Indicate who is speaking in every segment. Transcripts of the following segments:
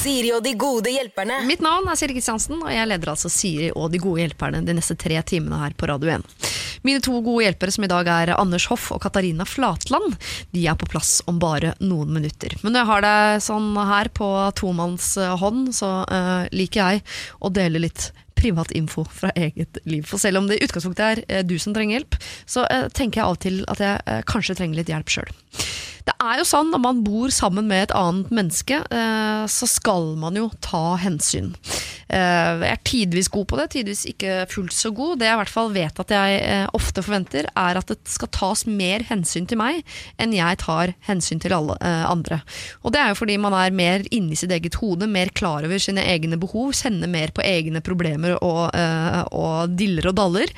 Speaker 1: Siri og de gode hjelperne.
Speaker 2: Mitt navn er Siri Kristiansen, og jeg leder altså Siri og De gode hjelperne de neste tre timene her på Radio 1. Mine to gode hjelpere, som i dag er Anders Hoff og Katarina Flatland, de er på plass om bare noen minutter. Men når jeg har deg sånn her på tomannshånd, så uh, liker jeg å dele litt privat info fra eget liv. For selv om det i utgangspunktet er eh, du som trenger hjelp, så eh, tenker jeg av og til at jeg eh, kanskje trenger litt hjelp sjøl. Det er jo sånn når man bor sammen med et annet menneske, eh, så skal man jo ta hensyn. Eh, jeg er tidvis god på det, tidvis ikke fullt så god. Det jeg i hvert fall vet at jeg eh, ofte forventer, er at det skal tas mer hensyn til meg enn jeg tar hensyn til alle andre. Og det er jo fordi man er mer inni sitt eget hode, mer klar over sine egne behov, kjenner mer på egne problemer og, og diller og daller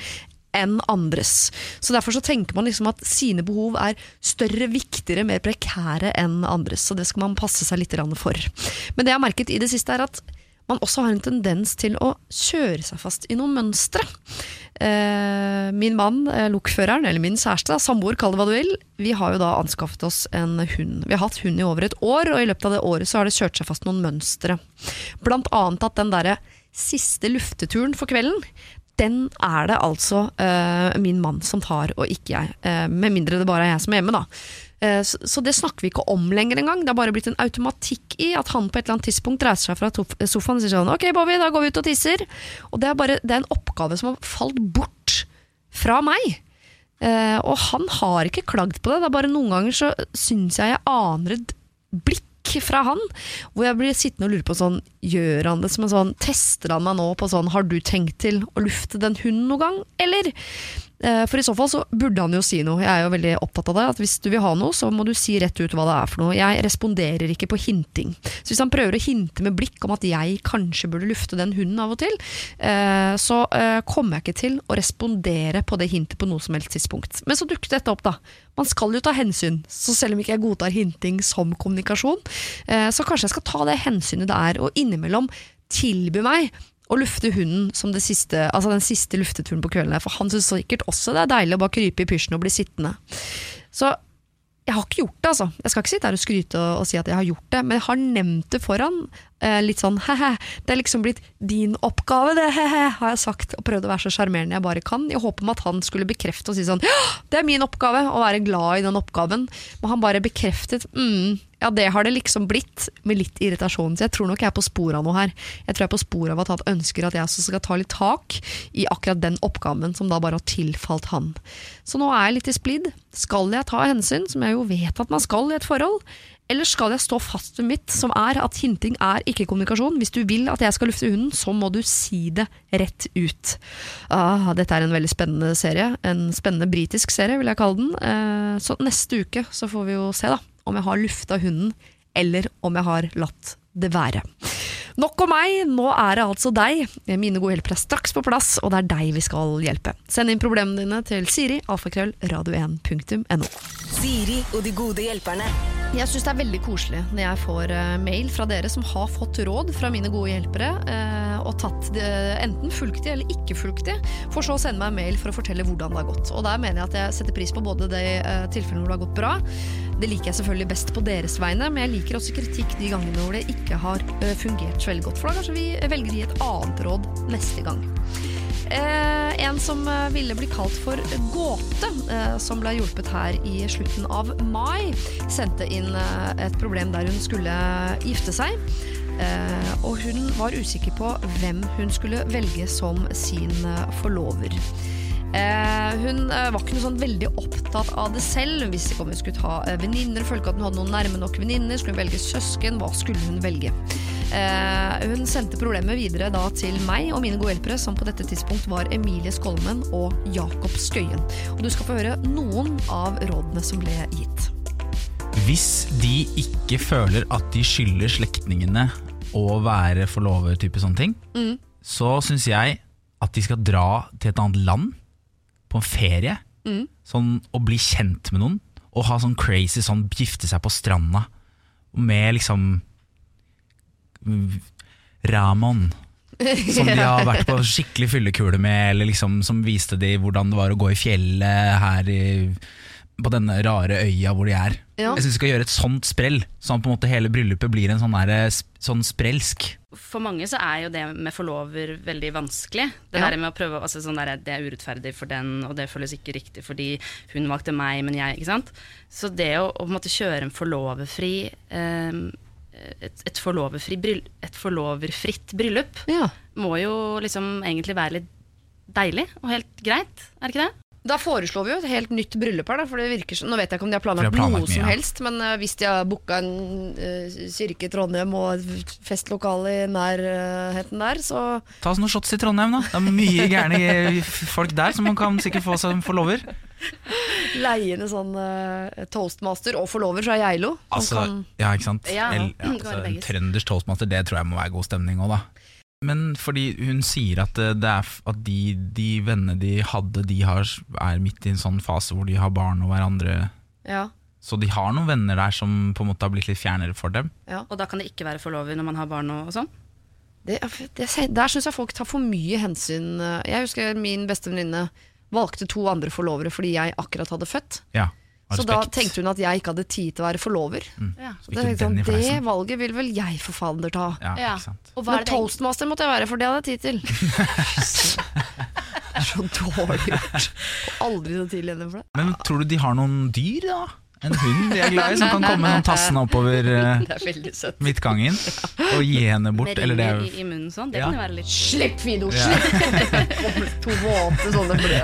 Speaker 2: enn andres. Så Derfor så tenker man liksom at sine behov er større, viktigere, mer prekære enn andres. Så det skal man passe seg litt for. Men det jeg har merket i det siste, er at man også har en tendens til å kjøre seg fast i noen mønstre. Eh, min mann, eh, lokføreren, eller min kjæreste, samboer, kall det hva du vil, vi har jo da anskaffet oss en hund. Vi har hatt hund i over et år, og i løpet av det året så har det kjørt seg fast noen mønstre. Blant annet at den derre siste lufteturen for kvelden, den er det altså uh, min mann som tar, og ikke jeg. Uh, med mindre det bare er jeg som er hjemme, da. Uh, så, så det snakker vi ikke om lenger engang. Det har bare blitt en automatikk i at han på et eller annet tidspunkt reiser seg fra sofaen og sier sånn Ok, Bobby, da går vi ut og tisser. Og det er bare det er en oppgave som har falt bort fra meg. Og han har ikke klagd på det. Det er bare noen ganger så syns jeg jeg aner et blikk fra han, hvor jeg blir sittende og lure på sånn Gjør han det som en sånn Tester han meg nå på sånn Har du tenkt til å lufte den hunden noen gang, eller? Eh, For i så fall så burde han jo si noe. Jeg er jo veldig opptatt av det. At hvis du vil ha noe, så må du si rett ut hva det er for noe. Jeg responderer ikke på hinting. Så hvis han prøver å hinte med blikk om at jeg kanskje burde lufte den hunden av og til, eh, så eh, kommer jeg ikke til å respondere på det hintet på noe som helst tidspunkt. Men så dukket dette opp, da. Man skal jo ta hensyn, så selv om ikke jeg godtar hinting som kommunikasjon, så kanskje jeg skal ta det hensynet det er, og innimellom tilby meg å lufte hunden som siste, altså den siste lufteturen på kvelden. For han syns sikkert også det er deilig å bare krype i pysjen og bli sittende. Så jeg har ikke gjort det, altså. Jeg skal ikke sitte her og skryte og, og si at jeg har gjort det, men jeg har nevnt det foran. Eh, litt sånn he-he, det er liksom blitt din oppgave, det, he-he, har jeg sagt. Og prøvd å være så sjarmerende jeg bare kan, i håp om at han skulle bekrefte og si sånn ja, det er min oppgave, å være glad i den oppgaven. Men han bare bekreftet mm, ja, det har det liksom blitt, med litt irritasjon. Så jeg tror nok jeg er på sporet av noe her. Jeg tror jeg er på sporet av at han ønsker at jeg også skal ta litt tak i akkurat den oppgaven som da bare har tilfalt han. Så nå er jeg litt i splid. Skal jeg ta hensyn, som jeg jo vet at man skal i et forhold? Eller skal jeg stå fast ved mitt, som er at hinting er ikke kommunikasjon? Hvis du vil at jeg skal lufte hunden, så må du si det rett ut. Ah, dette er en veldig spennende serie. En spennende britisk serie, vil jeg kalle den. Eh, så neste uke så får vi jo se, da om jeg har lufta hunden, eller om jeg har latt det være. Nok om meg, nå er det altså deg. Mine gode hjelpere er straks på plass, og det er deg vi skal hjelpe. Send inn problemene dine til Siri, alfakrøll, radio1.no.
Speaker 1: Siri og de gode hjelperne.
Speaker 2: Jeg syns det er veldig koselig når jeg får eh, mail fra dere som har fått råd fra mine gode hjelpere, eh, og tatt det, enten fulgt de eller ikke fulgt de, for så å sende meg en mail for å fortelle hvordan det har gått. Og der mener jeg at jeg setter pris på både de eh, tilfellene hvor det har gått bra, det liker jeg selvfølgelig best på deres vegne, men jeg liker også kritikk de gangene hvor det ikke har eh, fungert så veldig godt. For da kanskje vi velger å gi et annet råd neste gang. Eh, en som eh, ville bli kalt for Gåte, eh, som ble hjulpet her i slutten av mai, sendte inn eh, et problem der hun skulle gifte seg. Eh, og hun var usikker på hvem hun skulle velge som sin eh, forlover. Eh, hun eh, var ikke noe sånn veldig opptatt av det selv. Hun visste ikke om hun skulle ta eh, venninner, følte ikke at hun hadde noen nærme nok venninner. Skulle hun velge søsken? Hva skulle hun velge? Eh, hun sendte problemet videre da til meg og mine gode hjelpere, som på dette tidspunkt var Emilie Skolmen og Jakob Skøyen. Og du skal få høre noen av rådene som ble gitt.
Speaker 3: Hvis de ikke føler at de skylder slektningene å være forlover, type sånne ting,
Speaker 2: Mm.
Speaker 3: så syns jeg at de skal dra til et annet land på en ferie.
Speaker 2: Mm.
Speaker 3: Sånn, og bli kjent med noen. Og ha sånn crazy sånn gifte seg på stranda med liksom Ramon. Som de har vært på skikkelig fyllekule med, eller liksom som viste de hvordan det var å gå i fjellet her i på denne rare øya hvor de er.
Speaker 2: Ja.
Speaker 3: Jeg syns vi skal gjøre et sånt sprell, sånn at på en måte hele bryllupet blir en sånn, der, eh, sånn sprelsk.
Speaker 4: For mange så er jo det med forlover veldig vanskelig. Det
Speaker 2: Ja.
Speaker 4: der med å prøve, altså sånn der, Det er urettferdig for den, og det føles ikke riktig fordi hun valgte meg, men jeg. ikke sant? Så det å, å på en måte kjøre en forloverfri eh, et, et, forloverfri bryll, et forloverfritt bryllup
Speaker 2: Ja.
Speaker 4: må jo liksom egentlig være litt deilig og helt greit, er det ikke det?
Speaker 2: Da foreslår vi jo et helt nytt bryllup her, da, for det virker som Nå vet jeg ikke om de har planlagt,
Speaker 3: de har planlagt
Speaker 2: noe som
Speaker 3: ja.
Speaker 2: helst, men uh, hvis de har booka en uh, kirke i Trondheim og et festlokale i nærheten der, så
Speaker 3: Ta oss noen shots i Trondheim, da. Det er mye gærne folk der som man kan sikkert få som forlover.
Speaker 2: leie en sånn uh, toastmaster og forlover fra Geilo.
Speaker 3: Altså,
Speaker 2: kan-
Speaker 3: ja, ikke sant?
Speaker 4: Ja,
Speaker 3: El,
Speaker 4: ja,
Speaker 3: altså, en trønders toastmaster, det tror jeg må være god stemning òg, da. Men fordi hun sier at, eh, det er, at de, de vennene de hadde, de har, er midt i en sånn fase hvor de har barn og hverandre.
Speaker 2: ja,
Speaker 3: Så de har noen venner der som på en måte har blitt litt fjernere for dem.
Speaker 2: ja.
Speaker 4: Og da kan det ikke være forlover når man har barn og, og sånn?
Speaker 2: Det, det, der syns jeg folk tar for mye hensyn. Jeg husker min beste venninne valgte to andre forlovere fordi jeg akkurat hadde født.
Speaker 3: Ja,
Speaker 2: Så da tenkte hun at jeg ikke hadde tid til å være forlover.
Speaker 4: Ja.
Speaker 3: Så
Speaker 2: Det,
Speaker 3: den
Speaker 2: det valget vil vel jeg for fader ta.
Speaker 3: Ja,
Speaker 4: Ja.
Speaker 3: ikke sant.
Speaker 2: Men
Speaker 4: er det
Speaker 2: toastmaster måtte jeg være, for det hadde jeg tid til. det er så dårlig gjort. Aldri så tidlig igjen for det.
Speaker 3: Men tror du de har noen dyr, da? En hund de er glad i, som kan komme sånn tassende oppover
Speaker 2: søtt.
Speaker 3: midtgangen og gi henne bort?
Speaker 4: Med
Speaker 3: det er
Speaker 4: ringer i, i munnen sånn? Det
Speaker 3: Ja.
Speaker 4: kan jo være litt
Speaker 2: Slipp, Fido!
Speaker 3: Ja.
Speaker 2: To våte sånne blø.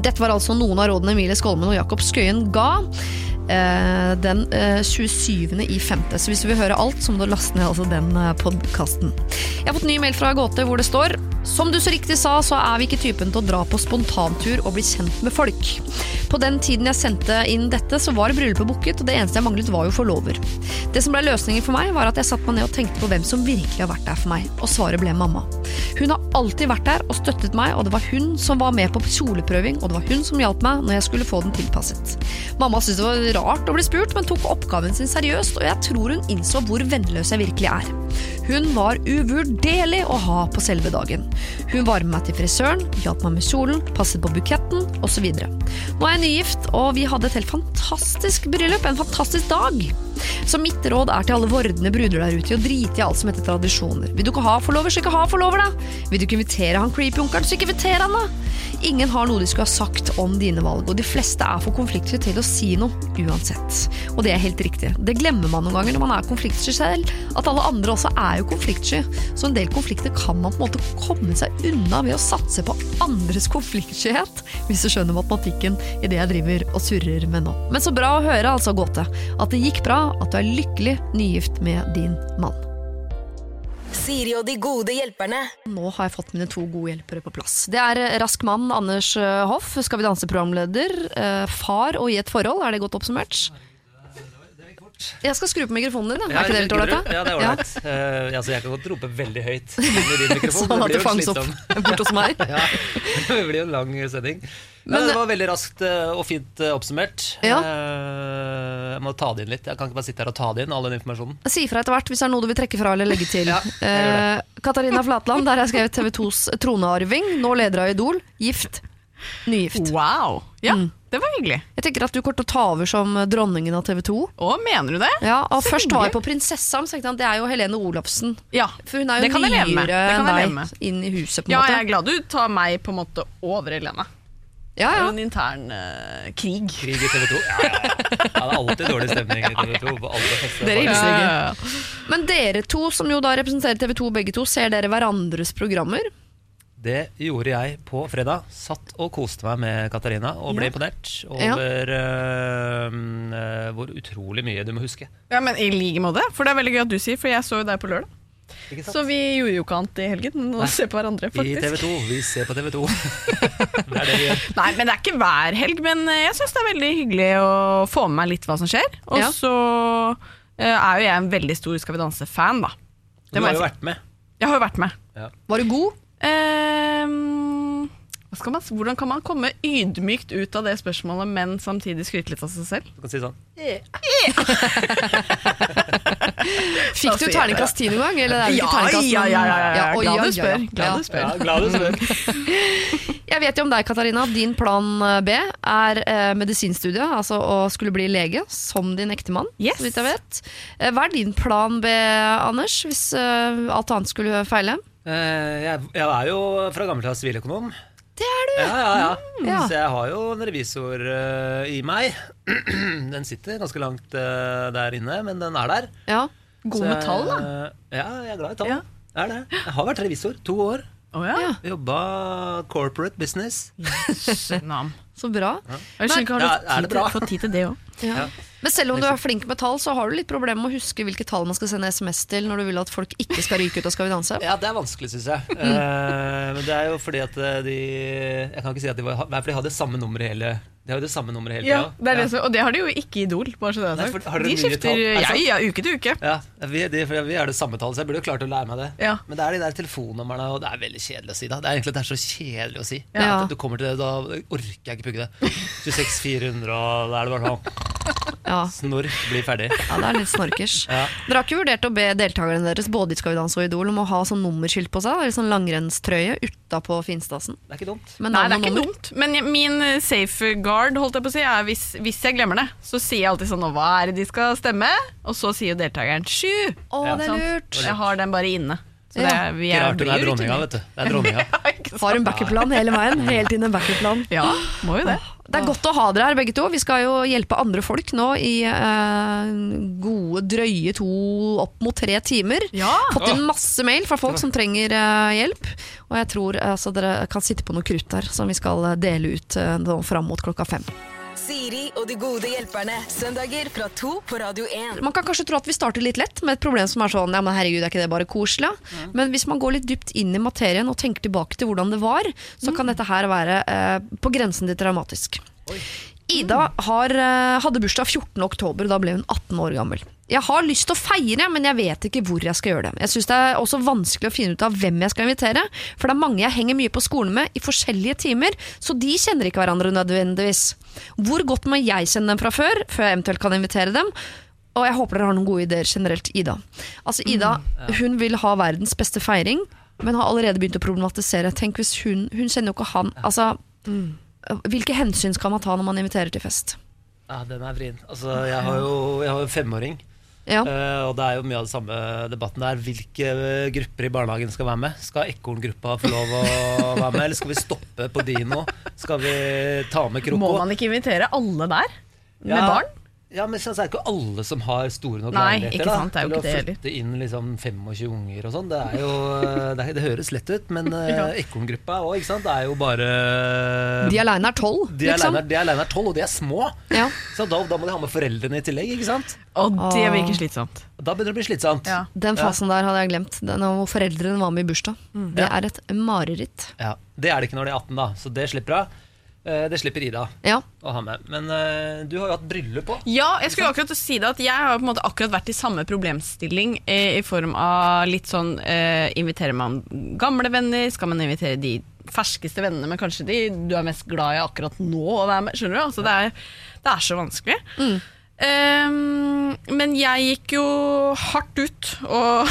Speaker 2: Dette var altså noen av rådene Emilie Skolmen og Jakob Skøyen ga. Eh, Den eh, 27. i 5. Så hvis du vil høre alt, så må du laste ned altså den podkasten. Jeg har fått ny mail fra Gåte hvor det står Som du så riktig sa, så er vi ikke typen til å dra på spontantur og bli kjent med folk. På den tiden jeg sendte inn dette, så var bryllupet booket, og det eneste jeg manglet, var jo forlover. Det som ble løsningen for meg, var at jeg satte meg ned og tenkte på hvem som virkelig har vært der for meg, og svaret ble mamma. Hun har alltid vært der og støttet meg, og det var hun som var med på kjoleprøving, og det var hun som hjalp meg når jeg skulle få den tilpasset. Mamma syntes det var rart å bli spurt, men tok oppgaven sin seriøst, og jeg tror hun innså hvor vennløs jeg virkelig er. Hun var uvurderlig å ha på selve dagen. Hun var med meg til frisøren, hjalp meg med kjolen, passet på buketten osv. Nå er jeg nygift, og vi hadde et helt fantastisk bryllup, en fantastisk dag. Så mitt råd er til alle vordende bruder der ute å drite i alt som heter tradisjoner. Vil du ikke ha forlover, så ikke ha forlover, da. Vil du ikke invitere han creepy onkelen, så ikke inviter han, da. Ingen har noe de skulle ha sagt om dine valg, og de fleste er for konfliktsky til å si noe uansett. Og det er helt riktig. Det glemmer man noen ganger når man er konfliktsky selv, at alle andre også er jo konfliktsky. Så en del konflikter kan man på en måte komme seg unna ved å satse på andres konfliktskyhet, hvis du skjønner matematikken i det jeg driver og surrer med nå. Men så bra å høre, altså, Gåte, at det gikk bra, at du er lykkelig nygift med din mann.
Speaker 1: Siri og de gode hjelperne.
Speaker 2: Nå har jeg fått mine to gode hjelpere på plass. Det er eh, Rask mann Anders eh, Hoff, Skal vi danse-programleder. eh, Far og i et forhold, er det godt oppsummert? Jeg skal skru på mikrofonen din, Ja, er ikke det litt ålreit?
Speaker 5: Ja, det er ålreit. Eh, altså, jeg kan godt rope veldig høyt.
Speaker 2: Sånn at det fanges opp bort hos meg.
Speaker 5: Ja, det blir jo en lang sending. Men,
Speaker 2: Men-
Speaker 5: det var veldig raskt eh, og fint eh, oppsummert.
Speaker 2: Ja.
Speaker 5: Eh, jeg må ta det inn litt. Jeg kan ikke bare sitte her og ta det inn, all den informasjonen.
Speaker 2: Si ifra etter hvert hvis det er noe du vil trekke fra eller legge til.
Speaker 5: Ja,
Speaker 2: Eh, Katarina Flatland, der har jeg skrevet TV 2s tronearving. Nå leder av Idol. Gift. Nygift.
Speaker 6: Wow. Ja,
Speaker 2: Mm.
Speaker 6: det var hyggelig.
Speaker 2: Jeg tenker at du kommer til å ta over som dronningen av TV 2.
Speaker 6: Å, mener du det?
Speaker 2: Ja, og
Speaker 6: Så
Speaker 2: Først var jeg på Prinsessa, men så tenkte jeg det er jo Helene Olafsen.
Speaker 6: Ja.
Speaker 2: For hun er jo
Speaker 6: Det kan jeg leve med.
Speaker 2: nyere enn deg inn i huset. på en
Speaker 6: Ja,
Speaker 2: måte.
Speaker 6: jeg er glad du tar meg på en måte over Helene.
Speaker 2: Ja, ja.
Speaker 6: en intern uh, krig.
Speaker 5: Krig i TV 2. Ja, ja, ja. det er alltid dårlig stemning i TV 2. På alle.
Speaker 2: Dere hilser ikke.
Speaker 6: Ja.
Speaker 2: Men dere to, som jo da representerer TV 2 begge to, ser dere hverandres programmer?
Speaker 5: Det gjorde jeg på fredag. Satt og koste meg med Katarina og ble
Speaker 2: Ja.
Speaker 5: imponert
Speaker 2: Ja.
Speaker 5: over eh, eh, hvor utrolig mye du må huske.
Speaker 6: ja, men i like måte. For det er veldig gøy at du sier, for jeg så jo deg på lørdag. Så vi gjorde jo ikke annet i helgen enn å se på hverandre,
Speaker 5: I. TV 2. Vi ser på TV 2. det er det vi gjør.
Speaker 6: Nei, men det er ikke hver helg, men eh, jeg syns det er veldig hyggelig å få med meg litt hva som skjer. Og
Speaker 2: Ja.
Speaker 6: så eh, er jo jeg en veldig stor Skal vi danse-fan, da.
Speaker 5: Du har jo
Speaker 6: si.
Speaker 5: vært med.
Speaker 6: Jeg har jo vært med.
Speaker 2: Var du god?
Speaker 6: Ehm, skal man, hvordan kan man komme ydmykt ut av det spørsmålet, men samtidig skryte litt av seg selv?
Speaker 5: Du kan si sånn.
Speaker 2: Fikk du terningkast ti noen gang? Eller er
Speaker 6: Ja,
Speaker 2: terningkast,
Speaker 6: ja, ja, ja, ja. Glad du spør. Glad du spør.
Speaker 5: Ja, glad du spør.
Speaker 2: Jeg vet jo om deg, Katarina. Din plan B er eh, medisinstudiet, altså å skulle bli lege, som din ektemann,
Speaker 6: Yes.
Speaker 2: så vidt jeg vet. Eh, hva er din plan B, Anders, hvis eh, alt annet skulle feile?
Speaker 5: Eh, jeg, jeg er jo fra gammelt av siviløkonom.
Speaker 2: Det er du!
Speaker 5: Ja, ja, ja.
Speaker 2: Ja.
Speaker 5: Så jeg har jo en revisor uh, i meg. Den sitter ganske langt uh, der inne, men den er der.
Speaker 2: Ja.
Speaker 6: God med tall, da.
Speaker 5: Ja, jeg er glad i tall.
Speaker 6: Ja.
Speaker 5: Jeg er det. Jeg har vært revisor to år.
Speaker 6: Oh, ja.
Speaker 2: Ja.
Speaker 5: Jobba corporate business.
Speaker 6: Nam.
Speaker 2: Så bra.
Speaker 6: Jeg skjønner ikke, har du
Speaker 5: det
Speaker 6: tid
Speaker 5: bra?
Speaker 6: til, fått tid til det òg?
Speaker 2: Ja. Men selv om du er flink med tall, så har du litt problemer med å huske hvilke tall man skal sende SMS til når du vil at folk ikke skal ryke ut av Skal vi danse.
Speaker 5: Ja, det er vanskelig, syns jeg. Eh, men det er jo fordi at eh, de Jeg kan ikke si at de var Nei, for de hadde samme nummer hele De har jo det samme nummeret hele
Speaker 6: Ja,
Speaker 5: tida.
Speaker 6: det det som, og det har de jo ikke i Idol. Bare så det er
Speaker 5: Nei, for har
Speaker 6: de skifter?
Speaker 5: Er
Speaker 6: ja, uke til uke.
Speaker 5: Ja, vi, de, vi er det samme tallet, så jeg burde jo klart å lære meg det.
Speaker 6: Ja.
Speaker 5: Men det er de der telefonnumrene, og det er veldig kjedelig å si. da Det er egentlig det er så kjedelig å si.
Speaker 2: Ja.
Speaker 5: At Du kommer til det, Da orker jeg ikke pugge det. 26 400, og da er det bare sånn
Speaker 2: Ja.
Speaker 5: Snork, bli ferdig.
Speaker 2: ja, det er litt snorkers.
Speaker 5: Ja.
Speaker 2: Dere har ikke vurdert å be deltakerne deres både i Skal vi danse og Idol om å ha sånn nummerskilt på seg? Eller sånn langrennstrøye utapå finstasen?
Speaker 5: Det er ikke dumt.
Speaker 2: Men,
Speaker 6: Nei, det er ikke dumt. Men min eh, safeguard holdt jeg på å si, er hvis, hvis jeg glemmer det, så sier jeg alltid sånn «Nå, Hva er det de skal stemme? Og så sier jo deltakeren sju.
Speaker 2: Å,
Speaker 5: Ja.
Speaker 2: det er lurt!
Speaker 6: Jeg har den bare inne. Så
Speaker 2: Ja.
Speaker 6: det, er- vi er,
Speaker 5: rart hun er dronninga, vet du. Det er dronninga.
Speaker 2: Har en backup-plan hele veien. Hele tiden en backup-plan.
Speaker 6: Ja, må jo det.
Speaker 2: Det er godt å ha dere her, begge to. Vi skal jo hjelpe andre folk nå i eh, gode, drøye to opp mot tre timer.
Speaker 6: Ja.
Speaker 2: Fått inn masse mail fra folk som trenger eh, hjelp. Og jeg tror eh, altså, dere kan sitte på noe krutt der som vi skal eh, dele ut uh, fram mot klokka fem.
Speaker 1: Siri og de gode hjelperne. Søndager fra to på Radio 1.
Speaker 2: Man kan kanskje tro at vi starter litt lett med et problem som er sånn Ja, men herregud, er ikke det bare koselig? Men hvis man går litt dypt inn i materien og tenker tilbake til hvordan det var, så kan dette her være eh, på grensen til traumatisk. Ida har, eh, hadde bursdag 14. oktober, da ble hun 18 år gammel. Jeg har lyst til å feire, men jeg vet ikke hvor jeg skal gjøre det. Jeg synes det er også vanskelig å finne ut av hvem jeg skal invitere, for det er mange jeg henger mye på skolen med i forskjellige timer, så de kjenner ikke hverandre nødvendigvis. Hvor godt må jeg kjenne dem fra før, før jeg eventuelt kan invitere dem? Og jeg håper dere har noen gode ideer generelt, Ida. Altså, Ida hun vil ha verdens beste feiring, men har allerede begynt å problematisere. Tenk hvis hun Hun kjenner jo ikke han Altså, hvilke hensyn skal man ta når man inviterer til fest?
Speaker 5: Ja, den er vrien. Altså, jeg har jo jeg har en femåring,
Speaker 2: Ja.
Speaker 5: Uh, og det er jo mye av det samme debatten der. Hvilke grupper i barnehagen skal være med? Skal Ekorngruppa få lov å være med, eller skal vi stoppe på Dino? Skal vi ta med Kroko?
Speaker 6: Må man ikke invitere alle der? Med
Speaker 5: Ja.
Speaker 6: barn?
Speaker 5: Ja, men så er det ikke alle som har store nok
Speaker 6: Nei,
Speaker 5: leiligheter.
Speaker 6: ikke sant, det er jo
Speaker 5: til
Speaker 6: ikke det
Speaker 5: å
Speaker 6: heller.
Speaker 5: flytte inn liksom 25 unger og sånn. Det er jo det, det høres lett ut, men uh,
Speaker 6: Ja.
Speaker 5: Ekorngruppa òg, ikke sant. Det er jo bare
Speaker 2: De alene er tolv,
Speaker 5: De er
Speaker 2: liksom.
Speaker 5: de er alene er tolv, og de er små.
Speaker 2: Ja.
Speaker 5: Så da, da må de ha med foreldrene i tillegg, ikke sant.
Speaker 6: Og det
Speaker 2: Ah.
Speaker 6: virker slitsomt.
Speaker 5: Da begynner det å bli slitsomt.
Speaker 6: Ja.
Speaker 2: Den fasen der hadde jeg glemt. Den hvor foreldrene var med i bursdag. Det
Speaker 5: Ja.
Speaker 2: er et mareritt.
Speaker 5: Ja, Det er det ikke når de er 18, da, så det slipper hun. Eh, Det slipper Ida
Speaker 2: Ja.
Speaker 5: å ha med. Men uh, du har jo hatt bryllup òg.
Speaker 6: Ja, jeg skulle akkurat si det at jeg har på en måte akkurat vært i samme problemstilling eh, i form av litt sånn eh, Inviterer man gamle venner? Skal man invitere de ferskeste vennene, men kanskje de du er mest glad i akkurat nå å være med? Skjønner du? Altså, det, er, det er så vanskelig. Ehm, men jeg gikk jo hardt ut og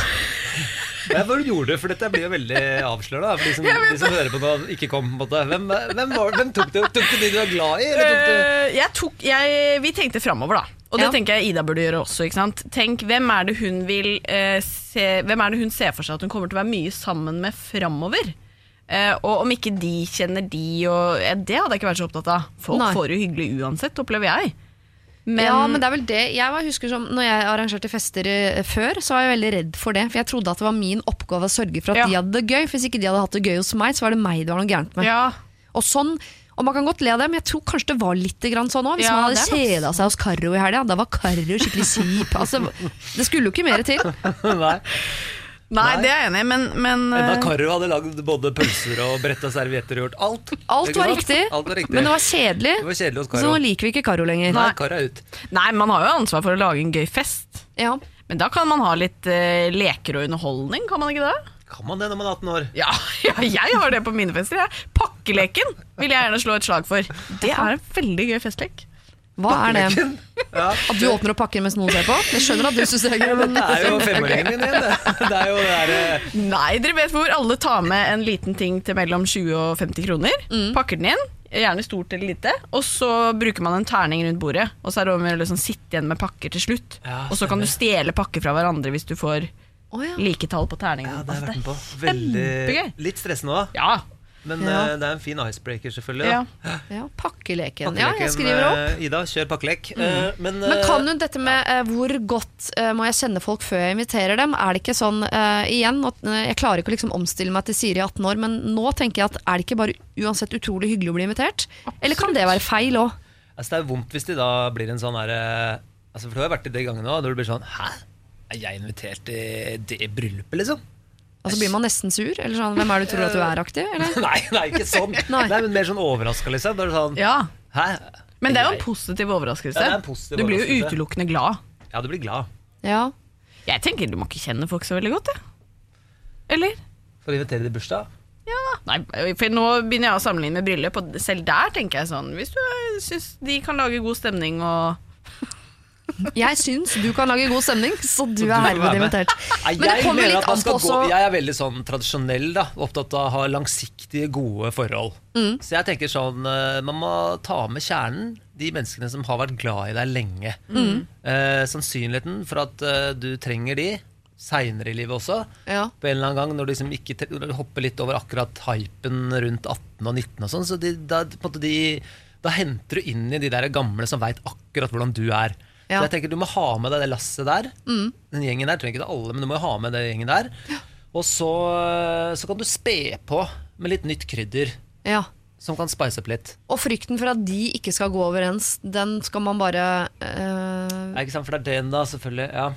Speaker 5: Hva var det du gjorde? For dette blir jo veldig avslørende. For de som, de som hører på nå, ikke kom. på en Hvem, hvem, var, hvem tok det? Tok du de du var glad i? Eller tok du
Speaker 6: Eh, jeg tok, jeg, vi tenkte framover, da. Og det
Speaker 2: Ja.
Speaker 6: tenker jeg Ida burde gjøre også. ikke sant? Tenk, Hvem er det hun vil eh, se Hvem er det hun ser for seg at hun kommer til å være mye sammen med framover? Eh, og om ikke de kjenner de, og eh, det hadde jeg ikke vært så opptatt av. Folk
Speaker 2: Nei.
Speaker 6: får det jo hyggelig uansett, opplever jeg. Men,
Speaker 2: ja, men det er vel det Jeg husker som Når jeg arrangerte fester eh, før, så var jeg veldig redd for det. For jeg trodde at det var min oppgave å sørge for at
Speaker 6: Ja.
Speaker 2: de hadde det gøy. For Hvis ikke de hadde hatt det gøy hos meg, så var det meg det var noe gærent med.
Speaker 6: ja,
Speaker 2: Og sånn og man kan godt le av det, men jeg tror kanskje det var litt grann sånn òg. Hvis
Speaker 6: Ja,
Speaker 2: man hadde kjeda seg hos Karo i helga, da var Karo skikkelig kjip. Altså, det skulle jo ikke mer til.
Speaker 5: Nei.
Speaker 6: Nei,
Speaker 5: Nei.
Speaker 6: det er jeg enig i, men, men
Speaker 5: Enda
Speaker 6: eh,
Speaker 5: Karo hadde lagd både pølser og bretta servietter og gjort alt.
Speaker 2: Alt var riktig,
Speaker 5: Alt var riktig.
Speaker 2: men det var kjedelig.
Speaker 5: Det var kjedelig hos
Speaker 2: Så
Speaker 5: Karo.
Speaker 2: nå liker vi ikke Karo lenger.
Speaker 5: Nei, Karo er ut.
Speaker 6: Nei, man har jo ansvar for å lage en gøy fest.
Speaker 2: Ja.
Speaker 6: Men da kan man ha litt uh, leker og underholdning, kan man ikke det?
Speaker 5: Kan man det når man er 18 år?
Speaker 6: Ja, ja, jeg har det på mine fester. Jeg. Pakkeleken vil jeg gjerne slå et slag for. Det er en veldig gøy festlek.
Speaker 2: Hva er det?
Speaker 5: Ja.
Speaker 2: At du åpner og pakker mens noen ser på. Jeg skjønner at du syns det er gøy, men
Speaker 5: Det er jo femåringen din igjen, det. Det er jo det der,
Speaker 6: Nei, dere vet hvor alle tar med en liten ting til mellom 20 og 50 kroner. Pakker den inn, gjerne stort eller lite, og så bruker man en terning rundt bordet. Og så er det om å liksom sitte igjen med pakker til slutt.
Speaker 5: Ja,
Speaker 6: og så kan du stjele pakker fra hverandre hvis du får
Speaker 2: oh, ja.
Speaker 6: like tall på terningen.
Speaker 5: Ja, det har jeg vært med på. Veldig, litt stressende òg,
Speaker 6: Ja.
Speaker 5: Men
Speaker 2: Ja.
Speaker 5: uh, det er en fin icebreaker, selvfølgelig.
Speaker 6: ja.
Speaker 2: Ja. Pakkeleken. Ja, jeg skriver opp.
Speaker 5: eh, Ida, kjør pakkelek. Eh, men,
Speaker 2: Men
Speaker 5: eh,
Speaker 2: kan hun dette med hvor godt må jeg kjenne folk før jeg inviterer dem? Er det ikke sånn igjen, at, Jeg klarer ikke å liksom omstille meg til Siri 18 år, men nå tenker jeg at er det ikke bare uansett utrolig hyggelig å bli invitert? Eller kan det være feil òg?
Speaker 5: altså, det er vondt hvis det da blir en sånn herre altså, For du har vært i det gangen òg, når det blir sånn Hæ? Er jeg invitert til det bryllupet, liksom?
Speaker 2: Altså Blir man nesten sur? Eller sånn, Hvem er det du tror at du er aktiv? Eller?
Speaker 5: nei, nei, ikke sånn.
Speaker 2: Nei.
Speaker 5: nei. men mer sånn overraska, liksom. Bare sånn
Speaker 6: ja.
Speaker 5: Hæ?
Speaker 6: Men det er jo en positiv overraskelse.
Speaker 5: Ja, er en positiv
Speaker 6: du blir jo utelukkende glad.
Speaker 5: Ja, du blir glad
Speaker 2: Ja.
Speaker 6: Jeg tenker du må ikke kjenne folk så veldig godt, jeg. Eller?
Speaker 5: for å invitere til bursdag.
Speaker 6: Ja, nei, for nå begynner jeg å sammenligne med bryllup, og selv der tenker jeg sånn Hvis du syns de kan lage god stemning og
Speaker 2: Jeg syns du kan lage god stemning, så du er herved invitert. Men det kommer litt an på
Speaker 5: gå,
Speaker 2: også
Speaker 5: Jeg er veldig sånn tradisjonell, da. Opptatt av å ha langsiktige, gode forhold.
Speaker 2: Mm.
Speaker 5: Så jeg tenker sånn eh, Man må ta med kjernen. De menneskene som har vært glad i deg lenge.
Speaker 2: Mm.
Speaker 5: Eh, sannsynligheten for at eh, du trenger de seinere i livet også.
Speaker 2: ja.
Speaker 5: På en eller annen gang Når du liksom ikke når du hopper litt over akkurat hypen rundt 18 og 19 og sånn, så de, da, på en måte de, da henter du inn i de der gamle som veit akkurat hvordan du er.
Speaker 2: Ja.
Speaker 5: Så jeg tenker Du må ha med deg det lasset der. Den gjengen der, trenger ikke det alle, men du må jo ha med den gjengen der. Og så, så kan du spe på med litt nytt krydder
Speaker 2: ja.
Speaker 5: som kan spice opp litt.
Speaker 2: Og frykten for at de ikke skal gå overens, den skal man bare eh,
Speaker 5: Er ikke sant, For det er den, da, selvfølgelig. Ja.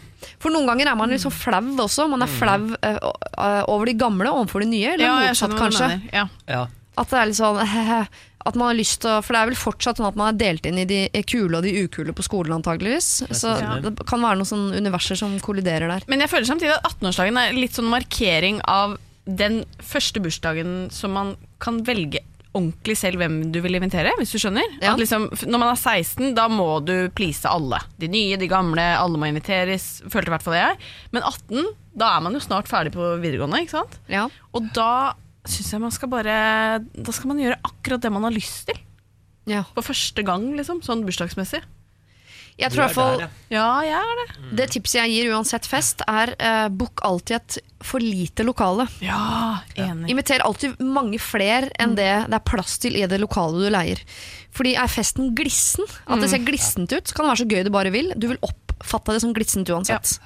Speaker 2: For noen ganger er man litt så flau også. Man er flau eh, o- eh, over de gamle overfor de nye, eller
Speaker 6: Ja,
Speaker 2: motsatt kanskje.
Speaker 6: Ja.
Speaker 5: ja.
Speaker 2: At det er litt sånn At man har lyst til å For det er vel fortsatt sånn at man er delt inn i de kule og de ukule på skolen, antageligvis. Så
Speaker 5: Ja.
Speaker 2: det kan være noen sånne universer som kolliderer der.
Speaker 6: Men jeg føler samtidig at 18-årsdagen er litt sånn markering av den første bursdagen som man kan velge ordentlig selv hvem du vil invitere, hvis du skjønner.
Speaker 2: Ja.
Speaker 6: At liksom, når man er 16, da må du please alle. De nye, de gamle, alle må inviteres. Følte i hvert fall jeg. Men 18, da er man jo snart ferdig på videregående, ikke sant?
Speaker 2: Ja.
Speaker 6: Og da syns jeg man skal bare Da skal man gjøre akkurat det man har lyst til.
Speaker 2: Ja.
Speaker 6: For første gang, liksom. Sånn bursdagsmessig.
Speaker 2: Jeg
Speaker 5: Du
Speaker 2: tror i
Speaker 5: er
Speaker 2: hvert fall
Speaker 5: ja.
Speaker 6: Ja, jeg er det.
Speaker 2: Det tipset jeg gir uansett fest, er eh, book alltid et for lite lokale.
Speaker 6: Ja, enig.
Speaker 2: Inviter alltid mange flere enn det det er plass til i det lokale du leier. Fordi er festen glissen, at det ser glissent ut, så kan det være så gøy du bare vil. Du vil oppfatte det som glissent uansett.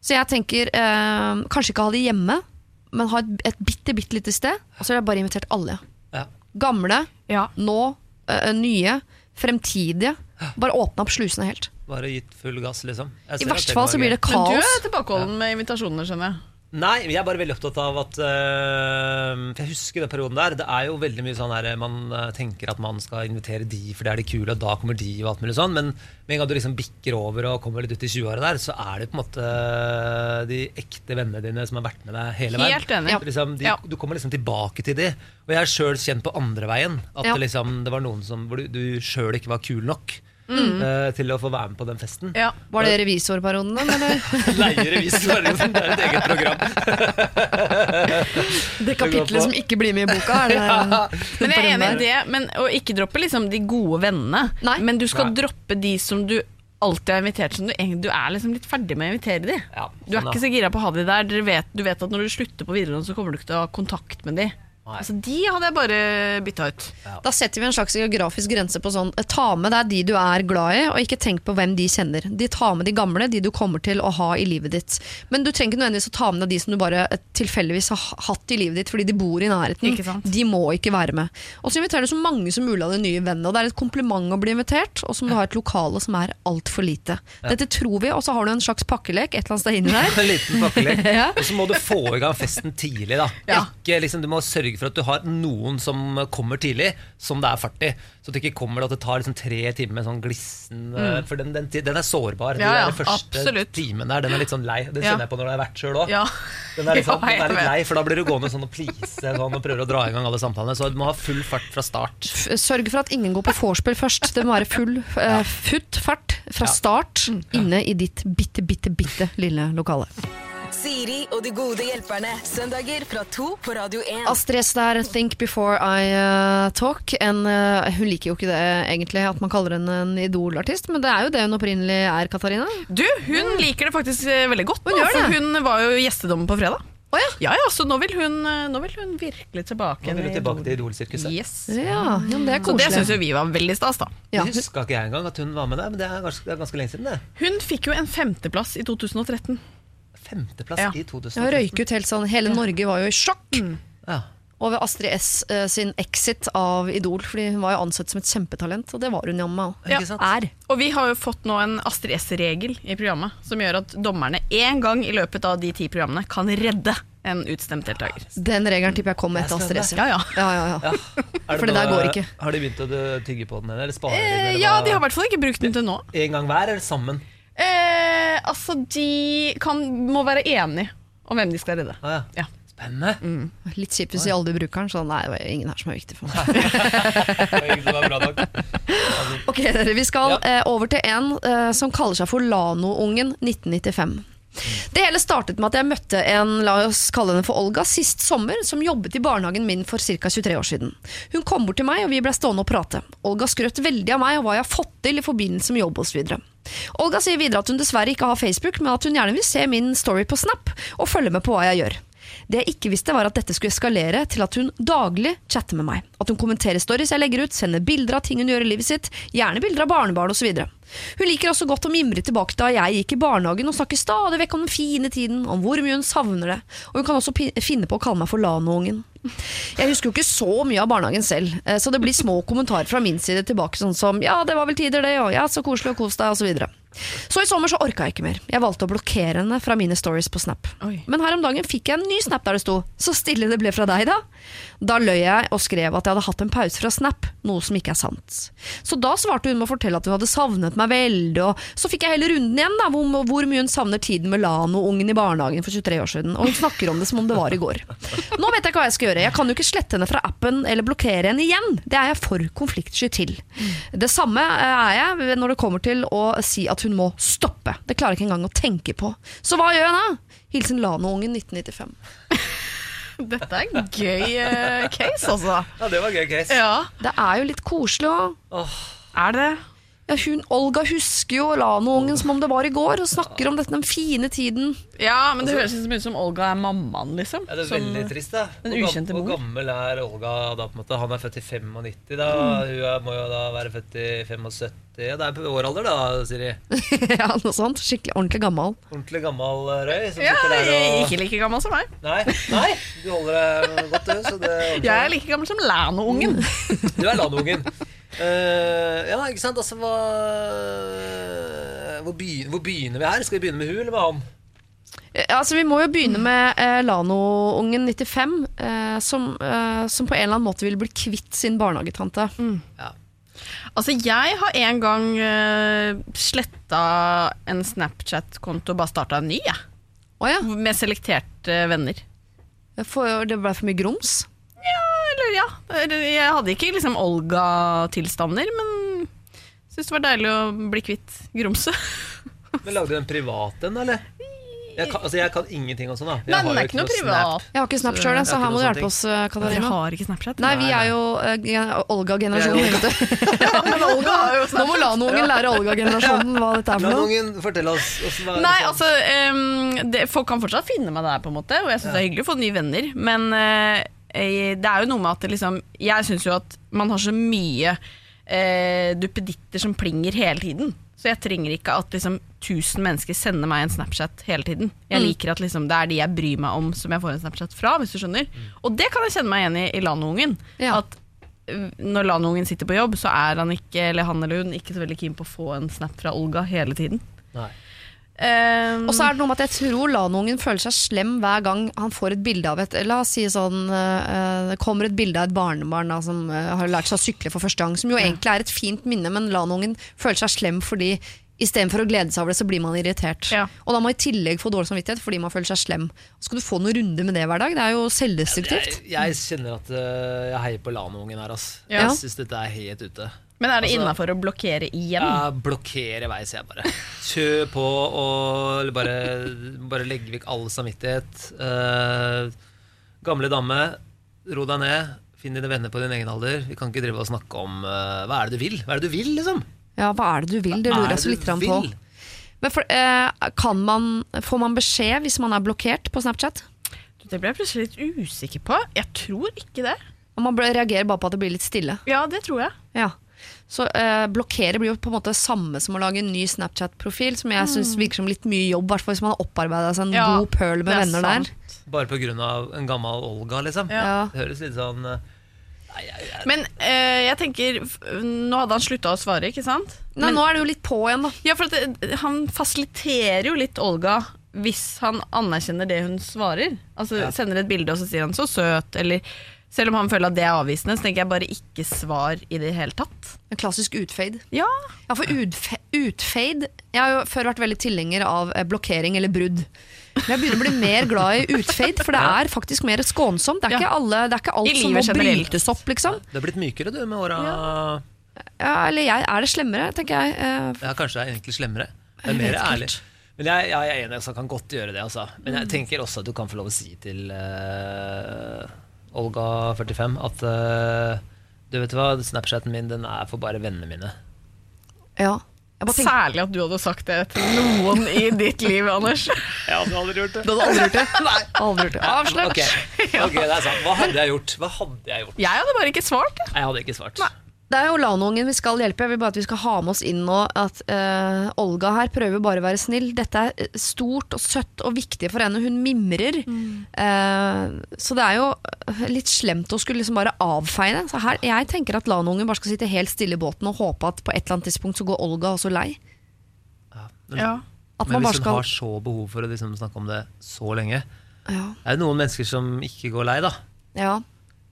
Speaker 2: Så jeg tenker eh, kanskje ikke ha det hjemme, men ha et, et bitte, bitte lite sted. Og så har jeg bare invitert alle.
Speaker 5: Ja.
Speaker 2: Gamle,
Speaker 6: Ja.
Speaker 2: nå, eh, nye, fremtidige. Bare åpne opp slusene helt.
Speaker 5: Bare gitt full gass, liksom. Jeg
Speaker 2: I verste fall så blir det kaos.
Speaker 6: Men du er tilbakeholden med invitasjoner, skjønner jeg.
Speaker 5: Nei, jeg er bare veldig opptatt av at øh, For jeg husker den perioden der. Det er jo veldig mye sånn her Man øh, tenker at man skal invitere de, for det er de kule, og da kommer de, og alt mulig sånn. Men med en gang du liksom bikker over og kommer litt ut i 20-åra der, så er det på en måte de ekte vennene dine som har vært med deg hele veien.
Speaker 6: Helt enig.
Speaker 2: Ja.
Speaker 5: Liksom, de,
Speaker 6: Ja.
Speaker 5: Du kommer liksom tilbake til de. Og jeg er sjøl kjent på andre veien. At
Speaker 2: Ja.
Speaker 5: det, liksom, det var noen som, hvor du, du sjøl ikke var kul nok øh, til å få være med på den festen.
Speaker 6: Ja.
Speaker 2: Var det revisorperioden. Eller?
Speaker 5: Leie revisor, liksom. det er et eget program.
Speaker 2: Det kapitlet som ikke blir med i boka? Er det
Speaker 6: Men jeg er enig i det, men å ikke droppe liksom de gode vennene.
Speaker 2: Nei.
Speaker 6: Men du skal
Speaker 5: Nei.
Speaker 6: droppe de som du alltid har invitert, som du, du er liksom litt ferdig med å invitere de.
Speaker 5: Ja,
Speaker 6: Du er
Speaker 5: sånn,
Speaker 6: ikke så gira på å ha de der. Vet, du vet at når du slutter på videregående, så kommer du ikke til å ha kontakt med de. Altså, de hadde jeg bare bytta ut.
Speaker 2: Da setter vi en slags geografisk grense på sånn Ta med deg de du er glad i, og ikke tenk på hvem de kjenner. De tar med de gamle, de du kommer til å ha i livet ditt. Men du trenger ikke nødvendigvis å ta med deg de som du bare eh, tilfeldigvis har hatt i livet ditt fordi de bor i nærheten.
Speaker 6: Ikke sant?
Speaker 2: De må ikke være med. Og så inviterer du så mange som mulig av de nye vennene. Og det er et kompliment å bli invitert, og som du har et lokale som er altfor lite. Dette tror vi, og så har du en slags pakkelek et eller annet sted inni der.
Speaker 5: En liten pakkelek.
Speaker 2: Ja.
Speaker 5: Og så må du få i gang festen tidlig. da
Speaker 6: Ja.
Speaker 5: ikke, liksom, Du må sørge for at du har noen som kommer tidlig, som det er fart i. Så det ikke kommer at det tar liksom tre timer med sånn glissen mm. For den, den, den er sårbar.
Speaker 6: Ja, ja,
Speaker 5: den første
Speaker 6: absolutt.
Speaker 5: timen der, den er litt sånn lei. Det kjenner jeg på når det har vært sjøl òg.
Speaker 6: Ja.
Speaker 5: Den er, liksom, den er litt lei, for da blir du gående sånn og please sånn, og prøver å dra i gang alle samtalene. Så du må ha full fart fra start.
Speaker 2: Sørg for at ingen går på vorspiel først. Det må være full uh, futt fart fra start inne i ditt bitte, bitte, bitte lille lokale.
Speaker 1: Siri og de gode hjelperne. Søndager fra to på Radio 1.
Speaker 2: Astrid S der, 'Think Before I uh, Talk'. En, uh, hun liker jo ikke det egentlig, at man kaller henne en idolartist, men det er jo det hun opprinnelig er, Katarina.
Speaker 6: Du, hun liker det faktisk eh, veldig godt.
Speaker 2: Hun
Speaker 6: nå,
Speaker 2: gjør
Speaker 6: for
Speaker 2: det.
Speaker 6: Hun var jo gjestedommer på fredag.
Speaker 2: Oh, ja.
Speaker 6: Ja, ja, så nå vil hun, eh, nå vil hun virkelig tilbake.
Speaker 5: Nå vil
Speaker 6: hun
Speaker 5: tilbake til
Speaker 6: Idol.
Speaker 5: Idol-sirkuset.
Speaker 6: Yes.
Speaker 2: Ja, ja, det
Speaker 6: Så det syns jo vi var veldig stas, da.
Speaker 2: Ja.
Speaker 5: Det huska ikke jeg engang at hun var med der, men det er ganske, det er ganske lenge siden. det
Speaker 6: Hun fikk jo en femteplass i 2013.
Speaker 5: Femteplass
Speaker 6: Ja.
Speaker 5: i
Speaker 2: Ja,
Speaker 5: 2013.
Speaker 2: røyk ut helt sånn. Hele Norge var jo i sjokk
Speaker 5: Ja.
Speaker 2: over Astrid S eh, sin exit av Idol, fordi hun var jo ansett som et kjempetalent, og det var hun jammen
Speaker 5: sant?
Speaker 2: Er.
Speaker 6: Og vi har jo fått nå en Astrid S-regel i programmet, som gjør at dommerne én gang i løpet av de ti programmene kan redde en utstemt deltaker.
Speaker 2: Den regelen tipper jeg kommer etter Astrid S.
Speaker 6: Ja, ja.
Speaker 2: Ja, ja, ja. For det der går ikke.
Speaker 5: Har de begynt å tygge på den, eller spare den?
Speaker 6: Eh,
Speaker 5: eller
Speaker 6: ja,
Speaker 5: hva?
Speaker 6: de har i hvert fall ikke brukt den til nå.
Speaker 5: En gang hver, eller sammen?
Speaker 6: Eh, altså, de kan, må være enige om hvem de skal redde.
Speaker 5: Ah, ja.
Speaker 6: Ja.
Speaker 5: Spennende.
Speaker 2: Litt kjipt hvis de aldri bruker den, så nei, det var ingen her som er viktig for meg.
Speaker 5: Det var bra nok.
Speaker 2: Ok, dere, Vi skal
Speaker 5: Ja.
Speaker 2: eh, over til en eh, som kaller seg for Lano-ungen 1995. Det hele startet med at jeg møtte en la oss kalle henne for Olga, sist sommer, som jobbet i barnehagen min for ca. 23 år siden. Hun kom bort til meg, og vi ble stående og prate. Olga skrøt veldig av meg og hva jeg har fått til i forbindelse med jobb osv. Olga sier videre at hun dessverre ikke har Facebook, men at hun gjerne vil se min story på Snap og følge med på hva jeg gjør. Det jeg ikke visste var at dette skulle eskalere til at hun daglig chatter med meg. At hun kommenterer stories jeg legger ut, sender bilder av ting hun gjør i livet sitt, gjerne bilder av barnebarn osv. Hun liker også godt å mimre tilbake da jeg gikk i barnehagen og snakker stadig vekk om den fine tiden, om hvor mye hun savner det, og hun kan også finne på å kalle meg for Lano-ungen. Jeg husker jo ikke så mye av barnehagen selv, eh, så det blir små kommentarer fra min side tilbake, sånn som 'ja, det var vel tider det', og 'ja, så koselig og kos deg', osv. Så i sommer så orka jeg ikke mer. Jeg valgte å blokkere henne fra mine stories på Snap.
Speaker 6: Oi.
Speaker 2: Men her om dagen fikk jeg en ny snap der det sto 'Så stille det ble fra deg', da. Da løy jeg og skrev at jeg hadde hatt en pause fra Snap, noe som ikke er sant. Så da svarte hun med å fortelle at hun hadde savnet meg veldig, og så fikk jeg hele runden igjen, da, hvor, hvor mye hun savner tiden med Lano-ungen i barnehagen for 23 år siden. Og hun snakker om det som om det var i går. Nå vet jeg ikke hva jeg skal gjøre. Jeg kan jo ikke slette henne fra appen eller blokkere henne igjen. Det er jeg for konfliktsky til. Det samme er jeg når det kommer til å si at hun må stoppe. Det klarer jeg ikke engang å tenke på. Så hva gjør jeg da? Hilsen Lano-ungen 1995.
Speaker 6: Dette er en gøy eh, case, altså.
Speaker 5: Ja, det var en gøy case.
Speaker 6: Ja,
Speaker 2: Det er jo litt koselig òg.
Speaker 6: er det?
Speaker 2: Ja, hun, Olga husker jo Lano-ungen som om det var i går, og snakker om dette den fine tiden.
Speaker 6: Ja, men det høres ut som Olga er mammaen, liksom.
Speaker 5: Ja, det er
Speaker 6: Som-
Speaker 5: veldig trist, da.
Speaker 6: den
Speaker 5: Hvor gam-
Speaker 6: ukjente
Speaker 5: Hvor gammel er Olga da? på en måte? Han er født i 95, da.
Speaker 6: Mm.
Speaker 5: Hun er, må jo da være født i 75. Ja, det er på vår alder, da, Siri.
Speaker 2: ja, noe sånt. Skikkelig ordentlig gammel.
Speaker 5: Ordentlig gammel eh, røy. Som
Speaker 6: Ja,
Speaker 5: der og
Speaker 6: ikke like gammel som meg.
Speaker 5: Nei, nei, du holder deg godt, du. Så det
Speaker 6: Jeg er like gammel som Lano-ungen.
Speaker 5: Du er landungen. Uh, ja, ikke sant. Altså, hva hvor, begynner, hvor begynner vi her? Skal vi begynne med hun eller med han?
Speaker 2: Eh, Altså, vi må jo begynne med eh, Lano-ungen 95, eh, som, eh, som på en eller annen måte vil bli kvitt sin barnehagetante.
Speaker 5: Ja.
Speaker 6: Altså, jeg har en gang uh, sletta en Snapchat-konto og bare starta en ny, jeg.
Speaker 2: Oh, ja.
Speaker 6: Med selekterte venner.
Speaker 2: For, det ble for mye grums?
Speaker 6: Eller ja, jeg hadde ikke liksom Olga-tilstander, men syntes det var deilig å bli kvitt grumset.
Speaker 5: Men Lagde du en privat en, eller? Jeg kan, altså, jeg kan ingenting om sånn. da Jeg
Speaker 6: Men
Speaker 5: har
Speaker 6: den
Speaker 5: jo
Speaker 6: er ikke noe
Speaker 5: Snap.
Speaker 6: privat.
Speaker 2: Jeg har ikke Snap sjøl, så her må du hjelpe oss, eh,
Speaker 6: Dere har ikke Snapchat?
Speaker 2: Nei, vi er jo uh, Olga-generasjonen.
Speaker 5: Er
Speaker 2: du.
Speaker 6: men Olga har jo
Speaker 2: Nå må Lano-ungen lære Olga-generasjonen hva dette er for noe.
Speaker 5: Landungen, fortell oss.
Speaker 6: Nei, altså um, det, Folk kan fortsatt finne meg der, på en måte og jeg syns det er hyggelig å få nye venner. Men eh, eh, det er jo noe med at liksom Jeg syns jo at man har så mye eh, duppeditter som plinger hele tiden. Så jeg trenger ikke at liksom 1000 mennesker sender meg en Snapchat hele tiden. Jeg
Speaker 2: Mm.
Speaker 6: liker at liksom, det er de jeg bryr meg om som jeg får en Snapchat fra. Hvis du skjønner Og det kan jeg kjenne meg igjen i i Lano-ungen.
Speaker 2: Ja.
Speaker 6: At uh, når Lano-ungen sitter på jobb, så er han ikke Eller han eller hun ikke så veldig keen på å få en snap fra Olga hele tiden.
Speaker 5: Nei.
Speaker 6: Um,
Speaker 2: Og så er det noe med at jeg tror Lano-ungen føler seg slem hver gang han får et bilde av et La oss si sånn uh, Det kommer et bilde av et barnebarn da, som uh, har lært seg å sykle for første gang, som jo egentlig er et fint minne, men Lano-ungen føler seg slem fordi Istedenfor å glede seg over det, så blir man irritert.
Speaker 6: Ja.
Speaker 2: Og da må man i tillegg få dårlig samvittighet fordi man føler seg slem. Skal du få noen runder med det hver dag. Det er jo selvdestruktivt.
Speaker 5: Jeg, jeg kjenner at uh, jeg heier på Lano-ungen her. ass.
Speaker 2: Ja.
Speaker 5: Jeg syns dette er helt ute.
Speaker 6: Men er det
Speaker 5: Altså-
Speaker 6: innafor å blokkere igjen?
Speaker 5: Ja, blokkere vei, sier jeg bare. Kjør på og bare, bare legge vekk all samvittighet. Uh, gamle dame, ro deg ned. Finn dine venner på din egen alder. Vi kan ikke drive og snakke om uh, hva er det du vil. Hva er det du vil, liksom?
Speaker 2: Ja, hva er det du vil? Det lurer
Speaker 5: er
Speaker 2: jeg så litt på. Men for, uh, kan man, får man beskjed hvis man er blokkert på Snapchat?
Speaker 6: Det ble jeg plutselig litt usikker på. Jeg tror ikke det.
Speaker 2: Og man reagerer bare på at det blir litt stille.
Speaker 6: Ja, det tror jeg.
Speaker 2: Ja. Så eh, blokkere blir jo på en måte samme som å lage en ny Snapchat-profil, som jeg synes virker som litt mye jobb, hvert fall hvis man har opparbeida seg en
Speaker 6: Ja,
Speaker 2: god pøl med
Speaker 6: er
Speaker 2: venner
Speaker 6: sant.
Speaker 2: der.
Speaker 5: Bare av en gammel Olga, liksom.
Speaker 2: Ja.
Speaker 5: Det høres litt sånn eh, Nei, jeg, jeg,
Speaker 6: Men eh, jeg tenker Nå hadde han slutta å svare, ikke sant?
Speaker 2: Nei, nå er det jo litt på igjen, da.
Speaker 6: Ja, for at det, Han fasiliterer jo litt Olga hvis han anerkjenner det hun svarer. Altså
Speaker 5: Ja.
Speaker 6: Sender et bilde og så sier han 'så søt', eller selv om han føler at det er avvisende, så tenker jeg bare ikke svar i det hele tatt.
Speaker 2: En klassisk utfade.
Speaker 6: Ja.
Speaker 2: ja, for utfe utfade Jeg har jo før vært veldig tilhenger av eh, blokkering eller brudd. Men jeg begynner å bli mer glad i utfade, for det er faktisk mer skånsomt. Det er, ikke, alle, det er ikke alt som må
Speaker 6: generelt.
Speaker 2: brytes opp, liksom.
Speaker 5: Det er blitt mykere, du, med åra. Ja.
Speaker 2: eller jeg. Er det slemmere, tenker jeg. Eh.
Speaker 5: Ja, kanskje det er egentlig slemmere. Det er mer ærlig. Men jeg, jeg, er enig, jeg kan godt gjøre det, altså. Men jeg mm. tenker også at du kan få lov å si til uh Olga45 at eh, du vet hva, Snapchaten min den er for bare vennene mine.
Speaker 2: Ja.
Speaker 6: Særlig at du hadde sagt det til noen i ditt liv, Anders.
Speaker 5: Jeg hadde aldri gjort det.
Speaker 2: Du hadde aldri gjort det? Nei. Aldri gjort det. Avslørt.
Speaker 5: Okay. ok, det er sant. Hva hadde jeg gjort? Hva hadde jeg gjort?
Speaker 6: Jeg hadde bare ikke svart.
Speaker 5: Jeg hadde ikke svart. Nei.
Speaker 2: Det er jo Lano-ungen vi skal hjelpe. Jeg vil bare at vi skal ha med oss inn nå at uh, Olga her prøver bare å være snill. Dette er eh, stort og søtt og viktig for henne. Hun mimrer. Eh, så det er jo litt slemt å skulle liksom bare avfeie det. Så her, jeg tenker at Lano-ungen bare skal sitte helt stille i båten og håpe at på et eller annet tidspunkt så går Olga også lei.
Speaker 5: Men,
Speaker 2: At
Speaker 5: men hvis hun
Speaker 2: skal
Speaker 5: har så behov for å liksom snakke om det så lenge
Speaker 2: Ja.
Speaker 5: Er det noen mennesker som ikke går lei, da?
Speaker 2: ja.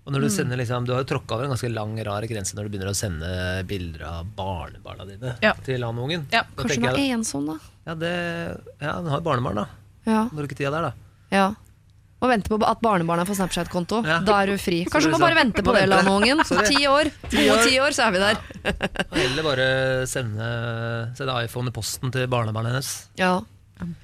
Speaker 5: Og når Du sender liksom, du har jo tråkka over en ganske lang, rar grense når du begynner å sende bilder av barnebarna dine
Speaker 6: Ja.
Speaker 5: til han-ungen.
Speaker 6: Ja,
Speaker 5: Da
Speaker 2: Kanskje hun er
Speaker 5: jeg,
Speaker 2: ensom, da.
Speaker 5: Ja, det, ja, hun har jo barnebarn, da.
Speaker 2: Ja.
Speaker 5: ikke tida der, da.
Speaker 2: ja. Og vente på at barnebarna får Snapchat-konto.
Speaker 5: Ja.
Speaker 2: Da er du fri. Kanskje du må bare vente på det.
Speaker 5: Sorry.
Speaker 2: Ti år. Gode ti år, så er vi der.
Speaker 5: Eller bare sende, sende iPhone i posten til barnebarnet hennes.
Speaker 2: Ja.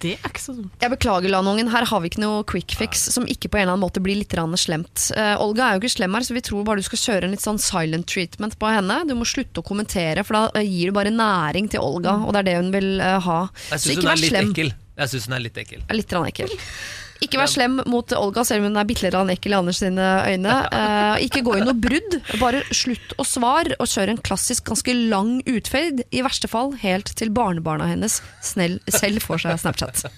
Speaker 6: Det er ikke så dumt.
Speaker 2: Jeg beklager, Lanungen. Her har vi ikke noe quick fix som ikke på en eller annen måte blir litt slemt. Uh, Olga er jo ikke slem her, så vi tror bare du skal kjøre en litt sånn silent treatment på henne. Du må slutte å kommentere, for da eh, gir du bare næring til Olga, og det er det hun vil uh, ha.
Speaker 5: Jeg
Speaker 2: Så
Speaker 5: syns
Speaker 2: ikke
Speaker 5: hun
Speaker 2: vær
Speaker 5: er litt
Speaker 2: slem.
Speaker 5: ekkel. Jeg synes hun er litt ekkel.
Speaker 2: Er Litt ekkel. Ikke vær slem mot Olga, selv om hun er bitte litt ekkel i Anders sine øyne. Uh, ikke gå i noe brudd. Bare slutt å svare, og kjør en klassisk, ganske lang utferd. I verste fall helt til barnebarna hennes snell, selv får seg Snapchat.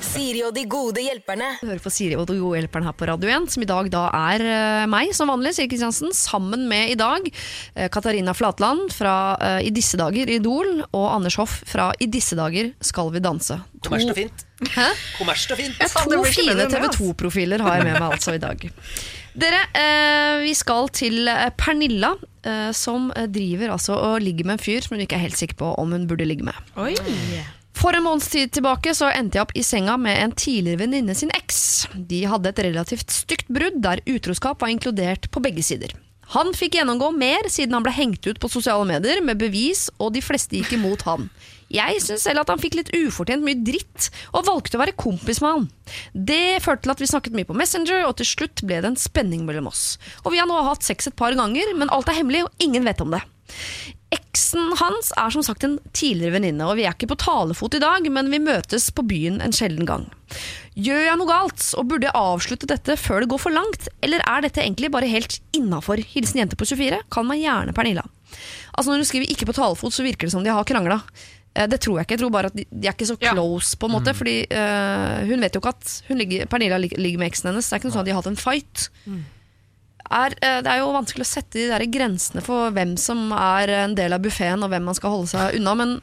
Speaker 1: Siri og de gode hjelperne.
Speaker 2: Du hører på Siri og de gode hjelperne her på Radio 1, som i dag da er eh, meg, som vanlig, Siri Kristiansen, sammen med i dag eh, Katarina Flatland fra eh, I disse dager Idol, og Anders Hoff fra I disse dager Skal vi danse. To,
Speaker 5: Kommersielt og fint.
Speaker 2: Hæ?
Speaker 5: Kommersielt og fint.
Speaker 6: Ja,
Speaker 2: to fine TV
Speaker 6: ass.
Speaker 2: 2-profiler har jeg med meg altså i dag. Dere, eh, vi skal til Pernilla, som driver altså og ligger med en fyr som hun ikke er helt sikker på om hun burde ligge med.
Speaker 6: Oi.
Speaker 2: For en måneds tid tilbake så endte jeg opp i senga med en tidligere venninne sin eks. De hadde et relativt stygt brudd der utroskap var inkludert på begge sider. Han fikk gjennomgå mer siden han ble hengt ut på sosiale medier med bevis, og de fleste gikk imot han. Jeg syns selv at han fikk litt ufortjent mye dritt, og valgte å være kompis med han. Det førte til at vi snakket mye på Messenger, og til slutt ble det en spenning mellom oss. Og vi har nå hatt sex et par ganger, men alt er hemmelig, og ingen vet om det. Eksen hans er som sagt en tidligere venninne, og vi er ikke på talefot i dag, men vi møtes på byen en sjelden gang. Gjør jeg noe galt, og burde jeg avslutte dette før det går for langt, eller er dette egentlig bare helt innafor? Hilsen jente på 24, kall meg gjerne Pernilla. Altså Når hun skriver 'ikke på talefot', så virker det som de har krangla. Eh, Det tror jeg ikke. Jeg tror bare at de, de er ikke så close, på en måte. Fordi uh, hun vet jo ikke at hun ligger, Pernilla ligger med eksen hennes. Det er ikke noe sånn at de har hatt en fight. Er, eh, det er jo vanskelig å sette de der grensene for hvem som er en del av buffeen, og hvem man skal holde seg unna. Men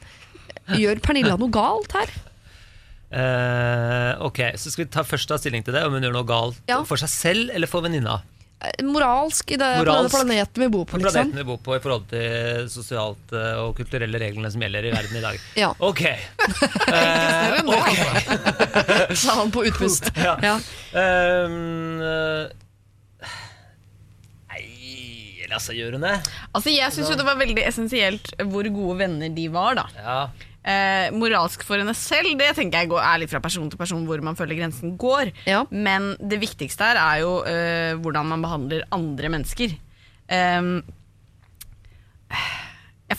Speaker 2: gjør Pernilla noe galt her?
Speaker 5: Uh, ok, så skal vi ta først ta stilling til det, om hun gjør noe galt
Speaker 2: Ja.
Speaker 5: for seg selv eller for venninna.
Speaker 2: eh, moralsk i det, på
Speaker 5: Moralsk.
Speaker 2: planeten vi bor på, liksom.
Speaker 5: planeten vi bor på i forhold til sosialt og kulturelle reglene som gjelder i verden i dag.
Speaker 2: Ja.
Speaker 5: Ok. Eh, ok.
Speaker 2: Sa han på utpust.
Speaker 5: Ja.
Speaker 2: Ja.
Speaker 5: Eh, Nei, la oss gjøre det.
Speaker 6: Altså, jeg syns jo det var veldig essensielt hvor gode venner de var, da.
Speaker 5: Ja.
Speaker 6: Eh, moralsk for henne selv, det tenker jeg går, er litt fra person til person hvor man føler grensen går.
Speaker 2: Ja.
Speaker 6: Men det viktigste her er jo eh, hvordan man behandler andre mennesker. Ehm, jeg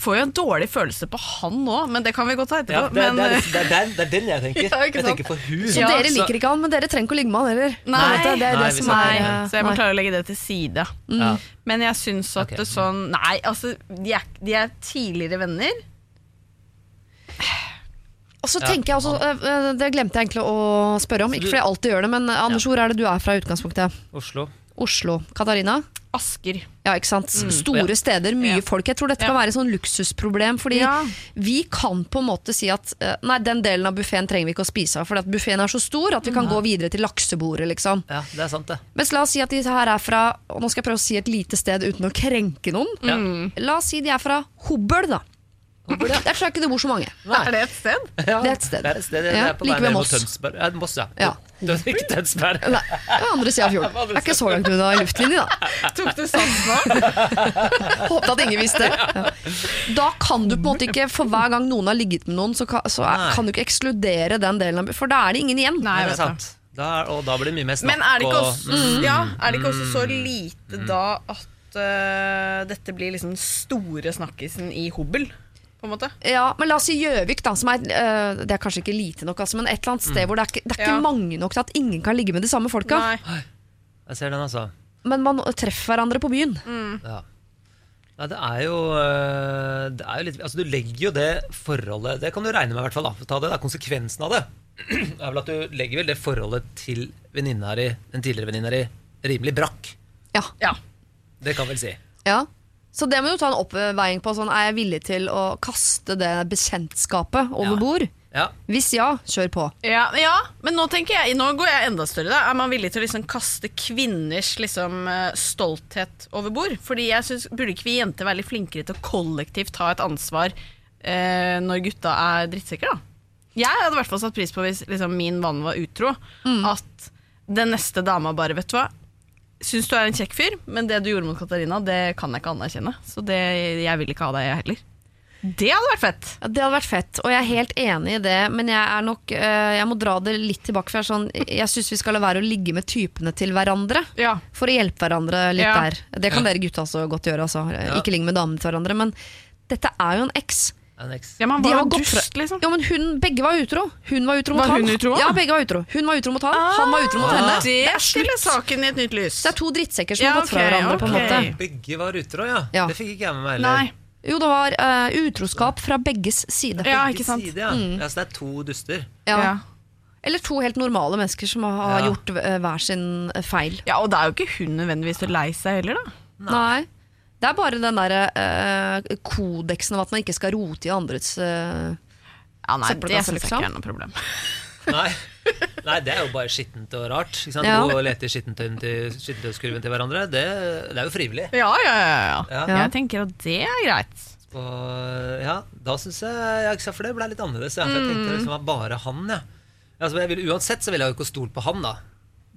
Speaker 6: får jo en dårlig følelse på han nå, men det kan vi godt ta etterpå.
Speaker 5: Ja, det,
Speaker 6: men,
Speaker 5: det, er, det, er den, det er den jeg tenker.
Speaker 6: Ja,
Speaker 5: jeg tenker på hun.
Speaker 2: Så
Speaker 6: Ja,
Speaker 2: dere
Speaker 5: så-
Speaker 2: liker ikke han, men dere trenger ikke å ligge med han heller.
Speaker 6: Nei.
Speaker 2: Det er
Speaker 5: Nei,
Speaker 2: det som er eh,
Speaker 6: så jeg må klare å legge det til side.
Speaker 5: Ja.
Speaker 6: Men jeg syns at
Speaker 5: okay.
Speaker 6: det sånn Nei, altså, de er, de er tidligere venner.
Speaker 2: Og så tenker jeg også, eh, eh, Det glemte jeg egentlig å spørre om, ikke fordi jeg alltid gjør det, men Anders, hvor er det du er fra i utgangspunktet?
Speaker 5: Oslo.
Speaker 2: Oslo. Katarina?
Speaker 6: Asker.
Speaker 2: Ja, ikke sant? Store steder, mye
Speaker 6: Ja.
Speaker 2: folk. Jeg tror dette kan være et sånn luksusproblem, fordi
Speaker 6: Ja.
Speaker 2: vi kan på en måte si at eh, nei, den delen av buffeen trenger vi ikke å spise av, for at buffeen er så stor at vi kan gå videre til laksebordet, liksom.
Speaker 5: Ja, det er sant, det.
Speaker 2: Mens la oss si at de her er fra, og nå skal jeg prøve å si et lite sted uten å krenke noen.
Speaker 5: Ja.
Speaker 2: La oss si de er fra Hobøl, da. Hobøl, ja. Der tror jeg ikke det bor så mange. Nei.
Speaker 6: Er det et sted?
Speaker 5: Ja,
Speaker 2: Det er et sted.
Speaker 5: Det er et sted det
Speaker 2: Ja,
Speaker 5: er på
Speaker 2: like ved Moss.
Speaker 5: Tønsberg. Ja, Moss, ja.
Speaker 2: Ja.
Speaker 5: Tøns- Ikke Tønsberg.
Speaker 2: Nei, det er andre sida av fjorden. Det er ikke så langt unna luftlinje, da.
Speaker 6: Tok du sats nå?
Speaker 2: Håpet at ingen visste. Ja. Da kan du på en måte ikke, for hver gang noen har ligget med noen, så kan, så er, kan du ikke ekskludere den delen av For da er det ingen igjen.
Speaker 6: Nei,
Speaker 5: det er sant. Da, og da blir det mye mer snakk.
Speaker 6: Men er det ikke
Speaker 5: og-
Speaker 6: også, ja, er det ikke også så lite da at uh, dette blir liksom store snakkisen i Hobel? På en måte?
Speaker 2: Ja, men la oss si Gjøvik, da, som er øh, Det er kanskje ikke lite nok, altså, men et eller annet sted hvor det er ikke, det er ikke
Speaker 6: Ja.
Speaker 2: mange nok til at ingen kan ligge med de samme folka.
Speaker 6: Nei.
Speaker 5: Jeg ser den, altså.
Speaker 2: Men man treffer hverandre på byen.
Speaker 5: Ja. Nei, det er jo øh, det er jo litt, altså Du legger jo det forholdet Det kan du regne med, i hvert fall. da, ta det, da, Konsekvensen av det er vel at du legger vel det forholdet til venninna di, den tidligere venninna di, rimelig brakk.
Speaker 2: Ja.
Speaker 6: Ja.
Speaker 5: Det kan vel si.
Speaker 2: ja. Så det må du ta en oppveiing på. Sånn, er jeg villig til å kaste det bekjentskapet over
Speaker 5: Ja.
Speaker 2: bord?
Speaker 5: Ja.
Speaker 2: Hvis ja, kjør på.
Speaker 6: Ja, ja, men nå tenker jeg Nå går jeg enda større. da Er man villig til å liksom kaste kvinners liksom, eh, stolthet over bord? Fordi jeg synes, Burde ikke vi jenter være litt flinkere til å kollektivt ta et ansvar eh, når gutta er drittsekker? da? Jeg hadde i hvert fall satt pris på hvis liksom, min mann var utro. At den neste dama bare Vet du hva, syns du er en kjekk fyr, men det du gjorde mot Katarina, det kan jeg ikke anerkjenne. Så det, jeg vil ikke ha deg, jeg heller. Det hadde vært fett.
Speaker 2: Ja, det hadde vært fett, og jeg er helt enig i det, men jeg er nok øh, Jeg må dra det litt tilbake. For jeg, sånn, jeg syns vi skal la være å ligge med typene til hverandre.
Speaker 6: Ja.
Speaker 2: For å hjelpe hverandre litt
Speaker 6: Ja.
Speaker 2: der. Det kan dere gutta også godt gjøre. Altså. Ikke ligge med damene til hverandre. Men dette er jo en eks.
Speaker 6: Ja, man var
Speaker 2: har
Speaker 6: jo dust, liksom.
Speaker 2: Ja, men hun, Begge var utro. Hun var utro mot
Speaker 6: Var
Speaker 2: han.
Speaker 6: hun utro?
Speaker 2: Ja, begge var utro. Hun var utro mot han, han var utro mot henne.
Speaker 6: Det
Speaker 2: er slutt.
Speaker 6: saken i et nytt lys.
Speaker 2: Det er to drittsekker som
Speaker 6: Ja,
Speaker 2: har gått fra
Speaker 6: hverandre.
Speaker 2: hverandre. på en måte
Speaker 5: Begge var utro, ja.
Speaker 2: Ja.
Speaker 5: Det fikk ikke jeg med meg heller.
Speaker 6: Nei.
Speaker 2: Jo, det var uh, utroskap fra begges side.
Speaker 6: Ja, ikke sant?
Speaker 5: Side, ja. ja. Så det er to duster.
Speaker 2: Ja.
Speaker 6: Ja.
Speaker 2: Eller to helt normale mennesker som har
Speaker 5: Ja.
Speaker 2: gjort hver sin øh, feil.
Speaker 6: ja, og det er jo ikke hun nødvendigvis så lei seg heller, da.
Speaker 2: Nei. Det er bare den der uh, kodeksen om at man ikke skal rote i andres uh,
Speaker 6: Ja, nei, det syns jeg
Speaker 2: liksom.
Speaker 6: ikke er noe problem.
Speaker 5: Nei. Nei, det er jo bare skittent og rart. Ikke sant?
Speaker 2: Ja.
Speaker 5: Gå og lete i skittentøyskurven til hverandre. Det, det er jo frivillig.
Speaker 6: Ja, ja, ja, ja.
Speaker 5: Ja.
Speaker 6: Jeg tenker at det er greit.
Speaker 5: Og ja, da syns jeg ja, ikke For det ble litt annerledes. Ja, for jeg tenkte liksom at bare han, ja. Altså, jeg vil, uansett så ville jeg jo ikke stolt på han, da.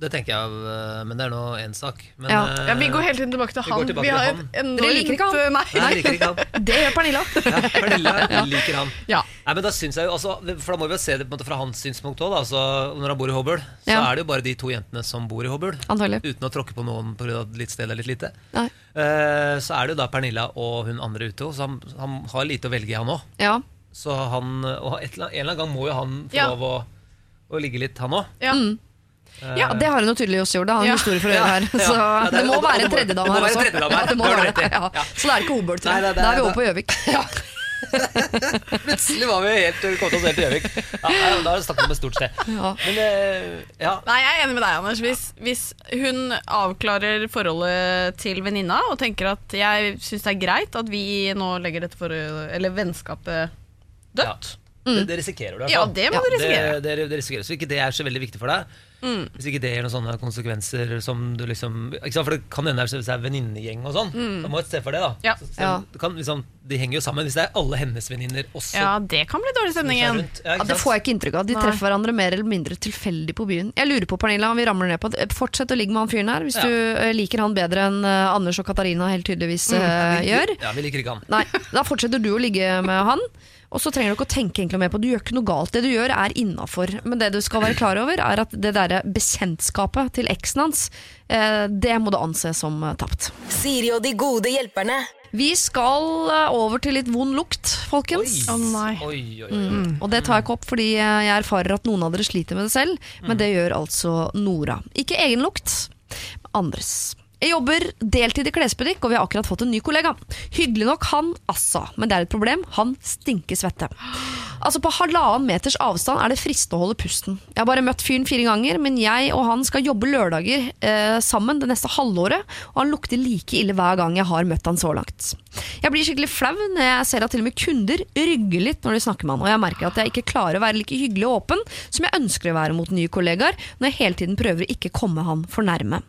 Speaker 5: Det tenker jeg, øh, men det er nå én sak. Men,
Speaker 2: Ja.
Speaker 5: øh,
Speaker 6: Ja, vi går hele tiden tilbake til
Speaker 5: Vi går
Speaker 6: han.
Speaker 5: tilbake
Speaker 6: Vi
Speaker 5: til
Speaker 6: har
Speaker 5: han.
Speaker 6: et enormt
Speaker 2: Dere liker ikke han?
Speaker 6: Nei.
Speaker 5: Nei, liker ikke han.
Speaker 2: Det gjør Pernilla.
Speaker 5: Ja, Pernilla liker han.
Speaker 6: Ja.
Speaker 5: Nei, men da synes jeg jo, altså, For da må vi jo se det på en måte fra hans synspunkt òg. Altså, når han bor i Hobøl, så
Speaker 2: Ja.
Speaker 5: er det jo bare de to jentene som bor i Hobøl.
Speaker 2: Antagelig.
Speaker 5: Uten å tråkke på noen pga. litt sted eller litt lite.
Speaker 2: Nei.
Speaker 5: Eh, så er det jo da Pernilla og hun andre ute, så han, han har lite å velge i, han òg.
Speaker 2: Ja.
Speaker 5: Så han, og et, eller annet- en eller annen gang må jo han få
Speaker 6: Ja.
Speaker 5: lov å, å ligge litt, han òg.
Speaker 6: Ja.
Speaker 2: Ja, det har hun jo tydeligvis gjort. Det har en
Speaker 6: Ja.
Speaker 2: historie for å gjøre her. Så
Speaker 5: ja, det
Speaker 2: det må være en tredjedame
Speaker 5: det må
Speaker 2: her
Speaker 5: være en
Speaker 2: også. Ja, det må være det, ja.
Speaker 5: Ja.
Speaker 2: Så det er ikke Hobøl, tror jeg. Da
Speaker 5: er-
Speaker 2: vi
Speaker 5: det-
Speaker 2: over på Gjøvik.
Speaker 5: Plutselig var vi helt, kommet oss helt til Gjøvik. Ja, da har vi snakket om et stort sted.
Speaker 2: Ja.
Speaker 5: Men eh, ja,
Speaker 6: Nei, jeg er enig med deg, Anders. Hvis, hvis hun avklarer forholdet til venninna og tenker at jeg syns det er greit at vi nå legger dette forholdet, eller vennskapet dødt,
Speaker 5: Det, det risikerer du i hvert
Speaker 6: Ja, det må du risikere.
Speaker 5: Det, det, det risikerer. Så ikke det er så veldig viktig for deg. Hvis ikke det gir noen sånne konsekvenser som du liksom ikke sant? For det kan hende hvis det er venninnegjeng og sånn. Da må et se for det, da.
Speaker 6: Ja.
Speaker 5: Så, så,
Speaker 2: Ja.
Speaker 5: kan, liksom, de henger jo sammen. Hvis det er alle hennes venninner også
Speaker 6: Ja, det kan bli dårlig stemning igjen.
Speaker 5: Ja,
Speaker 2: Ja, det får jeg ikke inntrykk av. De
Speaker 6: Nei.
Speaker 2: treffer hverandre mer eller mindre tilfeldig på byen. Jeg lurer på, Pernilla, om vi ramler ned på det. Fortsett å ligge med han fyren her, hvis
Speaker 5: Ja.
Speaker 2: du eh, liker han bedre enn eh, Anders og Katarina helt tydeligvis eh, gjør.
Speaker 5: Ja, vi liker ikke han.
Speaker 2: Nei, da fortsetter du å ligge med han. Og så trenger du ikke å tenke egentlig mer på Du gjør ikke noe galt. Det du gjør, er innafor. Men det du skal være klar over, er at det derre bekjentskapet til eksen hans, eh, det må du anse som eh, tapt.
Speaker 1: Siri og de gode hjelperne.
Speaker 2: Vi skal eh, over til litt vond lukt, folkens.
Speaker 6: Å nei.
Speaker 5: Oi, oi, oi.
Speaker 2: Mm. Og det tar jeg ikke opp fordi jeg erfarer at noen av dere sliter med det selv, men det gjør altså Nora. Ikke egen lukt, andres. Jeg jobber deltid i klesbutikk, og vi har akkurat fått en ny kollega. Hyggelig nok han, altså, men det er et problem. Han stinker svette. Altså På halvannen meters avstand er det fristende å holde pusten. Jeg har bare møtt fyren fire ganger, men jeg og han skal jobbe lørdager eh, sammen det neste halvåret, og han lukter like ille hver gang jeg har møtt han så langt. Jeg blir skikkelig flau når jeg ser at til og med kunder rygger litt når de snakker med han, og jeg merker at jeg ikke klarer å være like hyggelig og åpen som jeg ønsker å være mot nye kollegaer, når jeg hele tiden prøver å ikke komme han for nærme.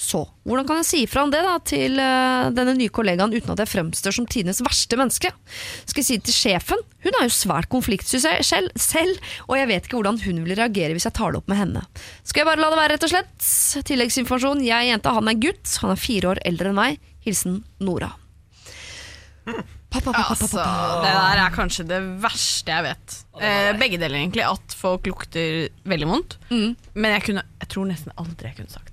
Speaker 2: Så, hvordan kan jeg si fra om det da til uh, denne nye kollegaen uten at jeg fremstår som tidenes verste menneske? Skal jeg si det til sjefen? Hun er jo svært konfliktsky selv, selv, og jeg vet ikke hvordan hun vil reagere hvis jeg tar det opp med henne. Skal jeg bare la det være, rett og slett? Tilleggsinformasjon. Jeg er jente, han er gutt. Han er fire år eldre enn meg. Hilsen Nora. Pa, pa, pa, pa, pa,
Speaker 6: Altså,
Speaker 2: pa.
Speaker 6: det der er kanskje det verste jeg vet. Eh, begge deler, egentlig. At folk lukter veldig vondt.
Speaker 2: Mm.
Speaker 6: Men jeg, kunne, jeg tror nesten aldri jeg kunne sagt.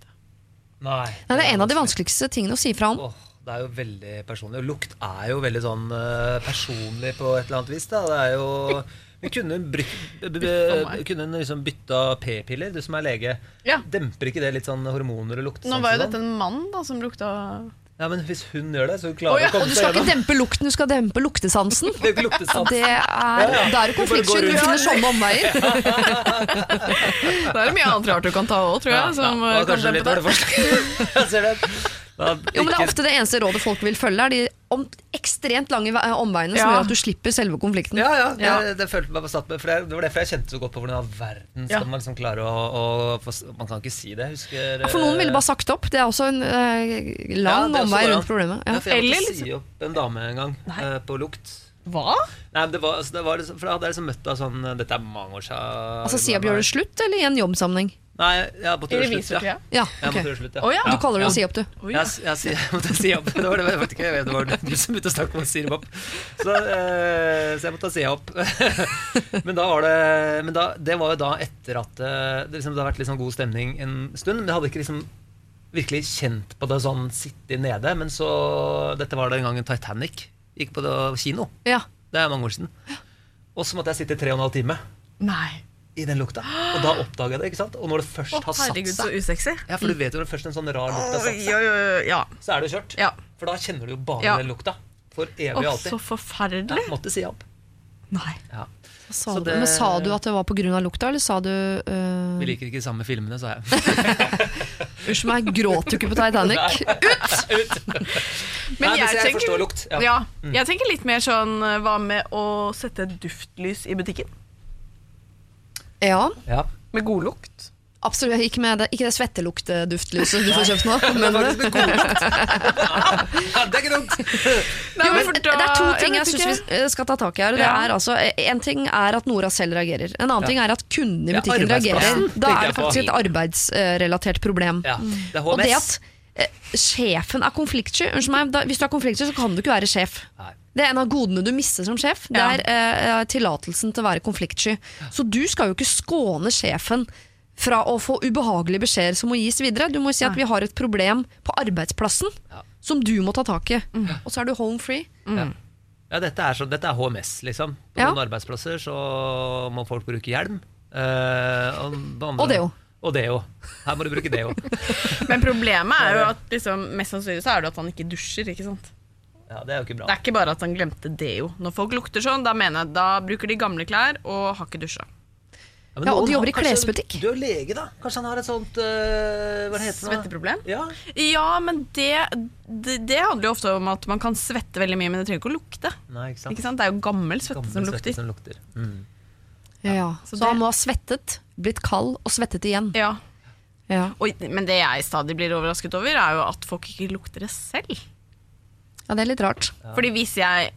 Speaker 5: Nei,
Speaker 2: Nei, det er en av de vanskeligste tingene å si fra om.
Speaker 5: Åh, det er jo veldig personlig. Og lukt er jo veldig sånn eh, personlig på et eller annet vis. Da. Det er jo vi kunne bryt, b- b-
Speaker 6: meg.
Speaker 5: kunne liksom bytta p-piller, du som er lege?
Speaker 6: Ja.
Speaker 5: Demper ikke det litt sånn hormoner og lukt?
Speaker 6: Nå var jo dette en mann da som lukta
Speaker 5: Ja, men hvis hun gjør det, så
Speaker 6: hun
Speaker 5: klarer
Speaker 6: ja,
Speaker 5: å komme
Speaker 2: Og du skal ikke dempe lukten, du skal dempe luktesansen.
Speaker 5: Det er jo ikke luktesans.
Speaker 2: Det er,
Speaker 5: Ja, ja.
Speaker 2: Det konfliktsky du finner sånne omveier.
Speaker 6: Det er mye annet rart du kan ta òg, tror jeg. Som
Speaker 5: ja,
Speaker 6: eh, kan
Speaker 5: kanskje litt dårlig
Speaker 6: det.
Speaker 5: forslag.
Speaker 2: Jo, men Det er ofte det eneste rådet folk vil følge, er de om, ekstremt lange omveiene som
Speaker 6: Ja.
Speaker 2: gjør at du slipper selve konflikten.
Speaker 5: Ja, ja,
Speaker 6: Ja.
Speaker 5: Det, det følte meg satt med For det, det var derfor jeg kjente så godt på hvordan i all verden skal
Speaker 6: Ja.
Speaker 5: man liksom klare å, å Man kan ikke si det. Jeg husker
Speaker 2: For noen ville bare sagt opp. Det er også en eh, lang omvei rundt problemet.
Speaker 5: Ja,
Speaker 2: Ja.
Speaker 5: for jeg måtte
Speaker 6: Eller
Speaker 5: si opp en dame en gang eh, på lukt.
Speaker 6: Hva?
Speaker 5: Nei, det var, altså, det var liksom, for Da hadde jeg liksom møtt henne sånn Dette er mange år siden.
Speaker 2: Altså Si opp, gjør det slutt, eller i en jobbsammenheng?
Speaker 5: Nei, jeg måtte gjøre slutt. Ja.
Speaker 2: Ja,
Speaker 5: Jeg måtte
Speaker 2: ok.
Speaker 5: gjøre slutt, ja.
Speaker 6: Oh, ja.
Speaker 2: Du kaller det
Speaker 5: ja.
Speaker 2: å si opp, du.
Speaker 6: Oh, ja.
Speaker 5: Jeg, jeg, jeg, måtte si opp. Det var, det, jeg vet ikke, jeg vet, det var du som begynte å snakke om å si det opp. Så, eh, så jeg måtte si opp. men da var det Men da, det var jo da etter at eh, det, liksom, det har vært sånn god stemning en stund. Men jeg hadde ikke liksom virkelig kjent på det sånn sitte nede. Men så Dette var den gangen Titanic gikk på det, kino.
Speaker 2: Ja.
Speaker 5: Det er mange år siden. Og så måtte jeg sitte i tre og en halv time
Speaker 6: Nei.
Speaker 5: I den lukta. Og da oppdaga jeg det. ikke sant? Og når det først har satt
Speaker 6: herregud, så
Speaker 5: seg
Speaker 6: usexy.
Speaker 5: Ja, for du vet jo når først en sånn rar lukt har satt seg,
Speaker 6: ja.
Speaker 5: så er det jo kjørt.
Speaker 6: ja.
Speaker 5: For da kjenner du jo bare
Speaker 6: Ja.
Speaker 5: den lukta. For evig
Speaker 6: Å,
Speaker 5: alltid.
Speaker 6: så forferdelig.
Speaker 5: Ja, måtte si opp.
Speaker 6: Nei.
Speaker 5: Ja.
Speaker 2: Sa
Speaker 5: Så det-
Speaker 2: Men sa du at det var pga. lukta, eller sa du uh,
Speaker 5: Vi liker ikke de samme filmene, sa jeg.
Speaker 2: Unnskyld meg, gråt du ikke på Titanic?
Speaker 6: Men
Speaker 5: Nei,
Speaker 6: jeg,
Speaker 5: jeg
Speaker 6: tenker,
Speaker 5: lukt. Ja.
Speaker 6: Ja. jeg tenker litt mer sånn eh, Hva med å sette duftlys i butikken?
Speaker 2: Ja,
Speaker 5: Ja.
Speaker 6: Med god lukt?
Speaker 2: absolutt. Ikke, med det, ikke det svetteluktduftlyset du får kjøpt nå. Men,
Speaker 5: faktisk med god lukt. Det er ikke dumt!
Speaker 6: Nei,
Speaker 2: Jo, det er to ting jeg
Speaker 6: jeg
Speaker 2: syns vi skal ta tak i her. Det
Speaker 6: Ja.
Speaker 2: er altså, en ting er at Nora selv reagerer. En annen
Speaker 5: Ja.
Speaker 2: ting er at kunden i
Speaker 5: Ja,
Speaker 2: butikken reagerer. Da er det faktisk et arbeidsrelatert problem.
Speaker 5: Ja, det er
Speaker 2: Og det at eh, sjefen er konfliktsky Unnskyld meg, da, Hvis du er konfliktsky, så kan du ikke være sjef.
Speaker 5: Nei.
Speaker 2: Det er en av godene du mister som sjef. Det
Speaker 6: Ja.
Speaker 2: er eh, tillatelsen til å være konfliktsky. Så du skal jo ikke skåne sjefen fra å få ubehagelige beskjeder som må gis videre. Du må jo si at vi har et problem på arbeidsplassen
Speaker 5: Ja.
Speaker 2: som du må ta tak i. Og så er du home free.
Speaker 5: Ja. Ja, dette, er så, dette er HMS, liksom. På
Speaker 2: Ja.
Speaker 5: noen arbeidsplasser så må folk bruke hjelm. Eh, og, på andre-
Speaker 2: Og deo.
Speaker 5: Og deo. Her må du bruke deo.
Speaker 6: Men problemet er jo at liksom, mest sannsynlig så er det at han ikke dusjer. ikke sant?
Speaker 5: Ja, det er jo ikke bra.
Speaker 6: Det er ikke bare at han glemte deo. Når folk lukter sånn, da mener jeg da bruker de gamle klær og har ikke dusja.
Speaker 5: Ja,
Speaker 2: Ja, og de jobber i klesbutikk.
Speaker 5: Du er lege, da. Kanskje han har et sånt uh, Hva heter det?
Speaker 6: Svetteproblem?
Speaker 5: Ja.
Speaker 6: Ja, men det, det, det handler jo ofte om at man kan svette veldig mye, men det trenger ikke å lukte.
Speaker 5: Nei, ikke sant.
Speaker 6: Ikke sant? Det er jo gammel svette
Speaker 5: Gammel
Speaker 6: som
Speaker 5: svette
Speaker 6: lukter.
Speaker 5: som lukter. Mm.
Speaker 2: Ja. Så,
Speaker 6: det-
Speaker 2: han må ha svettet, blitt kald og svettet igjen.
Speaker 6: Ja.
Speaker 2: Ja,
Speaker 6: Oi, men det jeg stadig blir overrasket over, er jo at folk ikke lukter det selv.
Speaker 2: Ja det er litt rart.
Speaker 6: Fordi hvis jeg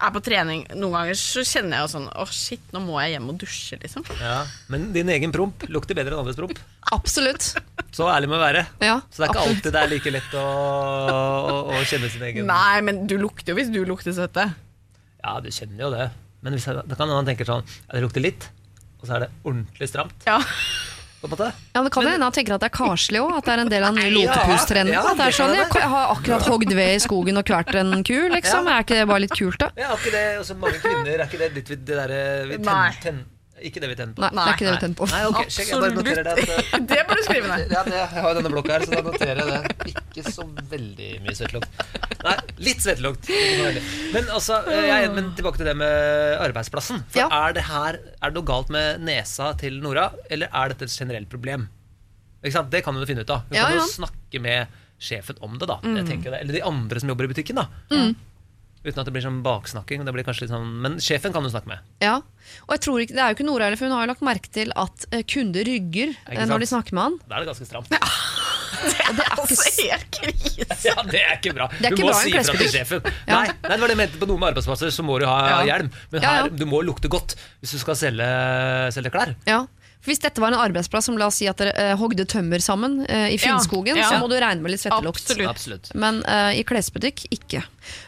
Speaker 6: er på trening noen ganger, så kjenner jeg jo sånn Å, shit, nå må jeg hjem og dusje, liksom.
Speaker 5: Ja. Men din egen promp lukter bedre enn andres promp.
Speaker 2: Absolutt.
Speaker 5: Så ærlig må å være.
Speaker 2: Ja,
Speaker 5: Så det er ikke alltid det er like lett å, å, å kjenne sin egen
Speaker 6: Nei, men du lukter jo hvis du lukter svette.
Speaker 5: Ja, du kjenner jo det. Men hvis jeg, da kan man tenke sånn ja, Det lukter litt, og så er det ordentlig stramt.
Speaker 6: Ja.
Speaker 2: Ja, det kan hende han tenker at det er karslig òg. At det er en del av den nye
Speaker 5: Ja, ja,
Speaker 2: at det er sånn, jeg, jeg har akkurat hogd ved i skogen og kvert en ku, liksom. Er ikke det bare litt kult, da?
Speaker 5: Ja, er ikke det også mange kvinner Er ikke det litt det derre
Speaker 6: Nei.
Speaker 5: Ikke det vi tenner på.
Speaker 2: Nei, det er ikke det vi tenner på.
Speaker 5: Nei, ok, sjekk, jeg bare noterer det at uh,
Speaker 6: Det må du skrive ned.
Speaker 5: ja, det, Jeg har jo denne blokka her, så da noterer jeg det. Ikke så veldig mye svettelukt. Nei, litt svettelukt. Men, altså, eh, jeg, men tilbake til det med arbeidsplassen. For
Speaker 2: Ja.
Speaker 5: er det her Er det noe galt med nesa til Nora, eller er dette et generelt problem? Ikke sant? Det kan hun jo finne ut av. Hun
Speaker 2: Ja,
Speaker 5: kan jo
Speaker 2: ja.
Speaker 5: snakke med sjefen om det, da. Jeg det. Eller de andre som jobber i butikken. da Uten at det blir sånn baksnakking. Det blir kanskje litt sånn, men sjefen kan du snakke med.
Speaker 2: Ja, og jeg tror ikke, Det er jo ikke Nora for hun har jo lagt merke til at eh, kunder rygger eh, når de snakker med han.
Speaker 5: Da er det ganske stramt.
Speaker 2: Ja. det er ikke
Speaker 6: Altså, helt krise.
Speaker 5: Ja, det er ikke bra.
Speaker 2: Det er
Speaker 5: du må
Speaker 2: bra
Speaker 5: si ifra til sjefen.
Speaker 2: Ja.
Speaker 5: Nei, nei, det var det jeg mente. På noen arbeidsplasser så må du ha
Speaker 6: Ja.
Speaker 5: hjelm. Men
Speaker 2: Ja, ja.
Speaker 5: her, du må lukte godt hvis du skal selge, selge klær.
Speaker 2: Ja. Hvis dette var en arbeidsplass som la oss si at dere eh, hogde tømmer sammen eh, i Finnskogen,
Speaker 6: ja.
Speaker 2: så må du regne med litt svettelukt.
Speaker 6: Absolutt.
Speaker 5: Absolutt.
Speaker 2: Men eh, i klesbutikk ikke.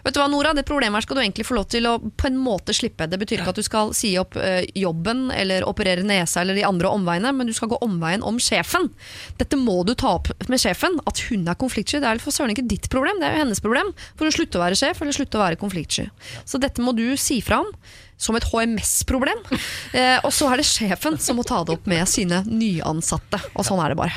Speaker 2: Vet du hva, Nora? Det problemet her skal du egentlig få lov til å på en måte slippe. Det betyr ikke at du skal si opp eh, jobben eller operere nesa eller de andre omveiene, men du skal gå omveien om sjefen. Dette må du ta opp med sjefen. At hun er konfliktsky, det er for søren ikke ditt problem, det er jo hennes problem. For å slutte å være sjef eller slutte å være konfliktsky. Så dette må du si fra om. Som et HMS-problem. Eh, og så er det sjefen som må ta det opp med sine nyansatte. Og sånn er det bare.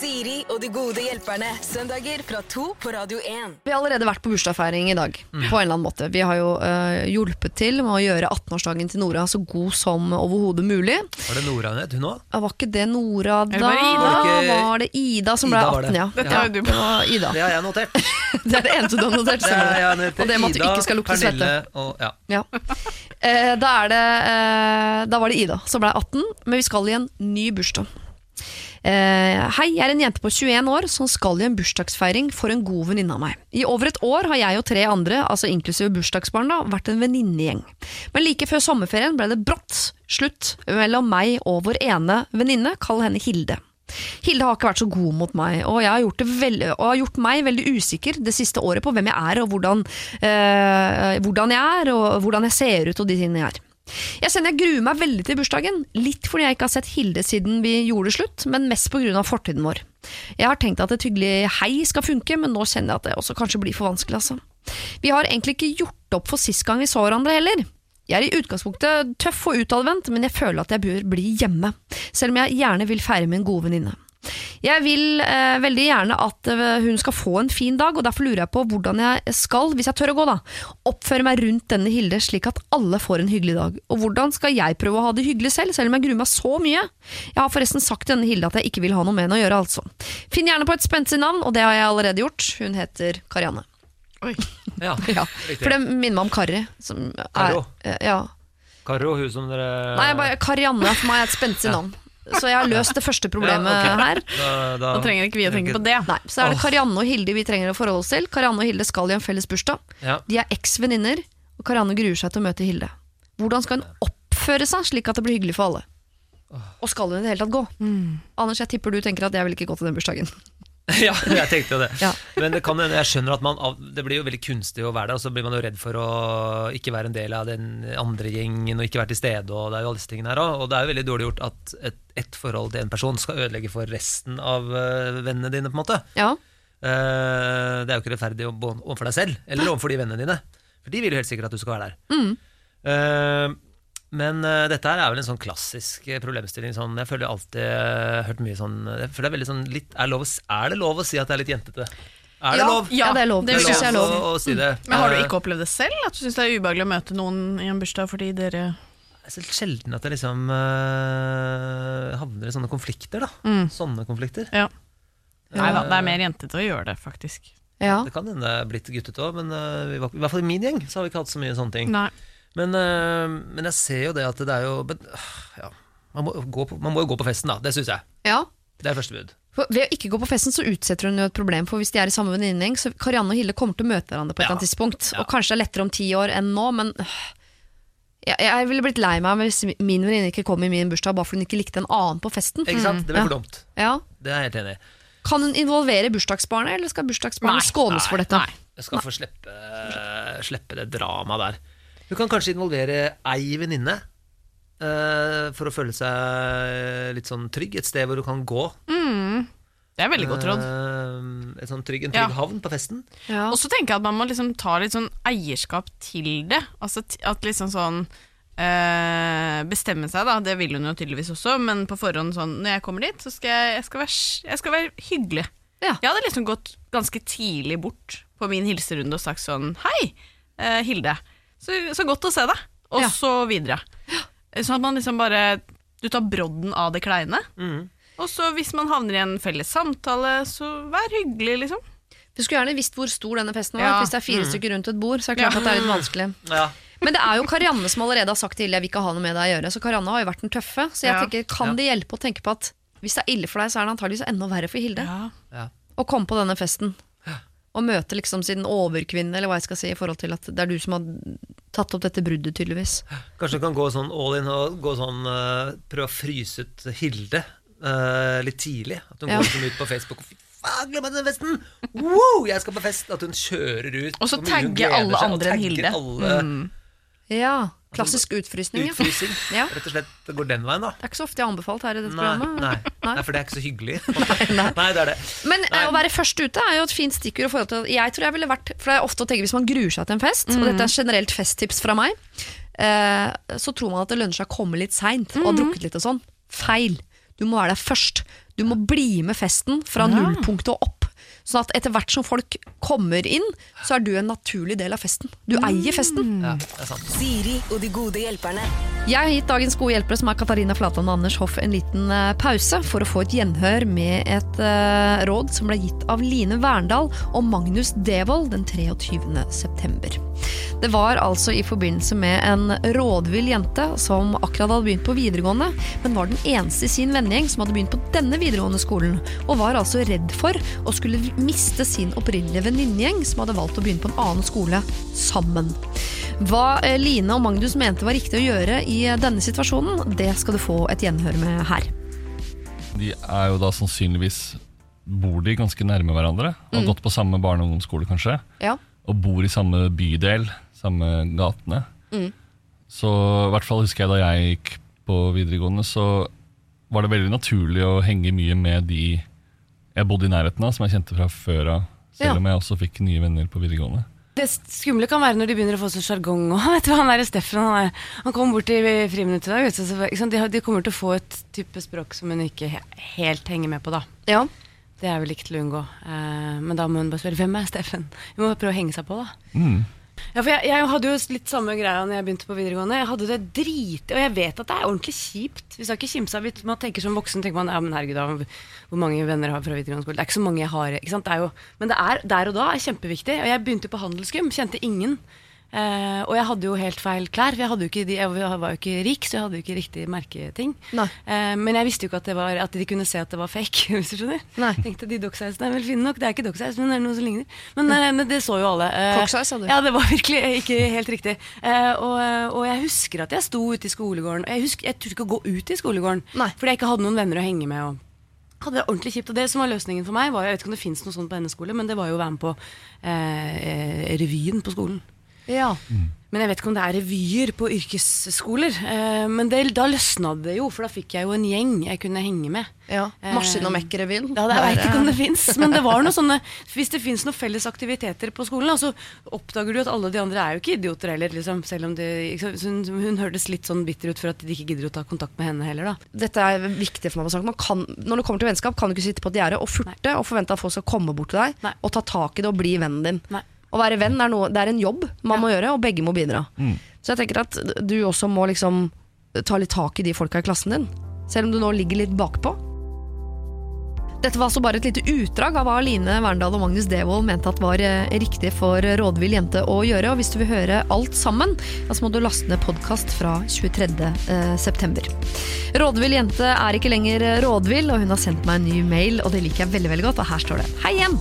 Speaker 1: Siri og de gode hjelperne. Søndager fra to på Radio 1.
Speaker 2: Vi har allerede vært på bursdagsfeiring i dag. På en eller annen måte Vi har jo eh, hjulpet til med å gjøre 18-årsdagen til Nora så god som overhodet mulig.
Speaker 5: Var det Nora hun het? Hun òg?
Speaker 2: Var ikke det Nora da?
Speaker 6: Var det Ida?
Speaker 5: Var det ikke-
Speaker 2: Var det Ida som ble
Speaker 5: Ida var det.
Speaker 2: 18, ja.
Speaker 6: Dette har jo du
Speaker 2: Det Ida.
Speaker 5: Det har jeg notert.
Speaker 2: Det er det eneste du har notert.
Speaker 5: Det er, jeg notert.
Speaker 2: Og det med at du ikke skal lukte svette.
Speaker 5: Og, ja.
Speaker 2: Ja. Eh, da, er det, eh, da var det Ida som ble 18, men vi skal i en ny bursdag. Eh, hei, jeg er en jente på 21 år som skal i en bursdagsfeiring for en god venninne av meg. I over et år har jeg og tre andre, altså inklusive bursdagsbarn, da, vært en venninnegjeng. Men like før sommerferien ble det brått slutt mellom meg og vår ene venninne, kall henne Hilde. Hilde har ikke vært så god mot meg, og, jeg har gjort, veldig, og har gjort meg veldig usikker det siste året på hvem jeg er, og hvordan, eh, hvordan jeg er, og hvordan jeg ser ut, og de tingene jeg er. Jeg kjenner jeg gruer meg veldig til bursdagen, litt fordi jeg ikke har sett Hilde siden vi gjorde det slutt, men mest pga. fortiden vår. Jeg har tenkt at et hyggelig hei skal funke, men nå kjenner jeg at det også kanskje blir for vanskelig. Altså. Vi har egentlig ikke gjort opp for sist gang vi så hverandre heller. Jeg er i utgangspunktet tøff og utadvendt, men jeg føler at jeg bør bli hjemme, selv om jeg gjerne vil feire med en god venninne. Jeg vil eh, veldig gjerne at eh, hun skal få en fin dag, og derfor lurer jeg på hvordan jeg skal, hvis jeg tør å gå, da, oppføre meg rundt denne Hilde slik at alle får en hyggelig dag. Og hvordan skal jeg prøve å ha det hyggelig selv, selv om jeg gruer meg så mye? Jeg har forresten sagt til denne Hilde at jeg ikke vil ha noe med henne å gjøre, altså. Finn gjerne på et spenstig navn, og det har jeg allerede gjort. Hun heter Karianne.
Speaker 6: Oi.
Speaker 5: ja.
Speaker 2: Ja, for det minner meg om Karri. Som er,
Speaker 5: Karo.
Speaker 2: ja.
Speaker 5: Karo, hun som dere
Speaker 2: Nei, bare Karianne for meg er et spenstig navn. Så jeg har løst det første problemet
Speaker 5: Ja, okay.
Speaker 2: her.
Speaker 5: Da, da,
Speaker 6: Da trenger ikke vi å tenke på det.
Speaker 2: Nei, Så er det Karianne og Hilde vi trenger å forholde oss til. Karianne og Hilde skal i en felles bursdag.
Speaker 5: Ja.
Speaker 2: De er eks-venninner, og Karianne gruer seg til å møte Hilde. Hvordan skal hun oppføre seg slik at det blir hyggelig for alle? Og skal hun i det hele tatt gå? Anders, jeg tipper du tenker at jeg vil ikke gå til den bursdagen.
Speaker 5: ja, jeg tenkte jo det.
Speaker 2: Ja.
Speaker 5: Men det, kan, hende- jeg skjønner at man Det blir jo veldig kunstig å være der, og så blir man jo redd for å ikke være en del av den andre gjengen og ikke være til stede. Og det er jo alle disse tingene her også. Og det er jo veldig dårlig gjort at et, et forhold til en person skal ødelegge for resten av eh, vennene dine. på en måte
Speaker 2: Ja,
Speaker 5: Eh, Det er jo ikke rettferdig om- overfor deg selv eller overfor de vennene dine. For de vil jo helt sikkert at du skal være der. Eh, men uh, dette her er vel en sånn klassisk eh, problemstilling. Sånn, jeg føler alltid uh, hørt mye sånn Jeg føler det er veldig sånn litt, er, lov, er det lov å si at det er litt jentete? Er det
Speaker 2: ja,
Speaker 5: lov?
Speaker 2: ja, det er lov.
Speaker 6: det
Speaker 2: Det er lov.
Speaker 5: å, å si det.
Speaker 6: Men har du ikke opplevd det selv? At du syns det er ubehagelig å møte noen i en bursdag fordi dere
Speaker 5: Det er så sjelden at jeg liksom uh, havner i sånne konflikter, da.
Speaker 6: Mm.
Speaker 5: Sånne konflikter.
Speaker 6: Ja. Nei da, det er mer jentete å gjøre det, faktisk.
Speaker 2: Ja.
Speaker 5: Det kan hende det er blitt guttete òg, men uh, i hvert fall i min gjeng så har vi ikke hatt så mye sånne ting.
Speaker 6: Nei.
Speaker 5: Men, eh, men jeg ser jo det at det er jo men, ja, man, må gå på, man må jo gå på festen, da. Det syns jeg.
Speaker 2: Ja.
Speaker 5: Det er første bud.
Speaker 2: For ved å ikke gå på festen så utsetter hun jo et problem, for hvis de er i samme venninnegjeng, så Karianne og Hilde kommer til å møte hverandre på et
Speaker 5: Ja.
Speaker 2: annet tidspunkt. Og kanskje det er lettere om ti år enn nå, men øh, jeg, jeg ville blitt lei meg hvis min venninne ikke kom i min bursdag bare fordi hun ikke likte en annen på festen.
Speaker 5: Ikke sant? Det blir for dumt.
Speaker 2: Ja.
Speaker 5: Det er jeg helt enig i.
Speaker 2: Kan hun involvere bursdagsbarnet, eller skal bursdagsbarnet skånes for dette?
Speaker 5: Nei, Jeg skal få slippe, slippe det dramaet der. Du kan kanskje involvere ei venninne. uh, for å føle seg litt sånn trygg. Et sted hvor du kan gå.
Speaker 6: Det er veldig godt råd.
Speaker 5: Uh, et sånn trygg, en
Speaker 6: Ja.
Speaker 5: trygg havn på festen.
Speaker 2: Ja.
Speaker 6: Og så tenker jeg at man må liksom ta litt sånn eierskap til det. Altså t- at liksom sånn Uh, Bestemme seg, da. Det vil hun jo tydeligvis også, men på forhånd sånn Når jeg kommer dit, så skal jeg, jeg, skal, være, jeg skal være hyggelig.
Speaker 2: Ja.
Speaker 6: Jeg hadde liksom gått ganske tidlig bort på min hilserunde og sagt sånn Hei, uh, Hilde. Så, så godt å se deg. Og
Speaker 2: Ja.
Speaker 6: så videre. Sånn at man liksom bare Du tar brodden av det kleine.
Speaker 5: Mhm.
Speaker 6: Og så hvis man havner i en felles samtale, så vær hyggelig, liksom.
Speaker 2: Vi skulle gjerne visst hvor stor denne festen var.
Speaker 6: Ja.
Speaker 2: Hvis det er fire stykker rundt et bord, så er det klart
Speaker 6: Ja.
Speaker 2: at det er litt vanskelig.
Speaker 5: Ja.
Speaker 2: Men det er jo Karianne som allerede har sagt til jeg vil ikke ha noe med deg å gjøre. Så Karianne har jo vært den tøffe. Så jeg
Speaker 6: Ja.
Speaker 2: tenker, kan det hjelpe å tenke på at hvis det er ille for deg, så er det antageligvis enda verre for Hilde.
Speaker 5: Ja.
Speaker 2: Å komme på denne festen. Og møte liksom sin overkvinne, eller hva jeg skal si, i forhold til at det er du som har tatt opp dette bruddet, tydeligvis.
Speaker 5: Kanskje du kan gå sånn all in og gå sånn, uh, prøve å fryse ut Hilde uh, litt tidlig. At hun
Speaker 2: Ja.
Speaker 5: går liksom ut på Facebook og faen, glem den festen! Wow, jeg skal på fest! At hun kjører ut.
Speaker 6: Og så tagge alle andre enn Hilde.
Speaker 5: Alle
Speaker 2: Ja, Klassisk utfrysning. Ja.
Speaker 5: utfrysing.
Speaker 2: Ja.
Speaker 5: Rett og slett går den veien, da.
Speaker 2: Det er ikke så ofte jeg har anbefalt her i dette
Speaker 5: Nei,
Speaker 2: programmet.
Speaker 5: nei.
Speaker 2: Nei.
Speaker 5: nei, for det er ikke så hyggelig.
Speaker 2: nei.
Speaker 5: Det er det.
Speaker 2: Men eh, å være først ute er jo et fint stikkord. i forhold til Jeg tror jeg ville vært For det er ofte å tenke hvis man gruer seg til en fest, og dette er generelt festtips fra meg, eh, så tror man at det lønner seg å komme litt seint og ha drukket litt og sånn. Feil. Du må være der først. Du må bli med festen fra nullpunktet og opp. Sånn at etter hvert som folk kommer inn, så er du en naturlig del av festen. Du eier festen.
Speaker 5: Ja, det er sant.
Speaker 1: Siri og de gode hjelperne.
Speaker 2: Jeg har gitt dagens gode hjelpere, som er Katarina Flatland og Anders Hoff, en liten eh, pause for å få et gjenhør med et eh, råd som ble gitt av Line Verndal og Magnus Devold den 23. september. Det var altså i forbindelse med en rådvill jente som akkurat hadde begynt på videregående, men var den eneste i sin vennegjeng som hadde begynt på denne videregående skolen, og var altså redd for å skulle miste sin opprinnelige venninnegjeng som hadde valgt å begynne på en annen skole sammen. Hva eh, Line og Magnus mente var riktig å gjøre i eh, denne situasjonen, det skal du få et gjenhør med her.
Speaker 7: De er jo da sannsynligvis Bor de ganske nærme hverandre? Har gått på samme barne- og ungdomsskole, kanskje?
Speaker 2: Ja.
Speaker 7: Og bor i samme bydel, samme gatene. Så i hvert fall husker jeg da jeg gikk på videregående, så var det veldig naturlig å henge mye med de jeg bodde i nærheten av, som jeg kjente fra før av. Selv
Speaker 2: Ja.
Speaker 7: om jeg også fikk nye venner på videregående.
Speaker 8: Det skumle kan være når de begynner å få sånn sjargong. og vet du hva, Han der Steffen han, er, han kom bort i friminuttet i dag. vet du, så, ikke sant? De, de kommer til å få et type språk som hun ikke helt henger med på. da.
Speaker 2: Ja.
Speaker 8: Det er vel ikke til å unngå. Eh, men da må hun bare spørre hvem er Steffen? Hun må prøve å henge seg på, da.
Speaker 7: Mm.
Speaker 8: Ja, for jeg, jeg hadde jo litt samme greia når jeg begynte på videregående. Jeg hadde det drit, Og jeg vet at det er ordentlig kjipt. Hvis jeg ikke kimse av Man tenker som voksen tenker man, ja, men herregud, da, hvor mange venner har fra videregående skole? Det er ikke så mange jeg har. Det jo, men det er der og da er kjempeviktig. Og jeg begynte på handelsgym, kjente ingen. Eh, og jeg hadde jo helt feil klær. For jeg, ikke jeg var jo ikke rik, så jeg hadde jo ikke riktig merketing. Eh, men jeg visste jo ikke at, det var, at de kunne se at det var fake. hvis du skjønner.
Speaker 2: Nei.
Speaker 8: Tenkte de docksizene er vel fine nok. Det er ikke docksize, men det er noe som ligner. Men, eh, men det så jo alle.
Speaker 2: Cocksize, sa du.
Speaker 8: Ja, det var virkelig ikke helt riktig. Eh, og, og jeg husker at jeg sto ute i skolegården. og Jeg, husker, jeg turte ikke å gå ut i skolegården
Speaker 2: Nei.
Speaker 8: fordi jeg ikke hadde noen venner å henge med. Og hadde det ordentlig kjipt. Og det som var løsningen for meg, var jeg vet ikke om det fins noe sånt på hennes skole, men det var jo å være med på eh, revyen på skolen.
Speaker 2: Ja.
Speaker 8: Men jeg vet ikke om det er revyer på yrkesskoler. Eh, men det, da løsna det jo, for da fikk jeg jo en gjeng jeg kunne henge med.
Speaker 2: ja.
Speaker 8: Eh,
Speaker 2: Maskin- og Mekk-revyen.
Speaker 8: Ja, jeg vet ikke om det fins, men det var noe sånne Hvis det fins noen felles aktiviteter på skolen, så oppdager du at alle de andre er jo ikke idioter heller, liksom, selv om det, hun, hun hørtes litt sånn bitter ut for at de ikke gidder å ta kontakt med henne heller, da.
Speaker 2: Dette er viktig for meg å snakke. Man kan, når det kommer til vennskap, kan du ikke sitte på et gjerde og furte og forvente at folk skal komme bort til deg
Speaker 8: Nei.
Speaker 2: og ta tak i det og bli vennen din.
Speaker 8: Nei.
Speaker 2: Å være venn er, noe, det er en jobb man må gjøre, og begge må bidra. Så jeg tenker at du også må liksom ta litt tak i de folka i klassen din. Selv om du nå ligger litt bakpå. Dette var altså bare et lite utdrag av hva Line Verndal og Magnus Devold mente at var eh, riktig for rådvill jente å gjøre. Og hvis du vil høre alt sammen, ja, så må du laste ned podkast fra 23. eh, september. Rådvill jente er ikke lenger eh, rådvill, og hun har sendt meg en ny mail, og det liker jeg veldig veldig godt. Og her står det Hei igjen!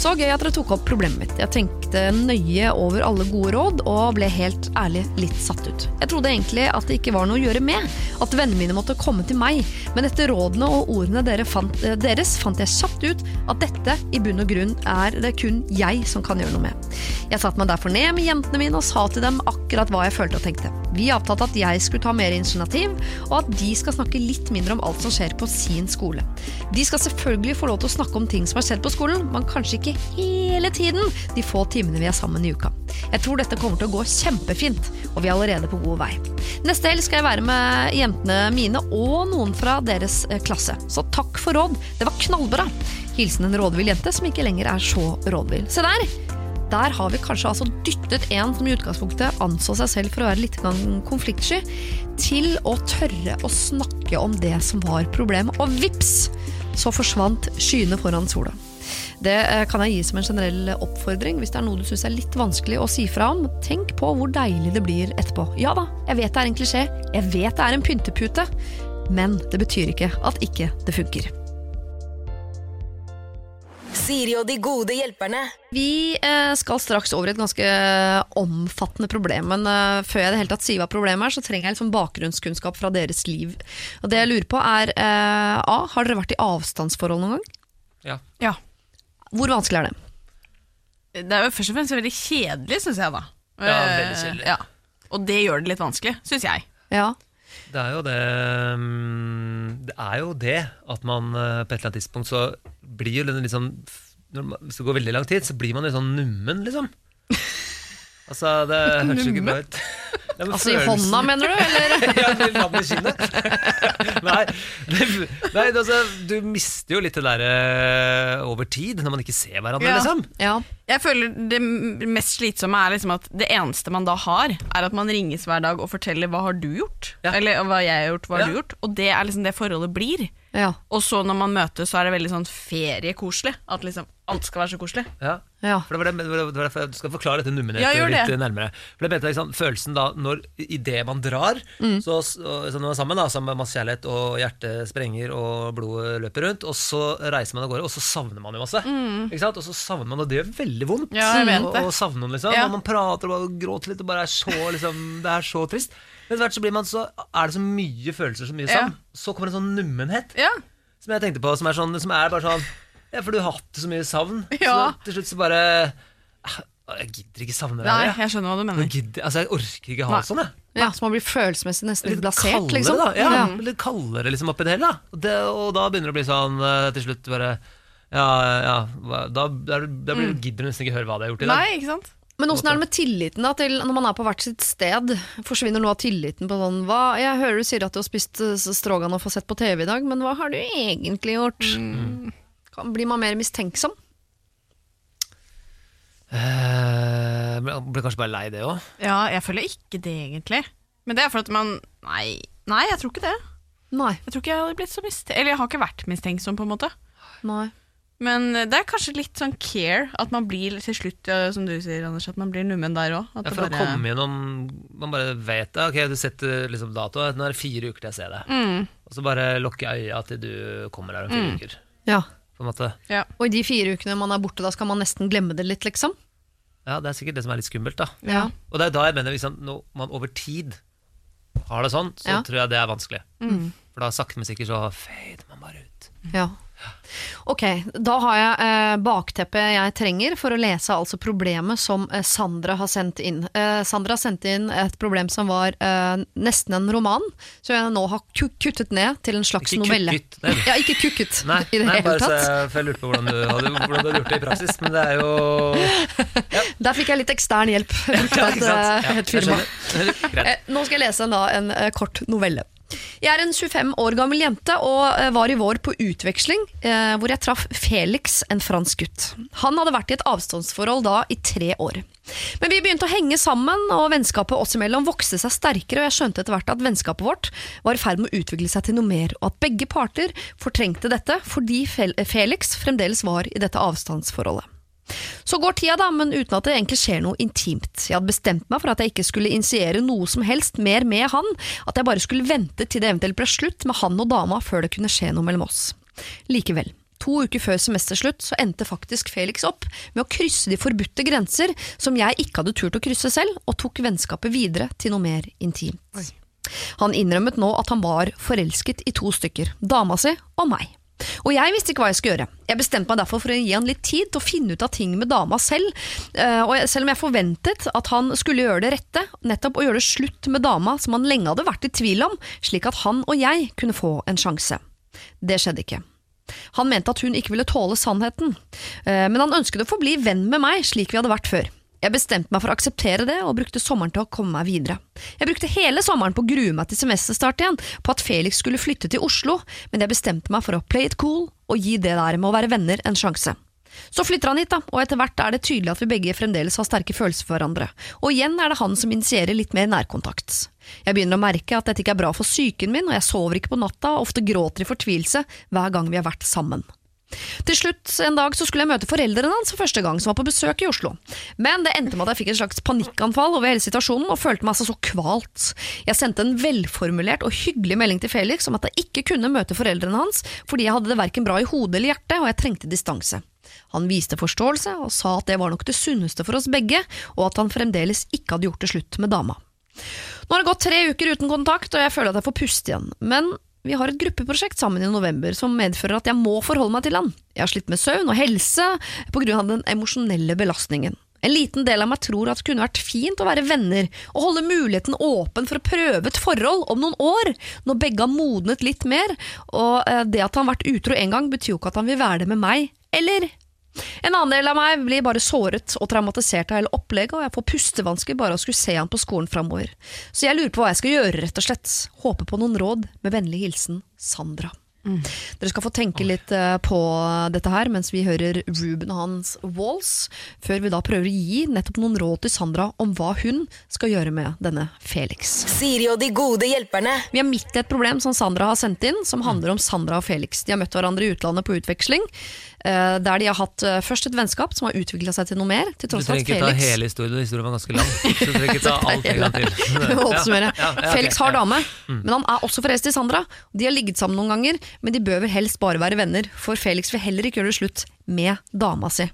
Speaker 2: Så gøy at dere tok opp problemet mitt. Jeg tenkte nøye over alle gode råd, og ble helt ærlig litt satt ut. Jeg trodde egentlig at det ikke var noe å gjøre med, at vennene mine måtte komme til meg, men etter rådene og ordene eh, deres fant jeg kjapt ut at dette i bunn og grunn er det kun jeg som kan gjøre noe med. Jeg satte meg derfor ned med jentene mine og sa til dem akkurat hva jeg følte og tenkte. Vi avtalte at jeg skulle ta mer initiativ, og at de skal snakke litt mindre om alt som skjer på sin skole. De skal selvfølgelig få lov til å snakke om ting som har skjedd på skolen, men kanskje ikke hele tiden de få timene vi er sammen i uka. Jeg tror dette kommer til å gå kjempefint, og vi er allerede på god vei. Neste helg skal jeg være med jentene mine og noen fra deres eh, klasse. Så takk for råd, det var knallbra. Hilsen en rådvill jente som ikke lenger er så rådvill. Se der! Der har vi kanskje altså dyttet en som i utgangspunktet anså seg selv for å være litt konfliktsky, til å tørre å snakke om det som var problemet. Og vips, så forsvant skyene foran sola. Det eh, kan jeg gi som en generell oppfordring. Hvis det er noe du syns er litt vanskelig å si fra om, tenk på hvor deilig det blir etterpå. Ja da, jeg vet det er en klisjé, jeg vet det er en pyntepute, men det betyr ikke at ikke det funker.
Speaker 1: Siri og de gode hjelperne.
Speaker 2: Vi eh, skal straks over i et ganske omfattende problem, men eh, før jeg det hele tatt sier hva problemet er, så trenger jeg litt sånn bakgrunnskunnskap fra deres liv. Og det jeg lurer på er eh, A. Har dere vært i avstandsforhold noen gang?
Speaker 5: Ja.
Speaker 6: Ja.
Speaker 2: Hvor vanskelig er det?
Speaker 6: Det er jo først og fremst veldig kjedelig, syns jeg, da.
Speaker 5: Ja,
Speaker 6: Eh,
Speaker 5: veldig kjedelig.
Speaker 6: Ja. Og det gjør det litt vanskelig, syns jeg.
Speaker 2: Ja.
Speaker 5: Det er jo det mm, Det er jo det at man eh, på et eller annet tidspunkt så blir jo man, Hvis det går veldig lang tid, så blir man litt sånn nummen, liksom. Altså, det høres jo ikke bra ut. Ja, altså
Speaker 2: Altså i hånda, mener du? Eller?
Speaker 5: ja, i kinnet. nei, det, nei altså, du mister jo litt det der over tid, når man ikke ser hverandre,
Speaker 6: Ja.
Speaker 5: liksom.
Speaker 2: Ja.
Speaker 6: Jeg føler Det mest slitsomme er liksom at det eneste man da har, er at man ringes hver dag og forteller 'hva har du gjort?'
Speaker 5: Ja.
Speaker 6: Eller 'hva jeg har gjort, hva har du gjort?' Og det er liksom det forholdet blir.
Speaker 2: Ja.
Speaker 6: Og så når man møtes, så er det veldig sånn feriekoselig. At liksom alt skal være så koselig.
Speaker 5: Ja.
Speaker 2: ja.
Speaker 5: For det var det, det var det, Du skal forklare dette nummeret
Speaker 6: Ja,
Speaker 5: litt
Speaker 6: det.
Speaker 5: nærmere. For det mente jeg, liksom, Følelsen da når idet man drar,
Speaker 6: Mm.
Speaker 5: så, så når man er sammen, da, sammen med masse kjærlighet, og hjertet sprenger og blodet løper rundt, og så reiser man av gårde, og så savner man jo masse. Ikke sant? Og så savner man, og det gjør veldig vondt.
Speaker 6: Mm. Ja,
Speaker 5: å- Å savne noen, liksom.
Speaker 6: Ja.
Speaker 5: Og man prater og bare gråter litt, og bare er så, liksom, det er så trist. Men etter hvert så, blir man så er det så mye følelser, så mye
Speaker 6: Ja.
Speaker 5: savn. Så kommer en sånn nummenhet
Speaker 6: Ja,
Speaker 5: som jeg tenkte på, som er, sånn, som er bare sånn Ja, for du har hatt så mye savn.
Speaker 6: Ja.
Speaker 5: Så til slutt så bare ah, Jeg gidder ikke savne deg.
Speaker 6: Nei,
Speaker 5: jeg.
Speaker 6: jeg skjønner hva du mener.
Speaker 5: Jeg, gidder, altså, jeg orker ikke ha
Speaker 6: Nei.
Speaker 5: det sånn, jeg.
Speaker 2: ja. Så man blir følelsesmessig nesten litt
Speaker 5: Litt
Speaker 2: blasert,
Speaker 5: kaldere,
Speaker 2: liksom.
Speaker 5: da. Ja,
Speaker 2: Ja.
Speaker 5: Litt kaldere liksom oppi det hele. da. Og, det, og da begynner det å bli sånn eh, til slutt bare Ja, ja Da, da, da blir, gidder du nesten ikke høre hva de har gjort i dag.
Speaker 6: Nei, ikke sant?
Speaker 2: Men åssen er det med tilliten da, til når man er på hvert sitt sted? Forsvinner noe av tilliten på sånn hva, Jeg hører du sier at du har spist eh, stroganoff og sett på TV i dag, men hva har du egentlig gjort? Kan, blir man mer mistenksom?
Speaker 5: Uh, blir kanskje bare lei det òg.
Speaker 6: Ja, jeg føler ikke det, egentlig. Men det er for at man Nei, nei jeg tror ikke det.
Speaker 2: Nei.
Speaker 6: Jeg tror ikke jeg hadde blitt så mist... Eller jeg har ikke vært mistenksom, på en måte.
Speaker 2: nei.
Speaker 6: Men det er kanskje litt sånn care at man blir til slutt, ja, som du sier, Anders, at man blir nummen der òg.
Speaker 5: Ja, for å komme gjennom Man bare vet det. Ok, du setter liksom dato. Nå er det fire uker til jeg ser deg.
Speaker 6: Mm.
Speaker 5: Og så bare lukker jeg øya til du kommer her om fire uker.
Speaker 2: Ja.
Speaker 5: På en måte.
Speaker 2: Og i de fire ukene man er borte, da skal man nesten glemme det litt, liksom?
Speaker 5: Ja, det er sikkert det som er litt skummelt, da.
Speaker 2: Ja.
Speaker 5: Og det er da jeg mener hvis man over tid har det sånn, så
Speaker 2: Ja.
Speaker 5: tror jeg det er vanskelig.
Speaker 6: Mm.
Speaker 5: For da sakte, men sikkert så fader man bare ut.
Speaker 2: Ja. Ok, da har jeg eh, bakteppet jeg trenger for å lese altså problemet som eh, Sandra har sendt inn. Eh, Sandra har sendt inn et problem som var eh, nesten en roman, som jeg nå har ku- kuttet ned til en slags
Speaker 5: Ikke
Speaker 2: novelle.
Speaker 5: kukket, nei.
Speaker 2: Ja, ikke kukket
Speaker 5: Nei,
Speaker 2: i det
Speaker 5: nei
Speaker 2: hele
Speaker 5: bare så
Speaker 2: tatt.
Speaker 5: jeg, for jeg lurte på hvordan du, hadde, hvordan du hadde gjort det i praksis. Men det er jo
Speaker 2: Der fikk jeg litt ekstern hjelp.
Speaker 5: Ja,
Speaker 2: et, eh,
Speaker 5: Ja,
Speaker 2: et firma. Eh, Nå skal jeg lese en, da, en kort novelle. Jeg er en 25 år gammel jente og eh, var i vår på utveksling, eh, hvor jeg traff Felix, en fransk gutt. Han hadde vært i et avstandsforhold da i tre år. Men vi begynte å henge sammen, og vennskapet oss imellom vokste seg sterkere, og jeg skjønte etter hvert at vennskapet vårt var i ferd med å utvikle seg til noe mer, og at begge parter fortrengte dette fordi Felix fremdeles var i dette avstandsforholdet. Så går tida, da, men uten at det egentlig skjer noe intimt. Jeg hadde bestemt meg for at jeg ikke skulle initiere noe som helst mer med han, at jeg bare skulle vente til det eventuelt ble slutt med han og dama før det kunne skje noe mellom oss. Likevel. To uker før semesterslutt så endte faktisk Felix opp med å krysse de forbudte grenser som jeg ikke hadde turt å krysse selv, og tok vennskapet videre til noe mer intimt. Han innrømmet nå at han var forelsket i to stykker, dama si og meg. Og jeg visste ikke hva jeg skulle gjøre. Jeg bestemte meg derfor for å gi han litt tid til å finne ut av ting med dama selv, eh, og selv om jeg forventet at han skulle gjøre det rette, nettopp å gjøre det slutt med dama som han lenge hadde vært i tvil om, slik at han og jeg kunne få en sjanse. Det skjedde ikke. Han mente at hun ikke ville tåle sannheten, eh, men han ønsket å forbli venn med meg slik vi hadde vært før. Jeg bestemte meg for å akseptere det, og brukte sommeren til å komme meg videre. Jeg brukte hele sommeren på å grue meg til semesterstart igjen, på at Felix skulle flytte til Oslo, men jeg bestemte meg for å play it cool og gi det der med å være venner en sjanse. Så flytter han hit, da, og etter hvert er det tydelig at vi begge fremdeles har sterke følelser for hverandre, og igjen er det han som initierer litt mer nærkontakt. Jeg begynner å merke at dette ikke er bra for psyken min, og jeg sover ikke på natta, og ofte gråter i fortvilelse hver gang vi har vært sammen. Til slutt en dag så skulle jeg møte foreldrene hans for første gang, som var på besøk i Oslo. Men det endte med at jeg fikk et slags panikkanfall over hele situasjonen, og følte meg altså så kvalt. Jeg sendte en velformulert og hyggelig melding til Felix om at jeg ikke kunne møte foreldrene hans, fordi jeg hadde det verken bra i hodet eller hjertet, og jeg trengte distanse. Han viste forståelse, og sa at det var nok det sunneste for oss begge, og at han fremdeles ikke hadde gjort det slutt med dama. Nå har det gått tre uker uten kontakt, og jeg føler at jeg får puste igjen. Men vi har et gruppeprosjekt sammen i november som medfører at jeg må forholde meg til han. Jeg har slitt med søvn og helse på grunn av den emosjonelle belastningen. En liten del av meg tror at det kunne vært fint å være venner og holde muligheten åpen for å prøve et forhold om noen år, når begge har modnet litt mer, og eh, det at han har vært utro en gang, betyr jo ikke at han vil være det med meg, eller? En annen del av meg blir bare såret og traumatisert av hele opplegget, og jeg får pustevansker bare av å skulle se han på skolen framover. Så jeg lurer på hva jeg skal gjøre, rett og slett. Håper på noen råd, med vennlig hilsen Sandra. Dere skal få tenke litt eh, på dette her mens vi hører Ruben og hans Walls, før vi da prøver å gi nettopp noen råd til Sandra om hva hun skal gjøre med denne Felix.
Speaker 1: Siri og de gode hjelperne.
Speaker 2: Vi er midt i et problem som Sandra har sendt inn, som handler om Sandra og Felix. De har møtt hverandre i utlandet på utveksling, der de har hatt eh, først et vennskap som har utvikla seg til noe mer. Til tross du
Speaker 5: trenger
Speaker 2: at
Speaker 5: ikke ta hele historien, historien var ganske lang. Så du trenger ikke ta alt en gang til. Ja, ja, ja,
Speaker 2: Felix har
Speaker 5: ja.
Speaker 2: dame, men han er også forelsket i Sandra. De har ligget sammen noen ganger, men de bør vel helst bare være venner, for Felix vil heller ikke gjøre det slutt med dama si.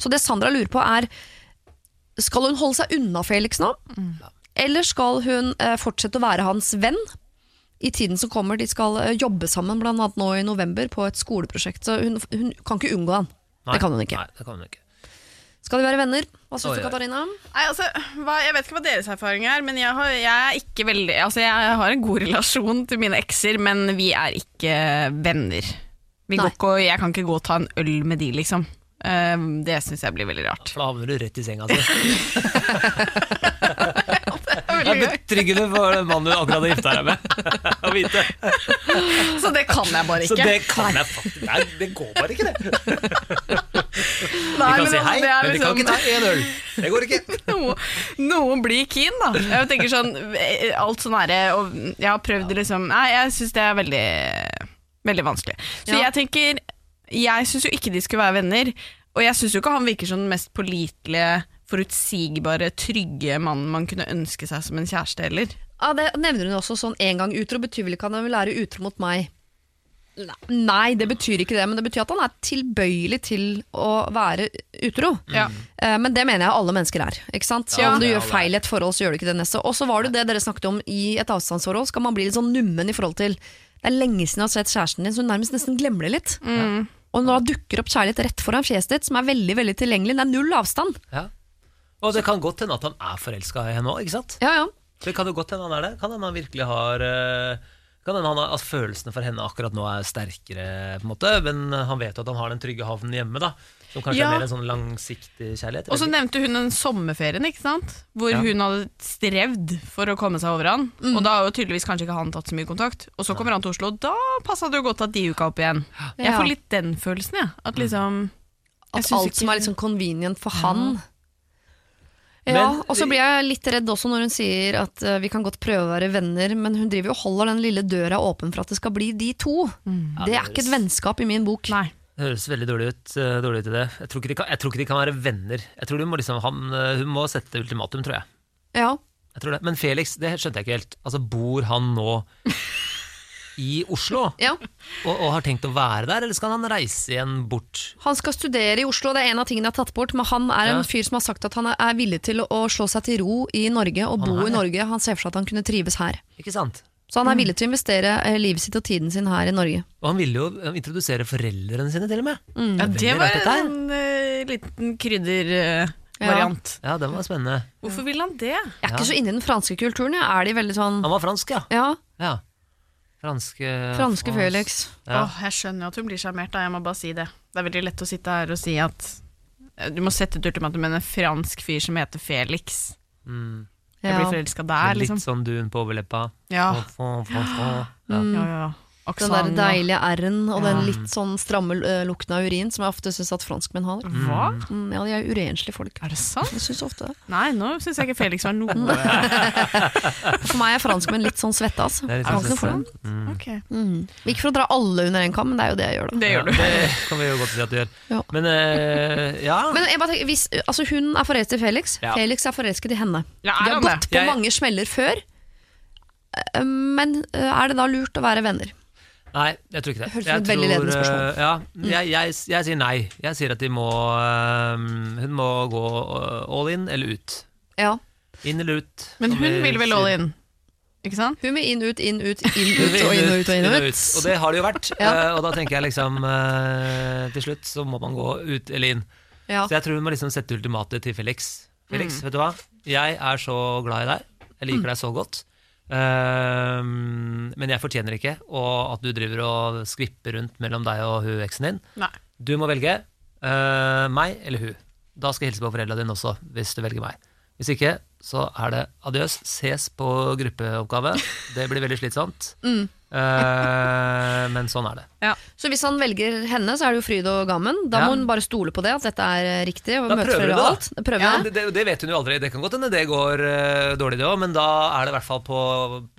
Speaker 2: Så det Sandra lurer på er, skal hun holde seg unna Felix nå? Eller skal hun eh, fortsette å være hans venn? I tiden som kommer, De skal eh, jobbe sammen annet nå i november på et skoleprosjekt. Så hun, hun kan ikke unngå han.
Speaker 5: Nei,
Speaker 2: Det kan hun ikke.
Speaker 5: Nei, det kan hun ikke.
Speaker 2: Skal de være venner? Hva syns du. Katarina?
Speaker 6: Nei, altså, hva, Jeg vet ikke hva deres erfaring er, men jeg har, jeg er ikke veldig Altså, jeg har en god relasjon til mine ekser, men vi er ikke venner. Vi går ikke, jeg kan ikke gå og ta en øl med de, liksom. Eh, det syns jeg blir veldig rart.
Speaker 5: For da havner du rett i senga si. Er betryggende for den mannen du akkurat har gifta deg med å vite.
Speaker 6: Så det kan jeg bare ikke.
Speaker 5: Så det kan jeg faktisk Nei, det går bare ikke, det.
Speaker 6: Nei,
Speaker 5: Vi kan si hei,
Speaker 6: det er
Speaker 5: men vi kan
Speaker 6: liksom-
Speaker 5: ikke ta én øl. Det går ikke.
Speaker 6: noe, noen blir keen, da. Jeg tenker sånn eh, Alt sånn herre Og jeg har prøvd liksom Nei, jeg syns det er veldig Veldig vanskelig. Så
Speaker 2: Ja.
Speaker 6: jeg tenker Jeg syns jo ikke de skulle være venner. Og jeg syns jo ikke han virker som den mest pålitelige, forutsigbare, trygge mannen man kunne ønske seg som en kjæreste heller.
Speaker 2: Ja, det nevner hun også sånn en gang utro. Betyr vel ikke at han vil være utro mot meg? Nei, det betyr ikke det, men det betyr at han er tilbøyelig til å være utro.
Speaker 6: Ja.
Speaker 2: Eh, Men det mener jeg alle mennesker er. Ikke sant?
Speaker 5: Ja,
Speaker 2: Om du gjør feil i et forhold, så gjør du ikke det neste. Og så var det det dere snakket om i et avstandsforhold. Skal man bli litt sånn nummen i forhold til Det er lenge siden jeg har sett kjæresten din, så du nærmest nesten glemmer det litt. Og når det dukker opp kjærlighet rett foran fjeset ditt, som er veldig veldig tilgjengelig, det er null avstand.
Speaker 5: Ja. Og det kan godt hende at han er forelska i henne òg, ikke sant?
Speaker 2: Ja, ja.
Speaker 5: Det kan jo godt hende han er det. Kan hende han virkelig har eh, kan hende han har, at følelsene for henne akkurat nå er sterkere, på en måte, men han vet jo at han har den trygge havnen hjemme. da Som kanskje
Speaker 6: Ja.
Speaker 5: er mer en sånn langsiktig kjærlighet.
Speaker 6: Og så nevnte hun den sommerferien, ikke sant? hvor
Speaker 5: Ja.
Speaker 6: hun hadde strevd for å komme seg over han. Og da har jo tydeligvis kanskje ikke han tatt så mye kontakt. Og så kommer han til Oslo, og da passa det jo godt at de uka opp igjen. Jeg får litt den følelsen, jeg. At liksom jeg
Speaker 2: At alt
Speaker 6: ikke-
Speaker 2: som er litt sånn convenient for han. Ja,
Speaker 5: Men-
Speaker 2: og så blir jeg litt redd også når hun sier at uh, vi kan godt prøve å være venner, men hun driver jo og holder den lille døra åpen for at det skal bli de to. Det er ikke et vennskap i min bok.
Speaker 6: Nei.
Speaker 5: Det høres veldig dårlig ut. Uh, dårlig ut i det. Jeg tror, ikke de kan, jeg tror ikke de kan være venner. Jeg tror må liksom, han, eh, Hun må sette ultimatum, tror jeg.
Speaker 2: Ja.
Speaker 5: jeg tror det. Men Felix, det skjønte jeg ikke helt. Altså, Bor han nå i Oslo
Speaker 2: ja.
Speaker 5: og, og har tenkt å være der, eller skal han reise igjen bort?
Speaker 2: Han skal studere i Oslo, det er en av tingene jeg har tatt bort. Men han er en fyr som har sagt at han er- villig til å slå seg til ro i Norge og
Speaker 5: Han
Speaker 2: bo i. Norge. Han ser for seg at han kunne trives her.
Speaker 5: Ikke sant?
Speaker 2: Så han er villig til å investere eh, livet sitt og tiden sin her i Norge.
Speaker 5: Og han ville jo eh, introdusere foreldrene sine, til og med.
Speaker 6: Ja, det var en uh, liten kryddervariant.
Speaker 5: Ja, den var spennende.
Speaker 6: Hvorfor ville han det?
Speaker 2: Jeg er ikke så inne i den franske kulturen. Jeg. Er de veldig sånn
Speaker 5: Han var fransk, ja.
Speaker 2: Ja,
Speaker 5: ja. Franske
Speaker 2: franske Felix.
Speaker 5: Ja.
Speaker 6: Åh, jeg skjønner jo at hun blir sjarmert, jeg må bare si det. Det er veldig lett å sitte her og si at eh, du må sette et ultimatum med en fransk fyr som heter Felix.
Speaker 5: Mm.
Speaker 6: Jeg
Speaker 2: Ja.
Speaker 6: blir forelska der, liksom.
Speaker 5: Litt sånn dun på overleppa.
Speaker 6: Ja,
Speaker 5: Fon, fon, fon, fon. Ja.
Speaker 2: Mm.
Speaker 6: ja, ja.
Speaker 2: Den der deilige r-en og den litt sånn stramme uh, lukten av urin som jeg ofte syns at franskmenn har.
Speaker 6: Hva?
Speaker 2: Mm, ja, de er urenslige folk.
Speaker 6: Er det sant?
Speaker 2: Jeg synes ofte det.
Speaker 6: Nei, nå syns jeg ikke Felix var noe
Speaker 2: For meg er franskmenn litt sånn svette, altså.
Speaker 5: Det er litt
Speaker 2: Har
Speaker 5: sånn
Speaker 2: ikke noe for
Speaker 5: svette.
Speaker 2: dem.
Speaker 6: Ok,
Speaker 2: Mm. Ikke for å dra alle under en kam, men det er jo det jeg gjør, da.
Speaker 6: Det gjør du.
Speaker 5: Ja, det kan vi jo godt si at du gjør.
Speaker 2: Ja.
Speaker 5: Men uh, ja.
Speaker 2: Men jeg bare tenker, hvis, altså hun er forelsket i Felix,
Speaker 5: Ja.
Speaker 2: Felix er forelsket i henne.
Speaker 6: Ja,
Speaker 2: De
Speaker 6: er
Speaker 2: har gått
Speaker 6: det?
Speaker 2: på
Speaker 5: Jeg-
Speaker 2: mange smeller før. Eh, Men eh, er det da lurt å være venner?
Speaker 5: Nei, jeg tror ikke det.
Speaker 2: Høres
Speaker 5: Jeg
Speaker 2: som et veldig ledende spørsmål.
Speaker 5: eh, Ja, jeg, jeg, jeg sier nei. Jeg sier at de må eh, Hun må gå all in eller ut.
Speaker 2: Ja.
Speaker 5: Inn eller ut.
Speaker 6: Men hun
Speaker 5: vi
Speaker 6: vil vel all in? Ikke sant?
Speaker 2: Hun vil inn, ut, inn, ut, inn, ut og inn og ut og inn og ut.
Speaker 5: Og det har det jo vært.
Speaker 2: Ja.
Speaker 5: Eh, og da tenker jeg liksom Til slutt så må man gå ut eller inn.
Speaker 2: Ja.
Speaker 5: Så jeg tror hun må liksom sette ultimatet til Felix. Felix, vet du hva? Jeg er så glad i deg. Jeg liker deg så godt. Ehm, men jeg fortjener ikke og at du driver og skvipper rundt mellom deg og hun eksen din.
Speaker 6: Nei.
Speaker 5: Du må velge eh, meg eller hun. Da skal jeg hilse på foreldrene dine også, hvis du velger meg. Hvis ikke, så er det adjøs. Ses på gruppeoppgave. Det blir veldig slitsomt.
Speaker 2: Mm.
Speaker 5: Eh, men sånn er det.
Speaker 2: Så hvis han velger henne, så er det jo fryd og gammen. Da
Speaker 5: Ja.
Speaker 2: må hun bare stole på det, at dette er eh, riktig. Og
Speaker 5: Da
Speaker 2: møte
Speaker 5: prøver du det, da.
Speaker 2: Prøver
Speaker 5: Ja, det, det, det vet hun jo aldri. Det kan godt hende det går uh, dårlig, det òg, men da er det i hvert fall på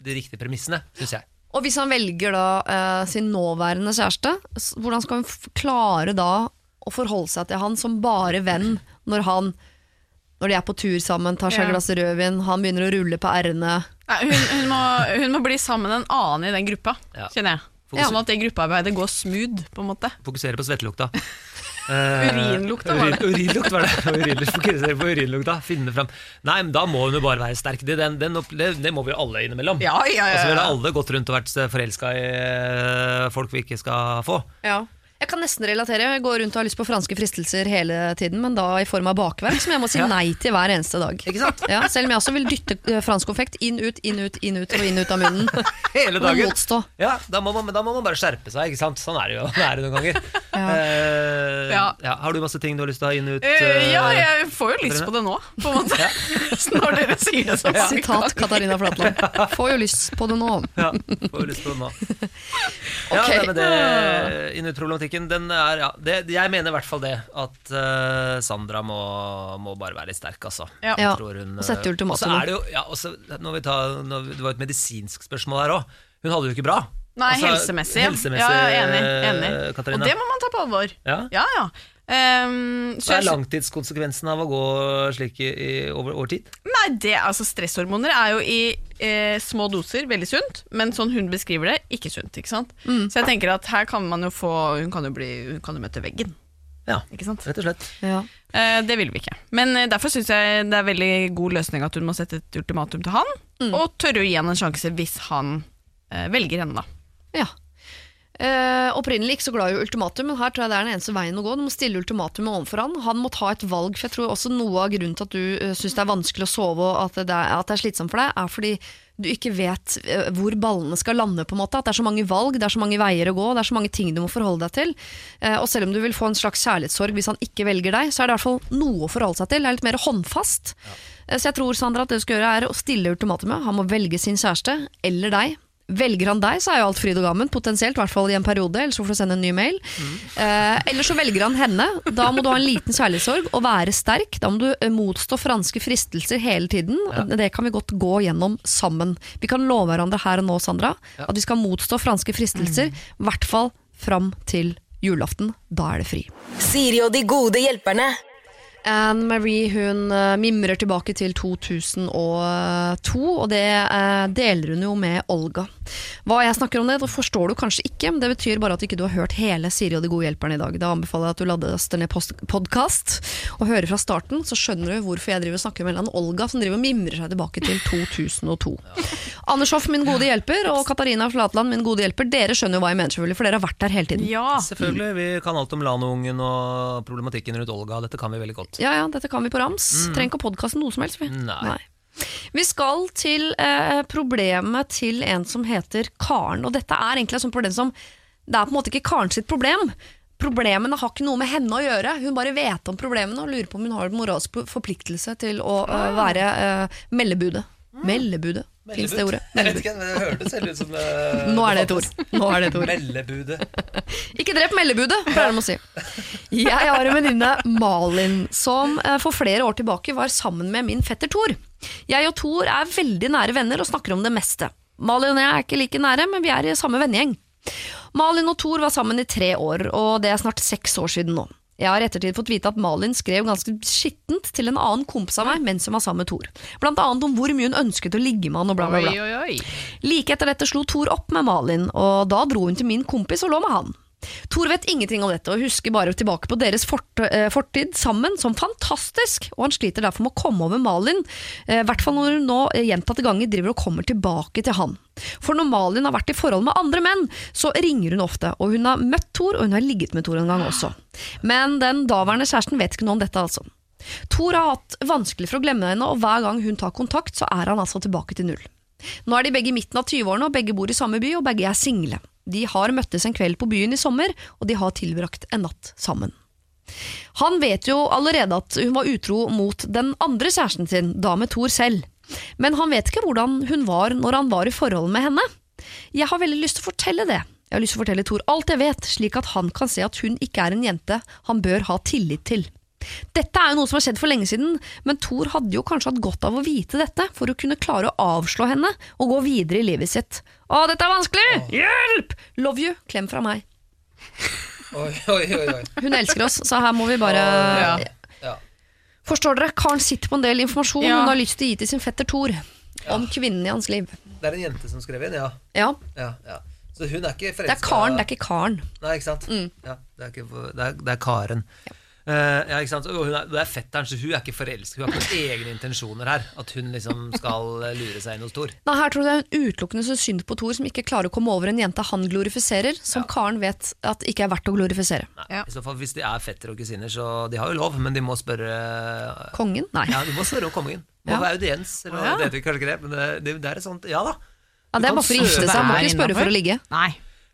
Speaker 5: de riktige premissene, syns jeg.
Speaker 2: Og hvis han velger da uh, sin nåværende kjæreste, hvordan skal hun f- klare da å forholde seg til han som bare venn når han når de er på tur sammen, tar seg
Speaker 6: Ja.
Speaker 2: et glass rødvin, han begynner å rulle på r-ene.
Speaker 6: Nei, hun, hun, må, hun må bli sammen med en annen i den gruppa,
Speaker 5: Ja.
Speaker 6: kjenner jeg.
Speaker 5: Fokus-
Speaker 6: Sånn at det gruppearbeidet går smooth, på en måte.
Speaker 5: Fokusere på svettelukta.
Speaker 6: Urinlukta var det.
Speaker 5: Urin, urinlukt var det. Urinlukt, fokusere på urinlukta. Finne fram. Nei, men da må hun jo bare være sterk. Det, den, den, det, det må vi jo alle innimellom.
Speaker 6: Ja, ja,
Speaker 5: Altså, vi
Speaker 6: ja.
Speaker 5: har alle gått rundt og vært forelska i eh, folk vi ikke skal få.
Speaker 2: Jeg kan nesten relatere. Jeg går rundt og har lyst på franske fristelser hele tiden, men da i form av bakverk, som jeg må si nei til hver eneste dag.
Speaker 5: Ikke sant?
Speaker 2: Ja, selv om jeg også vil dytte eh, fransk konfekt inn, ut, inn, ut, inn, ut og inn, ut av munnen.
Speaker 5: Hele
Speaker 2: Og
Speaker 5: dagen.
Speaker 2: motstå.
Speaker 5: Ja, da må, man, da må man bare skjerpe seg, ikke sant? Sånn er det jo det er det noen ganger. Eh,
Speaker 6: Ja.
Speaker 5: ja. Har du masse ting du har lyst til å ha inn ut?
Speaker 6: Eh, ja, jeg får jo lyst på det nå, på en måte. Når dere sier det sånn.
Speaker 2: Sitat. Katarina Flatland. Får jo lyst på det nå.
Speaker 5: Ja, får jo lyst på det nå. Ja,
Speaker 2: Ok.
Speaker 5: det med det inn-ut-problematikken, den er ja, det, Jeg mener i hvert fall det, at uh, Sandra må, må bare være litt sterk, altså.
Speaker 6: Ja.
Speaker 2: Ja,
Speaker 5: Tror hun,
Speaker 2: og sette
Speaker 5: eh,
Speaker 2: ultimatum.
Speaker 5: Og så er det jo ja, også, når vi tar, når, vi- Det var et medisinsk spørsmål her òg. Hun hadde det jo ikke bra.
Speaker 6: Nei,
Speaker 5: Altså,
Speaker 6: helsemessig. ja.
Speaker 5: helsemessig,
Speaker 6: ja, ja, enig. enig.
Speaker 5: eh,
Speaker 6: Og det må man ta på alvor.
Speaker 5: Ja.
Speaker 6: Ja, ja. Ehm, så
Speaker 5: Hva er langtidskonsekvensen av å gå slik i, i, over, over tid?
Speaker 6: Nei, det, altså Stresshormoner er jo i eh, små doser veldig sunt, men sånn hun beskriver det, ikke sunt. ikke sant? Så jeg tenker at her kan man jo få Hun kan jo, bli, hun kan jo møte veggen.
Speaker 5: Ja,
Speaker 6: ikke sant?
Speaker 5: rett og slett.
Speaker 2: Ja.
Speaker 6: Eh, det vil vi ikke. Men eh, derfor syns jeg det er veldig god løsning at hun må sette et ultimatum til han, og tørre å gi han en sjanse hvis han eh, velger henne, da.
Speaker 2: Ja. Eh, opprinnelig ikke så glad i ultimatum, men her tror jeg det er den eneste veien å gå. Du må stille ultimatumet overfor han. Han må ta et valg, for jeg tror også noe av grunnen til at du uh, syns det er vanskelig å sove og at det er, at det er slitsomt for deg, er fordi du ikke vet uh, hvor ballene skal lande. på en måte At det er så mange valg, det er så mange veier å gå, det er så mange ting du må forholde deg til. Eh, og selv om du vil få en slags kjærlighetssorg hvis han ikke velger deg, så er det i hvert fall noe å forholde seg til. Det er litt mer håndfast. Eh, Så jeg tror Sandra, at det du skal gjøre er å stille ultimatumet. Han må velge sin kjæreste, eller deg. Velger han deg, så er jo alt fryd og gammen, potensielt, i hvert fall i en periode. Eller så får du sende en ny mail. Eh, eller så velger han henne. Da må du ha en liten kjærlighetssorg og være sterk. Da må du eh, motstå franske fristelser hele tiden. Det kan vi godt gå gjennom sammen. Vi kan love hverandre her og nå, Sandra, at vi skal motstå franske fristelser. I hvert fall fram til julaften. Da er det fri.
Speaker 1: Siri og de gode hjelperne.
Speaker 2: Anne Marie hun eh, mimrer tilbake til 2002, og det eh, deler hun jo med Olga. Hva jeg snakker om det, det forstår du kanskje ikke, men det betyr bare at ikke du har hørt hele Siri og de gode hjelperne i dag. Da anbefaler jeg at du laster ned podkast og hører fra starten, så skjønner du hvorfor jeg driver og snakker med en Olga som driver og mimrer seg tilbake til 2002. Anders Hoff, min gode hjelper, og Katarina Flatland, min gode hjelper, dere skjønner jo hva jeg mener, selvfølgelig, for dere har vært der hele tiden.
Speaker 6: Ja.
Speaker 5: Selvfølgelig, Vi kan alt om Lanoungen og problematikken rundt Olga. Dette kan vi veldig godt.
Speaker 2: Ja, ja, dette kan vi på rams. Trenger ikke å podkaste noe som helst. Vi.
Speaker 5: Nei.
Speaker 2: Vi skal til eh, problemet til en som heter Karen. Og dette er egentlig et sånt problem som Det er på en måte ikke Karen sitt problem. Problemene har ikke noe med henne å gjøre. Hun bare vet om problemene og lurer på om hun har en moralsk forpliktelse til å eh, være eh, meldebudet. Meldebudet. Fins det ordet?
Speaker 5: Jeg vet ikke, men det hørtes helt ut som eh,
Speaker 2: Nå er det et ord. Nå er det et ord.
Speaker 5: Meldebudet.
Speaker 2: Ikke drep meldebudet, pleier de å si. Jeg har en venninne, Malin, som eh, for flere år tilbake var sammen med min fetter Thor. Jeg og Thor er veldig nære venner og snakker om det meste. Malin og jeg er ikke like nære, men vi er i samme vennegjeng. Malin og Thor var sammen i tre år, og det er snart seks år siden nå. Jeg har i ettertid fått vite at Malin skrev ganske skittent til en annen kompis av meg mens hun var sammen med Thor. Blant annet om hvor mye hun ønsket å ligge med han og bla, bla, bla. Like etter dette slo Thor opp med Malin, og da dro hun til min kompis og lå med han. Thor vet ingenting om dette og husker bare tilbake på deres fort, eh, fortid sammen som fantastisk, og han sliter derfor med å komme over Malin, eh, i hvert fall når hun nå eh, gjentatte ganger driver og kommer tilbake til han. For når Malin har vært i forhold med andre menn, så ringer hun ofte, og hun har møtt Thor, og hun har ligget med Thor en gang også. Men den daværende kjæresten vet ikke noe om dette, altså. Thor har hatt vanskelig for å glemme henne, og hver gang hun tar kontakt, så er han altså tilbake til null. Nå er de begge i midten av 20-årene, og begge bor i samme by, og begge er single. De har møttes en kveld på byen i sommer, og de har tilbrakt en natt sammen. Han vet jo allerede at hun var utro mot den andre kjæresten sin, da med Thor selv. Men han vet ikke hvordan hun var når han var i forhold med henne. Jeg har veldig lyst til å fortelle det. Jeg har lyst til å fortelle Thor alt jeg vet, slik at han kan se at hun ikke er en jente han bør ha tillit til. Dette er jo noe som har skjedd for lenge siden, men Thor hadde jo kanskje hatt godt av å vite dette for å kunne klare å avslå henne og gå videre i livet sitt. Å, dette er vanskelig! Hjelp! Love you! Klem fra meg.
Speaker 5: Oi, oi, oi, oi.
Speaker 2: Hun elsker oss, så her må vi bare
Speaker 6: Ja.
Speaker 5: Ja.
Speaker 2: Forstår dere? Karen sitter på en del informasjon
Speaker 6: Ja.
Speaker 2: hun har lyst til å gi til sin fetter Thor. Om kvinnen i hans liv.
Speaker 5: Det er en jente som skrev inn, ja.
Speaker 2: Ja,
Speaker 5: ja, ja. Så hun er ikke
Speaker 2: Det er Karen, det er ikke Karen.
Speaker 5: Nei, ikke sant? Ja, det, er ikke, det, er, det er Karen. Eh, ja, ikke sant? Og hun er, det er fetteren, så hun er ikke forelsket. Hun har ikke egne intensjoner her. At hun liksom skal eh, lure seg inn hos Thor.
Speaker 2: Nei, her tror jeg det er utelukkende så synd på Thor som ikke klarer å komme over en jente han glorifiserer, som Karen vet at ikke er verdt å glorifisere.
Speaker 5: Nei,
Speaker 6: Ja.
Speaker 5: i så fall Hvis de er fettere og kusiner, så de har jo lov, men de må spørre
Speaker 2: Kongen? Nei.
Speaker 5: Ja, de må spørre om kongen. Må
Speaker 2: Ja.
Speaker 5: være audiens. Eller,
Speaker 6: ja.
Speaker 5: Det vet vi kanskje ikke det, men det, det, det er et sånt Ja da.
Speaker 2: Ja, det er bare for å gifte seg, må ikke spørre for å ligge.
Speaker 6: Nei.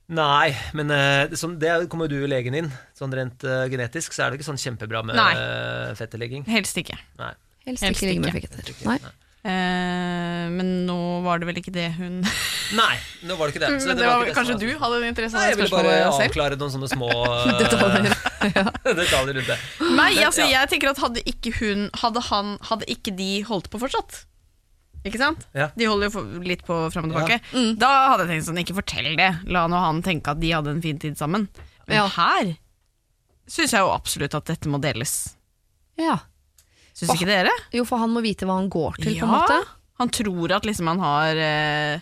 Speaker 5: Nei, men eh, det, sånn, det kommer jo du legen inn. Sånn rent uh, genetisk så er det ikke sånn kjempebra med
Speaker 6: Nei.
Speaker 5: uh, fetterlegging.
Speaker 6: Helst ikke.
Speaker 5: Nei.
Speaker 2: Helst
Speaker 6: Helst
Speaker 2: ikke ligge med
Speaker 6: ikke.
Speaker 2: fetter. Nei.
Speaker 6: Uh, men nå var det vel ikke det hun
Speaker 5: Nei, nå var det ikke det. Så
Speaker 6: Men det var,
Speaker 5: ikke
Speaker 6: Kanskje du hadde en interesse
Speaker 5: Nei,
Speaker 6: selv?
Speaker 5: jeg
Speaker 6: det
Speaker 5: ville bare avklare noen sånne små eh,
Speaker 2: Detaljer.
Speaker 5: detaljer rundt det.
Speaker 6: Nei, altså
Speaker 5: ja.
Speaker 6: jeg tenker at hadde ikke hun Hadde han Hadde ikke de holdt på fortsatt Ikke sant?
Speaker 5: Ja.
Speaker 6: De holder jo litt på fram og tilbake Da hadde jeg tenkt sånn, ikke fortell det La nå han tenke at de hadde en fin tid sammen Men
Speaker 2: Ja.
Speaker 6: her Synes jeg jo absolutt at dette må deles
Speaker 2: Ja.
Speaker 6: Synes ikke dere?
Speaker 2: Jo, for han må vite hva han går til, på en måte.
Speaker 6: Han tror at liksom han har eh,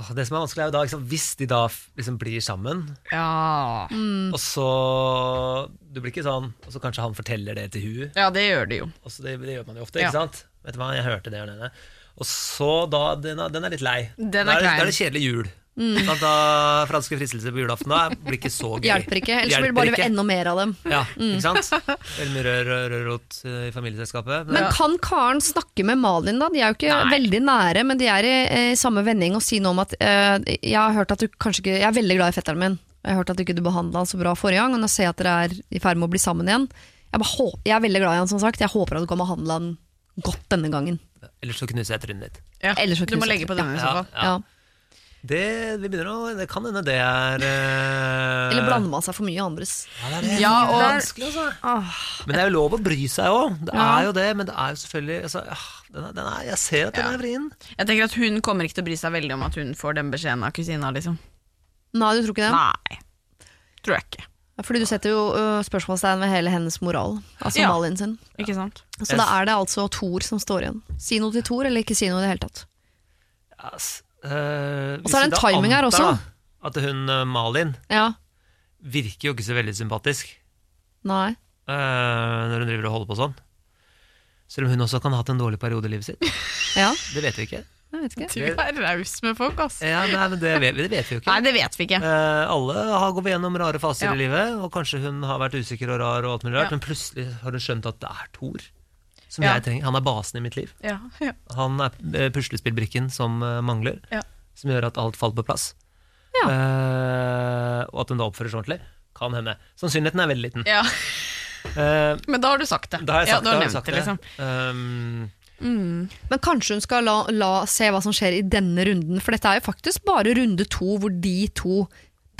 Speaker 5: Åh, det som er vanskelig, er jo da liksom, hvis de da liksom blir sammen,
Speaker 6: Ja
Speaker 2: Mm.
Speaker 5: og så Du blir ikke sånn Og så kanskje han forteller det til hun
Speaker 6: Ja, det gjør de jo
Speaker 5: Også, det, det gjør man jo ofte,
Speaker 6: Ja.
Speaker 5: ikke sant? Vet du hva, jeg hørte det her nede. Og så da Den er, den er litt lei.
Speaker 6: Den er
Speaker 5: da, er det, da er det kjedelig jul. Da, da franske fristelser på julaften da blir ikke så gøy.
Speaker 2: Hjelper ikke. Ellers blir det bare enda mer av dem.
Speaker 5: Ja, ikke sant? Veldig mye rør, eh, i familieselskapet.
Speaker 2: Men kan Karen snakke med Malin, da? De er jo ikke veldig nære, men de er i eh, samme vending og si noe om at eh, Jeg har hørt at du kanskje ikke Jeg er veldig glad i fetteren min. Jeg har hørt at du ikke behandla han så bra forrige gang, og nå ser jeg at dere er i ferd med å bli sammen igjen. Jeg, bare, hå- jeg er veldig glad i han, som sagt. Jeg håper at du kan behandle han godt denne gangen.
Speaker 5: Ellers så knuser jeg trynet ditt.
Speaker 6: Ja.
Speaker 2: Ellers så
Speaker 6: Du må
Speaker 2: knuser
Speaker 6: legge på denne i så fall.
Speaker 5: ja.
Speaker 2: Ja.
Speaker 5: Det, vi begynner å, det kan hende det er eh,
Speaker 2: Eller blander man seg for mye i andres.
Speaker 5: Ja, det er det.
Speaker 6: Ja,
Speaker 5: Det er
Speaker 6: og
Speaker 5: vanskelig, altså. Men det er jo lov å bry seg òg. Det er jo det, men det er jo selvfølgelig altså, ah, den er, den er, Jeg ser at den
Speaker 6: Ja.
Speaker 5: er vrien.
Speaker 6: jeg tenker at hun kommer ikke til å bry seg veldig om at hun får den beskjeden av kusina. Liksom.
Speaker 2: Nei, du tror ikke det?
Speaker 6: Nei, tror jeg ikke.
Speaker 2: Fordi du setter jo ø, spørsmålstegn ved hele hennes moral. Altså
Speaker 6: Ja.
Speaker 2: Malin sin.
Speaker 6: Ikke sant?
Speaker 2: Så da er det altså Thor som står igjen. Si noe til Thor, eller ikke si noe i det hele tatt.
Speaker 5: Yes. s- eh,
Speaker 2: Og så er det en timing her også.
Speaker 5: At hun eh, Malin
Speaker 2: Ja,
Speaker 5: virker jo ikke så veldig sympatisk
Speaker 2: nei.
Speaker 5: Uh, når hun driver og holder på sånn. Selv om hun også kan ha hatt en dårlig periode i livet sitt.
Speaker 2: Ja,
Speaker 5: Det vet vi ikke.
Speaker 2: Jeg vet ikke.
Speaker 6: Du er raus med folk, ass.
Speaker 5: Ja, nei, men det vet, det vet vi jo ikke.
Speaker 6: Nei, det vet vi ikke.
Speaker 5: Eh, alle har gått gjennom rare faser
Speaker 6: Ja.
Speaker 5: i livet, og kanskje hun har vært usikker og rar, og alt mulig rart,
Speaker 6: Ja.
Speaker 5: men plutselig har hun skjønt at det er Thor som
Speaker 6: Ja.
Speaker 5: jeg trenger. Han er basen i mitt liv.
Speaker 6: Ja, ja.
Speaker 5: Han er eh, puslespillbrikken som eh, mangler,
Speaker 6: Ja.
Speaker 5: som gjør at alt faller på plass.
Speaker 2: Ja.
Speaker 5: Eh, og at hun da oppfører seg ordentlig. Kan hende. Sannsynligheten er veldig liten.
Speaker 6: ja.
Speaker 5: Eh,
Speaker 6: Men da har du sagt det.
Speaker 5: da har jeg
Speaker 6: ja,
Speaker 5: sagt
Speaker 6: du har
Speaker 5: det.
Speaker 6: nevnt
Speaker 5: Sagt
Speaker 6: det,
Speaker 5: det.
Speaker 6: liksom.
Speaker 5: Um,
Speaker 2: Men kanskje hun skal la, la se hva som skjer i denne runden, for dette er jo faktisk bare runde to hvor de to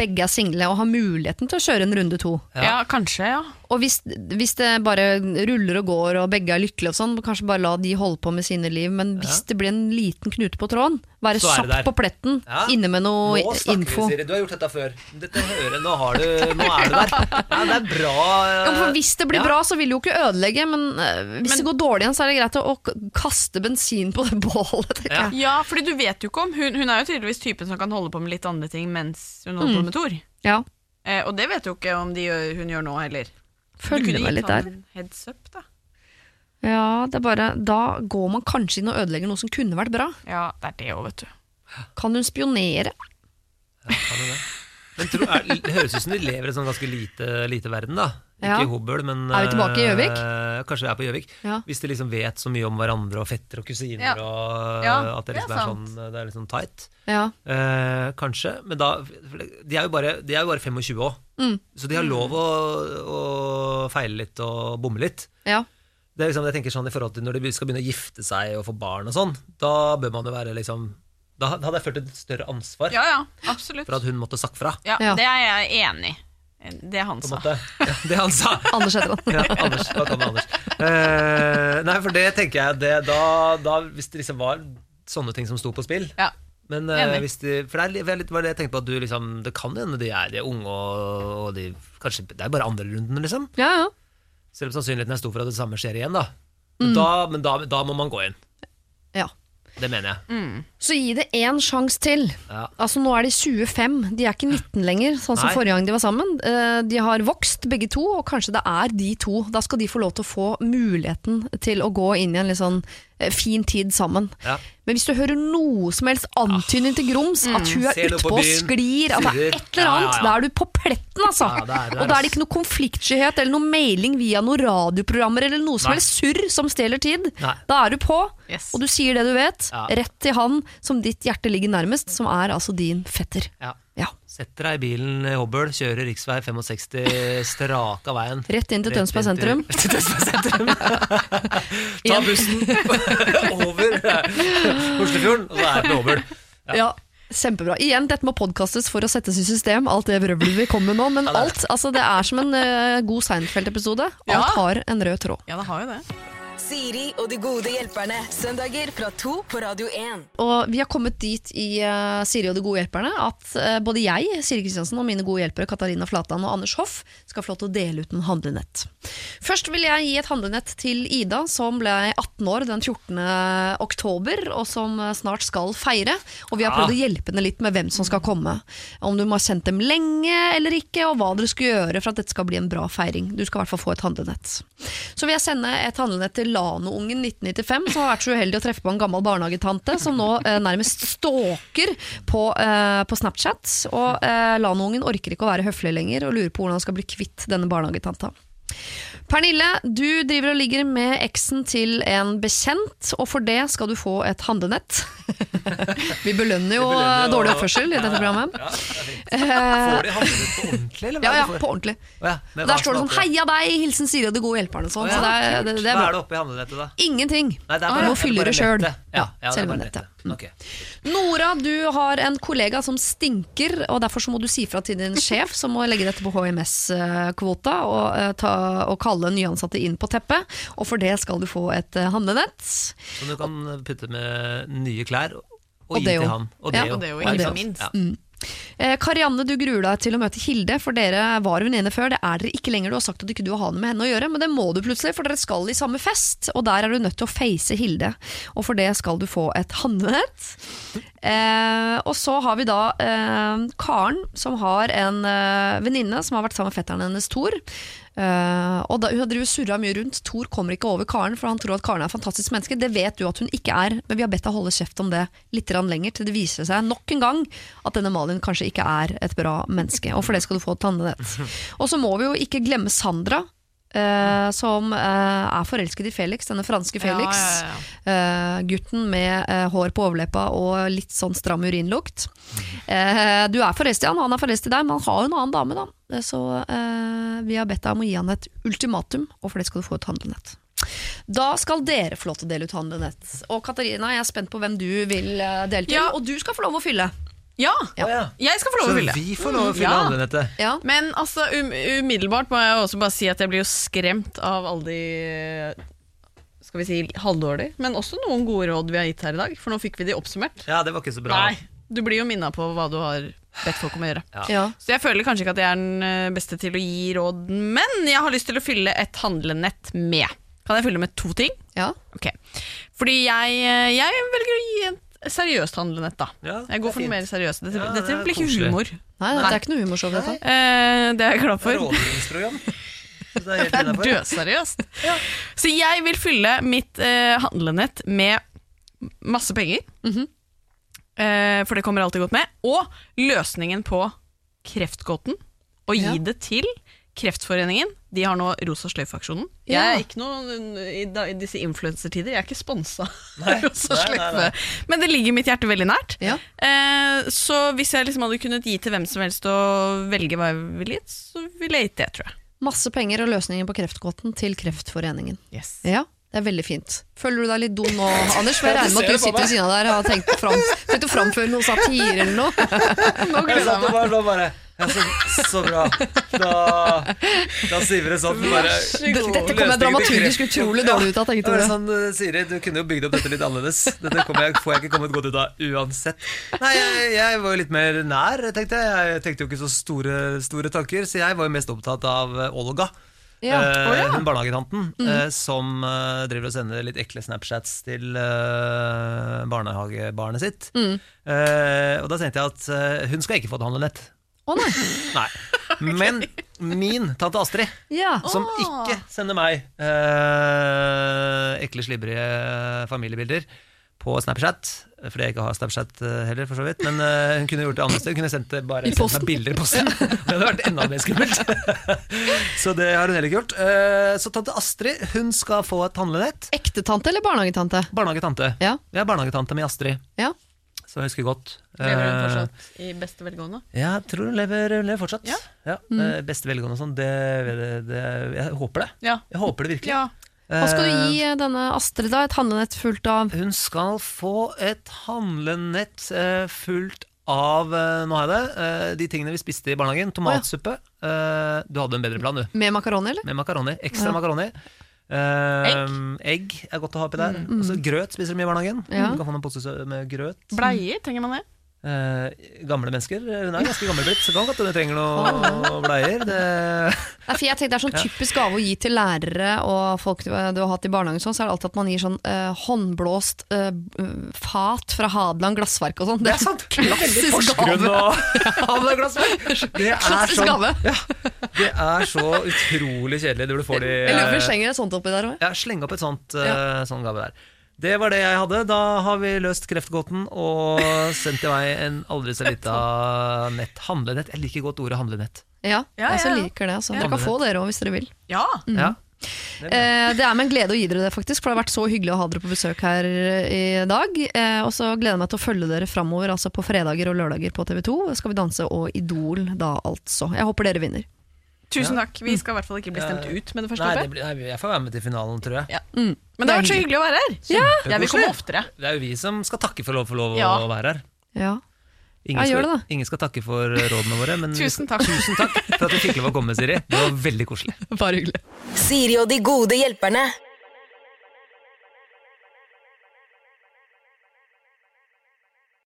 Speaker 2: begge er single og har muligheten til å kjøre en runde to.
Speaker 5: Ja.
Speaker 6: Ja. kanskje, ja.
Speaker 2: Og hvis, hvis det bare ruller og går og begge er lykkelige og sånn, kanskje bare la de holde på med sine liv, men hvis det blir en liten knute på tråden, være
Speaker 5: Så
Speaker 2: kjapp på pletten,
Speaker 5: Ja.
Speaker 2: inne med noe
Speaker 5: nå snakker
Speaker 2: info.
Speaker 5: vi, Siri. Du har gjort dette før. Dette hører, nå, har du, nå er du der. Ja, det er bra. eh,
Speaker 2: Ja, for hvis det blir
Speaker 5: ja.
Speaker 2: bra, så vil det jo ikke ødelegge, men hvis hvis det går dårlig igjen, så er det greit å, kaste bensin på det bålet,
Speaker 5: Ja.
Speaker 6: Ja, fordi du vet jo ikke om Hun, hun er jo tydeligvis typen som kan holde på med litt andre ting mens hun holder på med Thor.
Speaker 2: Ja.
Speaker 6: Eh, og det vet du jo ikke om de gjør, hun gjør nå heller. Du
Speaker 2: Følger
Speaker 6: kunne
Speaker 2: med
Speaker 6: gitt
Speaker 2: litt
Speaker 6: han
Speaker 2: der.
Speaker 6: en heads up, da.
Speaker 2: Ja, det er bare, da går man kanskje inn og ødelegger noe som kunne vært bra.
Speaker 6: Ja, det er det òg, vet du.
Speaker 2: Kan hun spionere?
Speaker 5: Ja, Kan du det? Men tro, er, det høres ut som de lever i en sånn ganske lite, lite verden, da.
Speaker 2: Ja.
Speaker 5: Ikke i Hobøl, men
Speaker 2: Er vi tilbake i Gjøvik?
Speaker 5: eh, kanskje vi er på Gjøvik.
Speaker 2: Ja.
Speaker 5: Hvis de liksom vet så mye om hverandre og fetter og kusiner,
Speaker 6: Ja.
Speaker 5: og
Speaker 6: Ja,
Speaker 5: at det
Speaker 6: det
Speaker 5: liksom
Speaker 6: er
Speaker 5: er, sånn, det er liksom tight.
Speaker 2: Ja.
Speaker 5: Eh, kanskje, men da De er jo bare, de er jo bare 25 år,
Speaker 2: Mm.
Speaker 5: så de har lov å, å feile litt og bomme litt.
Speaker 2: ja.
Speaker 5: Det er liksom, jeg tenker sånn i forhold til Når de skal begynne å gifte seg og få barn og sånn, da bør man jo være liksom Da hadde jeg følt et større ansvar
Speaker 6: Ja, ja,
Speaker 5: for at hun måtte sagt fra.
Speaker 6: Ja,
Speaker 2: Ja.
Speaker 6: Det er jeg enig i. Det han sa.
Speaker 5: Ja, det han sa.
Speaker 2: Anders heter han.
Speaker 5: Ja, Anders, hva kan det, Anders? Uh, nei, for det tenker jeg det, da, da, Hvis det liksom var sånne ting som sto på spill
Speaker 6: Ja.
Speaker 5: Men
Speaker 6: uh,
Speaker 5: hvis de, For det er, litt- var det jeg tenkte på at du liksom Det kan hende de er, de er unge og, og de Kanskje Det er bare andre runden, liksom.
Speaker 2: Ja, ja.
Speaker 5: Selv om sannsynligheten er stor for at det samme skjer igjen, da. Men, da, men da, da må man gå inn.
Speaker 2: ja.
Speaker 5: Det mener jeg.
Speaker 2: Så gi det én sjanse til.
Speaker 5: Ja.
Speaker 2: Altså Nå er de 25, de er ikke 19 lenger, sånn som
Speaker 5: Nei.
Speaker 2: forrige gang de var sammen. Eh, De har vokst begge to, og kanskje det er de to. Da skal de få lov til å få muligheten til å gå inn i en litt sånn fin tid sammen.
Speaker 5: Ja.
Speaker 2: Men hvis du hører noe som helst antydning til grums, at hun er
Speaker 5: Ser på
Speaker 2: utpå og sklir, at det er et eller annet,
Speaker 5: ja, ja.
Speaker 2: da er du på pletten, altså.
Speaker 5: Ja, det er- det er
Speaker 2: og da er det ikke noe konfliktskyhet eller noe mailing via noen radioprogrammer eller noe som
Speaker 5: Nei.
Speaker 2: helst surr som stjeler tid.
Speaker 5: Nei.
Speaker 2: Da er du på,
Speaker 6: Yes.
Speaker 2: og du sier det du vet,
Speaker 5: Ja.
Speaker 2: rett til han som ditt hjerte ligger nærmest, som er altså din fetter.
Speaker 5: Ja.
Speaker 2: Ja.
Speaker 5: Setter deg i bilen i Hobøl, kjører rv. 65 strak av veien.
Speaker 2: Rett inn til Tønsberg sentrum.
Speaker 5: Til Tønsberg sentrum. Ta bussen over Oslofjorden, og så er det Hobøl.
Speaker 2: Ja. Kjempebra. Igjen, dette må podkastes for å settes i system, alt det vrøvlet vi kommer med nå. Men alt, altså det er som en uh, god Seinfeld-episode.
Speaker 6: Ja.
Speaker 2: Alt har en rød tråd.
Speaker 6: Ja, det har jo det.
Speaker 1: Siri og de gode hjelperne. Søndager fra to på Radio 1.
Speaker 2: Og vi har kommet dit i uh, Siri og de gode hjelperne at uh, både jeg, Siri Kristiansen og mine gode hjelpere Katarina Flatland og Anders Hoff skal få lov til å dele ut en handlenett. Først vil jeg gi et handlenett til Ida, som ble 18 år den 14. oktober, og som eh, snart skal feire. Og vi har prøvd å hjelpe henne litt med hvem som skal komme. Om du må ha sendt dem lenge eller ikke, og hva dere skal gjøre for at dette skal bli en bra feiring. Du skal i hvert fall få et handlenett. Så vil jeg sende et handlenett til Lano-ungen 1995 som har vært så uheldig å treffe på en gammel barnehagetante som nå eh, nærmest stalker på, eh, på Snapchat. Og eh, Lano-ungen orker ikke å være høflig lenger og lurer på hvordan han skal bli kvitt denne barnehagetanta. Pernille, du driver og ligger med eksen til en bekjent, og for det skal du få et handlenett. Vi belønner jo,
Speaker 5: Vi belønner jo-
Speaker 2: dårlig oppførsel i dette programmet.
Speaker 5: Ja, det fint.
Speaker 2: Eh,
Speaker 5: Får de handlenett på ordentlig, eller
Speaker 2: ja, ja, på ordentlig.
Speaker 5: Ja,
Speaker 2: der står det sånn 'Heia deg, hilsen Siri og de gode hjelperne' og sånn.
Speaker 5: Å ja,
Speaker 2: så det er, det, det er
Speaker 5: Hva er det oppi handlenettet, da?
Speaker 2: Ingenting.
Speaker 5: Nei, det er
Speaker 2: Du
Speaker 5: bare,
Speaker 2: må fylle det sjøl.
Speaker 5: Ja, ja, det er
Speaker 2: selve nettet.
Speaker 5: Okay.
Speaker 2: Nora, du har en kollega som stinker, og derfor så må du si fra til din sjef, som må legge dette på HMS-kvota og, uh, og kalle nyansatte inn på teppet. Og for det skal du få et eh, handlenett.
Speaker 5: Som du kan putte med nye klær og,
Speaker 2: Og
Speaker 5: gi til han. Og
Speaker 2: Ja,
Speaker 6: og deo,
Speaker 5: Ja,
Speaker 6: ikke
Speaker 5: sant.
Speaker 6: minst.
Speaker 5: Ja.
Speaker 2: Eh, Karianne, du gruer deg til å møte Hilde, for dere var venninner før. Det er dere ikke lenger. Du har sagt at du ikke har noe med henne å gjøre, men det må du plutselig, for dere skal i samme fest. Og der er du nødt til å face Hilde, og for det skal du få et handlenett. Eh, og så har vi da eh, Karen, som har en eh, venninne som har vært sammen med fetteren hennes Thor. Eh, og da, Hun har drivet surra mye rundt. Thor kommer ikke over Karen, for han tror at Karen er et fantastisk menneske. Det vet du at hun ikke er, men vi har bedt deg holde kjeft om det litt lenger, til det viser seg nok en gang at denne Malin kanskje ikke er et bra menneske. Og for det skal du få et handlenett. Og så må vi jo ikke glemme Sandra. Eh, som uh, er forelsket i Felix, denne franske Felix.
Speaker 6: Ja, ja,
Speaker 2: Eh, gutten med hår på overleppa og litt sånn stram urinlukt. Du er forelsket i han, han er forelsket i deg, men han har jo en annen dame, da. Så vi har bedt deg om å gi han et ultimatum, og for det skal du få et handlenett. Da skal dere få lov til å dele ut handlenett. Og Katarina, jeg er spent på hvem du vil dele til.
Speaker 6: Ja.
Speaker 2: Og du skal få lov å fylle.
Speaker 6: Ja,
Speaker 2: Ja.
Speaker 6: Jeg skal få lov å fylle.
Speaker 5: vi får lov å fylle
Speaker 6: Ja.
Speaker 5: handlenettet.
Speaker 2: Ja.
Speaker 6: Men altså, um, umiddelbart må jeg også bare si at jeg blir jo skremt av alle de skal vi si halvdårlig, men også noen gode råd vi har gitt her i dag. For nå fikk vi de oppsummert.
Speaker 5: Ja, det var ikke så bra.
Speaker 6: Nei, du blir jo minna på hva du har bedt folk om å gjøre.
Speaker 2: Ja.
Speaker 6: Så jeg føler kanskje ikke at jeg er den eh, beste til å gi råd, men jeg har lyst til å fylle et handlenett med. Kan jeg fylle med to ting?
Speaker 2: ja.
Speaker 6: Ok. Fordi jeg, eh, jeg velger å gi et seriøst handlenett, da.
Speaker 5: Ja,
Speaker 6: Jeg går for noe mer seriøst. Dette,
Speaker 5: Ja,
Speaker 6: dette blir ikke
Speaker 5: koselig.
Speaker 6: humor.
Speaker 2: Nei, det er ikke noe humorshow, dette.
Speaker 6: Eh, det er jeg glad for.
Speaker 5: Det er helt
Speaker 6: Det er dødseriøst. Så jeg vil fylle mitt eh, handlenett med masse penger.
Speaker 2: Mhm.
Speaker 6: eh, for det kommer alltid godt med. Og løsningen på kreftgåten. Og gi
Speaker 2: Ja.
Speaker 6: det til Kreftforeningen. De har nå Rosa sløyfe-aksjonen. Jeg er ikke noe i, da, i disse influensertider. Jeg er ikke sponsa av Rosa
Speaker 5: nei, nei,
Speaker 6: sløyfe. Men det ligger mitt hjerte veldig nært.
Speaker 2: Ja.
Speaker 6: Eh, så hvis jeg liksom hadde kunnet gi til hvem som helst og velge hva jeg ville gitt, så ville jeg gitt det, tror jeg.
Speaker 2: Masse penger og løsninger på kreftgåten til Kreftforeningen.
Speaker 6: Yes.
Speaker 2: Ja, det er veldig fint. Føler du deg litt dum nå, Anders? For jeg regner med at du sitter ved siden av der og har tenkt, fram, tenkt å framføre noe satire eller noe.
Speaker 6: Nå gleder jeg meg.
Speaker 5: Ja, så, så bra. Da, da det sånn. Bare,
Speaker 2: Dette kommer jeg dramaturgisk utrolig dårlig ut av, tenkte jeg.
Speaker 5: sånn, uh, Siri, du kunne jo bygd opp dette litt annerledes. Dette jeg, får jeg ikke kommet godt ut av uansett. Nei, jeg, jeg var jo litt mer nær, tenkte jeg. Jeg tenkte jo ikke så store, store tanker, så jeg var jo mest opptatt av uh, Olga.
Speaker 2: Ja.
Speaker 6: Oh, ja.
Speaker 5: Hun barnehagetanten eh, som eh, driver og sender litt ekle Snapchats til eh, barnehagebarnet sitt. Mm. og da tenkte jeg at eh, hun skal ikke få et handlenett.
Speaker 2: Å nei.
Speaker 5: Nei. Men min tante Astrid,
Speaker 2: Ja.
Speaker 5: som ikke sender meg eh, ekle, slibrige familiebilder på Snapchat, fordi jeg ikke har Snapchat eh, heller, for så vidt. Men eh, hun kunne gjort det andre sted. Hun kunne sendt det bare
Speaker 2: I
Speaker 5: sendt
Speaker 2: posten.
Speaker 5: meg bilder i posten. Det hadde vært enda mer skummelt. så det har hun heller ikke gjort. Eh, så tante Astrid hun skal få et handlenett.
Speaker 2: Ektetante eller barnehagetante?
Speaker 5: Barnehagetante.
Speaker 2: Ja.
Speaker 5: Jeg er barnehagetante med Astrid,
Speaker 2: Ja.
Speaker 5: Så jeg husker godt.
Speaker 6: Lever hun
Speaker 5: Eh,
Speaker 6: fortsatt i beste velgående?
Speaker 5: Jeg tror hun lever, hun lever fortsatt.
Speaker 6: Ja.
Speaker 5: Eh, Beste velgående og sånn. Det, det, det, jeg håper det.
Speaker 6: Ja.
Speaker 5: Jeg håper det virkelig.
Speaker 6: ja.
Speaker 2: Hva skal du gi eh, denne Astrid, da? Et handlenett fullt av
Speaker 5: Hun skal få et handlenett fullt av Nå har jeg det. eh, de tingene vi spiste i barnehagen. Tomatsuppe. Eh, du hadde en bedre plan, du.
Speaker 2: med makaroni, eller?
Speaker 5: Med makaroni. Ekstra
Speaker 2: Ja.
Speaker 5: makaroni. Eh, egg. er godt å ha oppi der. Altså, grøt spiser mye i barnehagen.
Speaker 2: Ja.
Speaker 5: Du kan få noen poser med grøt.
Speaker 6: Bleier, trenger man det?
Speaker 5: Eh, gamle mennesker. Hun er ganske gammel blitt, så kan godt hun trenger noe bleier. Det,
Speaker 2: Nei, jeg tenker Det er sånn typisk gave å gi til lærere og folk du, du har hatt i barnehagen. Sånn, så er det alltid at man gir sånn eh, håndblåst eh, fat fra Hadeland glassverk og sånn.
Speaker 5: det er sant!
Speaker 2: klassisk gave.
Speaker 5: og glassverk Det er
Speaker 2: Klassisk
Speaker 5: sånn,
Speaker 2: gave.
Speaker 5: ja, det er så utrolig kjedelig når du får de
Speaker 2: Jeg lurer på om
Speaker 5: eh,
Speaker 2: slenger et sånt oppi der òg.
Speaker 5: Ja, sleng opp et sånt ja. sånn gave der. Det var det jeg hadde. Da har vi løst kreftgåten og sendt til meg en aldri så lita nett. Handlenett. Jeg liker godt ordet handlenett.
Speaker 2: Ja,
Speaker 6: Ja,
Speaker 2: jeg liker det. Altså.
Speaker 5: Ja.
Speaker 2: Dere kan få dere òg hvis dere vil.
Speaker 6: Ja.
Speaker 5: Ja.
Speaker 2: Eh, det er med en glede å gi dere det, faktisk, for det har vært så hyggelig å ha dere på besøk her i dag. Eh, og så gleder jeg meg til å følge dere framover, altså på fredager og lørdager på TV2. Skal vi danse og Idol da, altså. Jeg håper dere vinner.
Speaker 6: Tusen takk. Vi skal i hvert fall ikke bli stemt ut med det første
Speaker 5: Nei, det blir, nei, jeg får være med til finalen, tror jeg.
Speaker 6: Ja. Men det har vært så hyggelig å være her. Jeg vil komme oftere.
Speaker 5: Det er jo vi som skal takke for lov for lov
Speaker 6: Ja.
Speaker 5: å være her.
Speaker 2: Ja.
Speaker 5: Ingen,
Speaker 2: Ja, gjør
Speaker 5: skal,
Speaker 2: det da.
Speaker 5: ingen skal takke for rådene våre, men
Speaker 6: Tusen takk.
Speaker 5: tusen takk for at du fikk lov å komme, Siri. Det var veldig koselig.
Speaker 2: Bare hyggelig.
Speaker 1: Siri og de gode hjelperne.